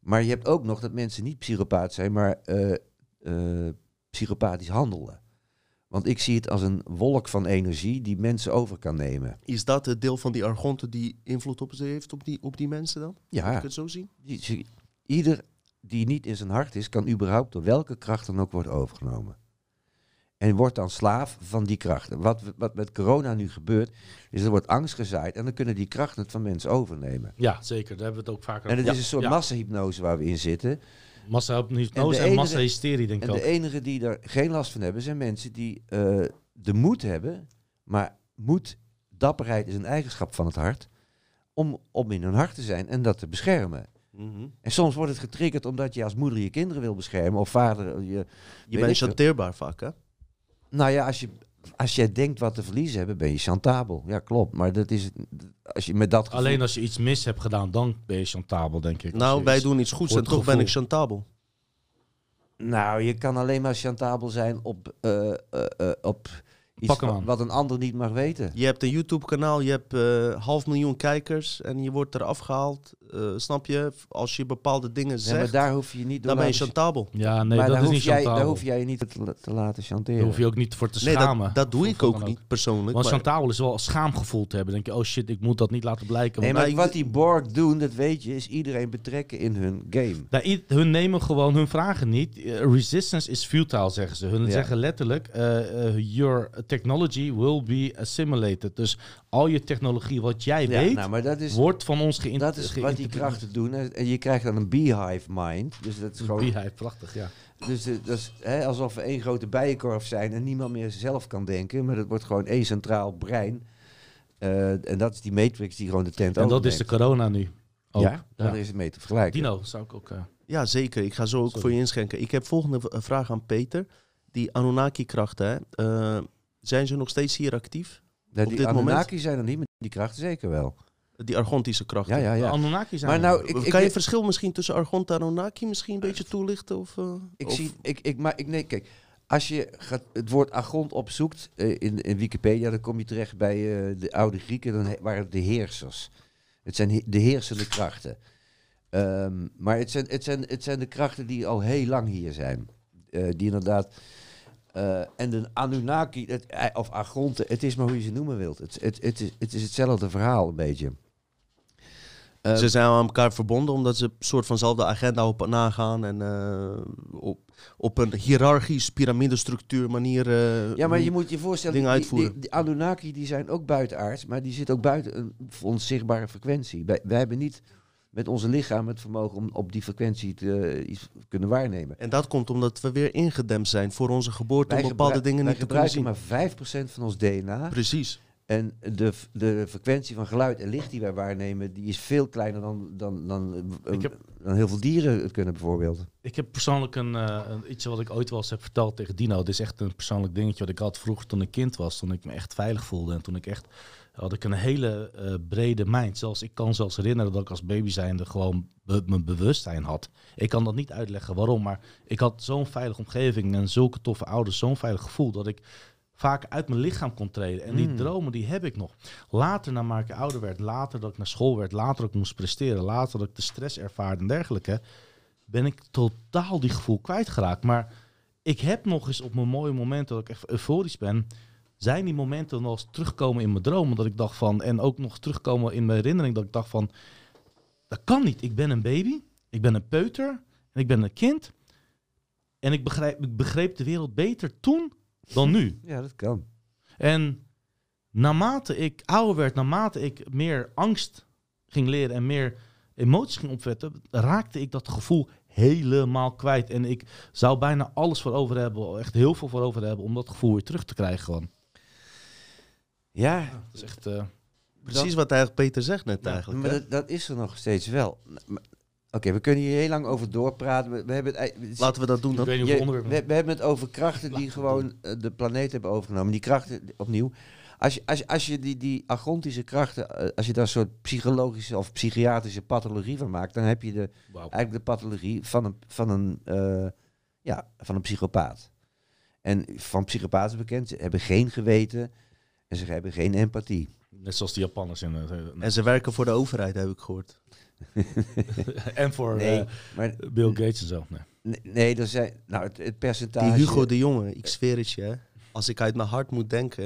[SPEAKER 2] Maar je hebt ook nog dat mensen niet psychopaat zijn, maar eh, psychopathisch handelen. Want ik zie het als een wolk van energie die mensen over kan nemen.
[SPEAKER 1] Is dat het deel van die Argonten die invloed op ze heeft op die, op die mensen dan?
[SPEAKER 2] Ja,
[SPEAKER 1] ik het zo zien?
[SPEAKER 2] ieder die niet in zijn hart is, kan überhaupt door welke kracht dan ook worden overgenomen. En wordt dan slaaf van die krachten. Wat, wat met corona nu gebeurt, is er wordt angst gezaaid en dan kunnen die krachten het van mensen overnemen.
[SPEAKER 3] Ja, zeker. Daar hebben we het ook vaker
[SPEAKER 2] En het
[SPEAKER 3] over.
[SPEAKER 2] is een soort
[SPEAKER 3] ja.
[SPEAKER 2] massahypnose waar we in zitten.
[SPEAKER 3] Massa-hypnose
[SPEAKER 2] En de
[SPEAKER 3] en,
[SPEAKER 2] enige-
[SPEAKER 3] massa-hysterie, denk ik
[SPEAKER 2] En
[SPEAKER 3] ook.
[SPEAKER 2] de enigen die er geen last van hebben, zijn mensen die eh, de moed hebben. Maar moed, dapperheid is een eigenschap van het hart. Om, om in hun hart te zijn en dat te beschermen.
[SPEAKER 1] Mhm.
[SPEAKER 2] En soms wordt het getriggerd omdat je als moeder je kinderen wil beschermen. Of vader je...
[SPEAKER 1] Je bent chanteerbaar vaak, hè?
[SPEAKER 2] Nou ja, als je, als jij denkt wat te verliezen hebben, ben je chantabel. Ja, klopt. Maar dat is... Als je met dat gevoel-
[SPEAKER 3] Alleen als je iets mis hebt gedaan, dan ben je chantabel, denk ik.
[SPEAKER 1] Nou, wij doen iets goeds en toch ben ik chantabel.
[SPEAKER 2] Nou, je kan alleen maar chantabel zijn op, eh, eh, eh, op iets
[SPEAKER 3] Pak hem
[SPEAKER 2] wa-
[SPEAKER 3] aan.
[SPEAKER 2] wat een ander niet mag weten.
[SPEAKER 1] Je hebt een YouTube-kanaal, je hebt eh, half miljoen kijkers en je wordt eraf gehaald. eh, snap je? Als je bepaalde dingen
[SPEAKER 2] Nee, maar
[SPEAKER 1] zegt,
[SPEAKER 2] daar hoef je niet door
[SPEAKER 1] dan ben je chantabel.
[SPEAKER 3] Ja, nee,
[SPEAKER 2] maar
[SPEAKER 3] dat
[SPEAKER 2] daar
[SPEAKER 3] is
[SPEAKER 2] hoef
[SPEAKER 3] niet
[SPEAKER 2] jij,
[SPEAKER 3] chantabel.
[SPEAKER 2] Daar hoef jij je niet te, la- te laten chanteren.
[SPEAKER 3] Daar hoef je ook niet voor te
[SPEAKER 1] Nee,
[SPEAKER 3] schamen.
[SPEAKER 1] dat, dat doe ik
[SPEAKER 3] wat
[SPEAKER 1] ook niet persoonlijk.
[SPEAKER 3] Want
[SPEAKER 1] maar-
[SPEAKER 3] chantabel is wel schaamgevoel te hebben. denk je, oh shit, ik moet dat niet laten blijken.
[SPEAKER 2] Nee, maar
[SPEAKER 1] maar-
[SPEAKER 2] wat die Borg doen, dat weet je, is iedereen betrekken in hun game.
[SPEAKER 3] Nou, hun nemen gewoon hun vragen niet. Eh, resistance is futile, zeggen ze. Hun
[SPEAKER 2] Ja.
[SPEAKER 3] zeggen letterlijk: Your technology will be assimilated. Dus al je technologie, wat jij weet,
[SPEAKER 2] nou, maar dat is,
[SPEAKER 3] wordt van ons geïnt-
[SPEAKER 2] dat is wat die krachten doen. En je krijgt dan een beehive mind. Dus dat is gewoon...
[SPEAKER 3] Beehive, prachtig, ja.
[SPEAKER 2] Dus eh, dat is hè, alsof we één grote bijenkorf zijn en niemand meer zelf kan denken. Maar dat wordt gewoon één centraal brein. Eh, en dat is die matrix die gewoon de tent
[SPEAKER 3] En dat is de corona nu. Ook.
[SPEAKER 2] Ja, daar is het mee te vergelijken.
[SPEAKER 3] Dino zou ik ook... eh,
[SPEAKER 1] Ja, zeker. Ik ga zo ook
[SPEAKER 3] Sorry.
[SPEAKER 1] voor je inschenken. Ik heb volgende vraag aan Peter. Die Anunnaki-krachten, hè, eh, zijn ze nog steeds hier actief?
[SPEAKER 2] Ja,
[SPEAKER 1] op
[SPEAKER 2] die
[SPEAKER 1] dit moment-
[SPEAKER 2] Anunnaki zijn er niet, maar die krachten zeker wel.
[SPEAKER 1] Die Argontische krachten.
[SPEAKER 2] Ja, ja,
[SPEAKER 3] De
[SPEAKER 2] ja.
[SPEAKER 3] Anunnaki zijn
[SPEAKER 2] Maar
[SPEAKER 3] er.
[SPEAKER 2] nou, ik, ik,
[SPEAKER 1] kan je het verschil misschien tussen Argont en Anunnaki misschien een beetje toelichten? Of, eh,
[SPEAKER 2] ik
[SPEAKER 1] of-
[SPEAKER 2] zie, ik, ik, maar ik, nee, kijk, als je gaat, het woord agont opzoekt eh, in, in Wikipedia, dan kom je terecht bij eh, de oude Grieken, dan he- waren het de heersers. Het zijn he- de heersende krachten. Ehm, maar het zijn, het, zijn, het zijn de krachten die al heel lang hier zijn. Eh, die inderdaad. Eh, en de Anunnaki, het, of Agonten, het is maar hoe je ze noemen wilt. Het, het, het, is, het is hetzelfde verhaal, een beetje. Eh,
[SPEAKER 1] Ze zijn aan elkaar verbonden omdat ze een soort vanzelfde agenda op nagaan en eh, op, op een hiërarchisch piramidestructuur manier. eh,
[SPEAKER 2] Ja, maar je moet je voorstellen,
[SPEAKER 1] dingen
[SPEAKER 2] die,
[SPEAKER 1] uitvoeren.
[SPEAKER 2] die, die Anunnaki die zijn ook buitenaards, maar die zitten ook buiten een voor ons zichtbare frequentie. Wij, wij hebben niet met onze lichaam het vermogen om op die frequentie te, iets te kunnen waarnemen.
[SPEAKER 1] En dat komt omdat we weer ingedempt zijn voor onze geboorte om bepaalde dingen niet te kunnen
[SPEAKER 2] gebruiken
[SPEAKER 1] zien.
[SPEAKER 2] maar 5% van ons DNA.
[SPEAKER 1] Precies.
[SPEAKER 2] En de, de frequentie van geluid en licht die wij waarnemen, die is veel kleiner dan, dan, dan, eh,
[SPEAKER 3] Ik heb-
[SPEAKER 2] dan heel veel dieren het kunnen bijvoorbeeld.
[SPEAKER 3] Ik heb persoonlijk een, eh, een iets wat ik ooit wel eens heb verteld tegen Dino. Het is echt een persoonlijk dingetje wat ik had vroeger toen ik kind was. Toen ik me echt veilig voelde. En toen ik echt had ik een hele eh, brede mind. Zelfs ik kan zelfs herinneren dat ik als baby zijnde gewoon be- mijn bewustzijn had. Ik kan dat niet uitleggen waarom. Maar ik had zo'n veilige omgeving en zulke toffe ouders. Zo'n veilig gevoel dat ik vaak uit mijn lichaam kon treden. En die
[SPEAKER 2] Mm.
[SPEAKER 3] dromen die heb ik nog. Later, naarmate ik ouder werd, later dat ik naar school werd, later dat ik moest presteren, later dat ik de stress ervaarde en dergelijke, ben ik totaal die gevoel kwijtgeraakt. Maar ik heb nog eens op mijn mooie momenten dat ik echt euforisch ben, zijn die momenten nog eens terugkomen in mijn dromen. Dat ik dacht van, en ook nog terugkomen in mijn herinnering, dat ik dacht van, dat kan niet. Ik ben een baby, ik ben een peuter en ik ben een kind. En ik begrijp, ik begreep de wereld beter toen dan nu.
[SPEAKER 2] Ja, dat kan.
[SPEAKER 3] En naarmate ik ouder werd, naarmate ik meer angst ging leren en meer emoties ging opwetten, raakte ik dat gevoel helemaal kwijt. En ik zou bijna alles voor over hebben, echt heel veel voor over hebben, om dat gevoel weer terug te krijgen gewoon.
[SPEAKER 2] Ja,
[SPEAKER 3] Dat is echt... eh,
[SPEAKER 1] Precies wat eigenlijk Peter zegt net
[SPEAKER 3] Ja,
[SPEAKER 1] eigenlijk.
[SPEAKER 2] maar dat, dat is er nog steeds wel. Oké, we kunnen hier heel lang over doorpraten. We, we hebben het,
[SPEAKER 1] Laten we dat doen
[SPEAKER 2] Je-
[SPEAKER 3] onderwerpen...
[SPEAKER 2] we, we hebben het over krachten die gewoon eh, de planeet hebben overgenomen. Die krachten, opnieuw. Als je, als je, als je die, die agontische krachten, eh, als je daar een soort psychologische of psychiatrische pathologie van maakt, dan heb je de, eigenlijk de pathologie van een, van een, eh, ja, van een psychopaat. En van psychopaten bekend, ze hebben geen geweten en ze hebben geen empathie.
[SPEAKER 3] Net zoals de Japanners. In, eh,
[SPEAKER 1] En ze werken voor de overheid, heb ik gehoord.
[SPEAKER 3] en voor
[SPEAKER 2] Nee,
[SPEAKER 3] eh,
[SPEAKER 2] maar
[SPEAKER 3] Bill Gates en zo. Nee.
[SPEAKER 2] nee, nee er zijn, nou, het, het percentage...
[SPEAKER 1] Die Hugo de Jonge, ik zweer het je. Als ik uit mijn hart moet denken,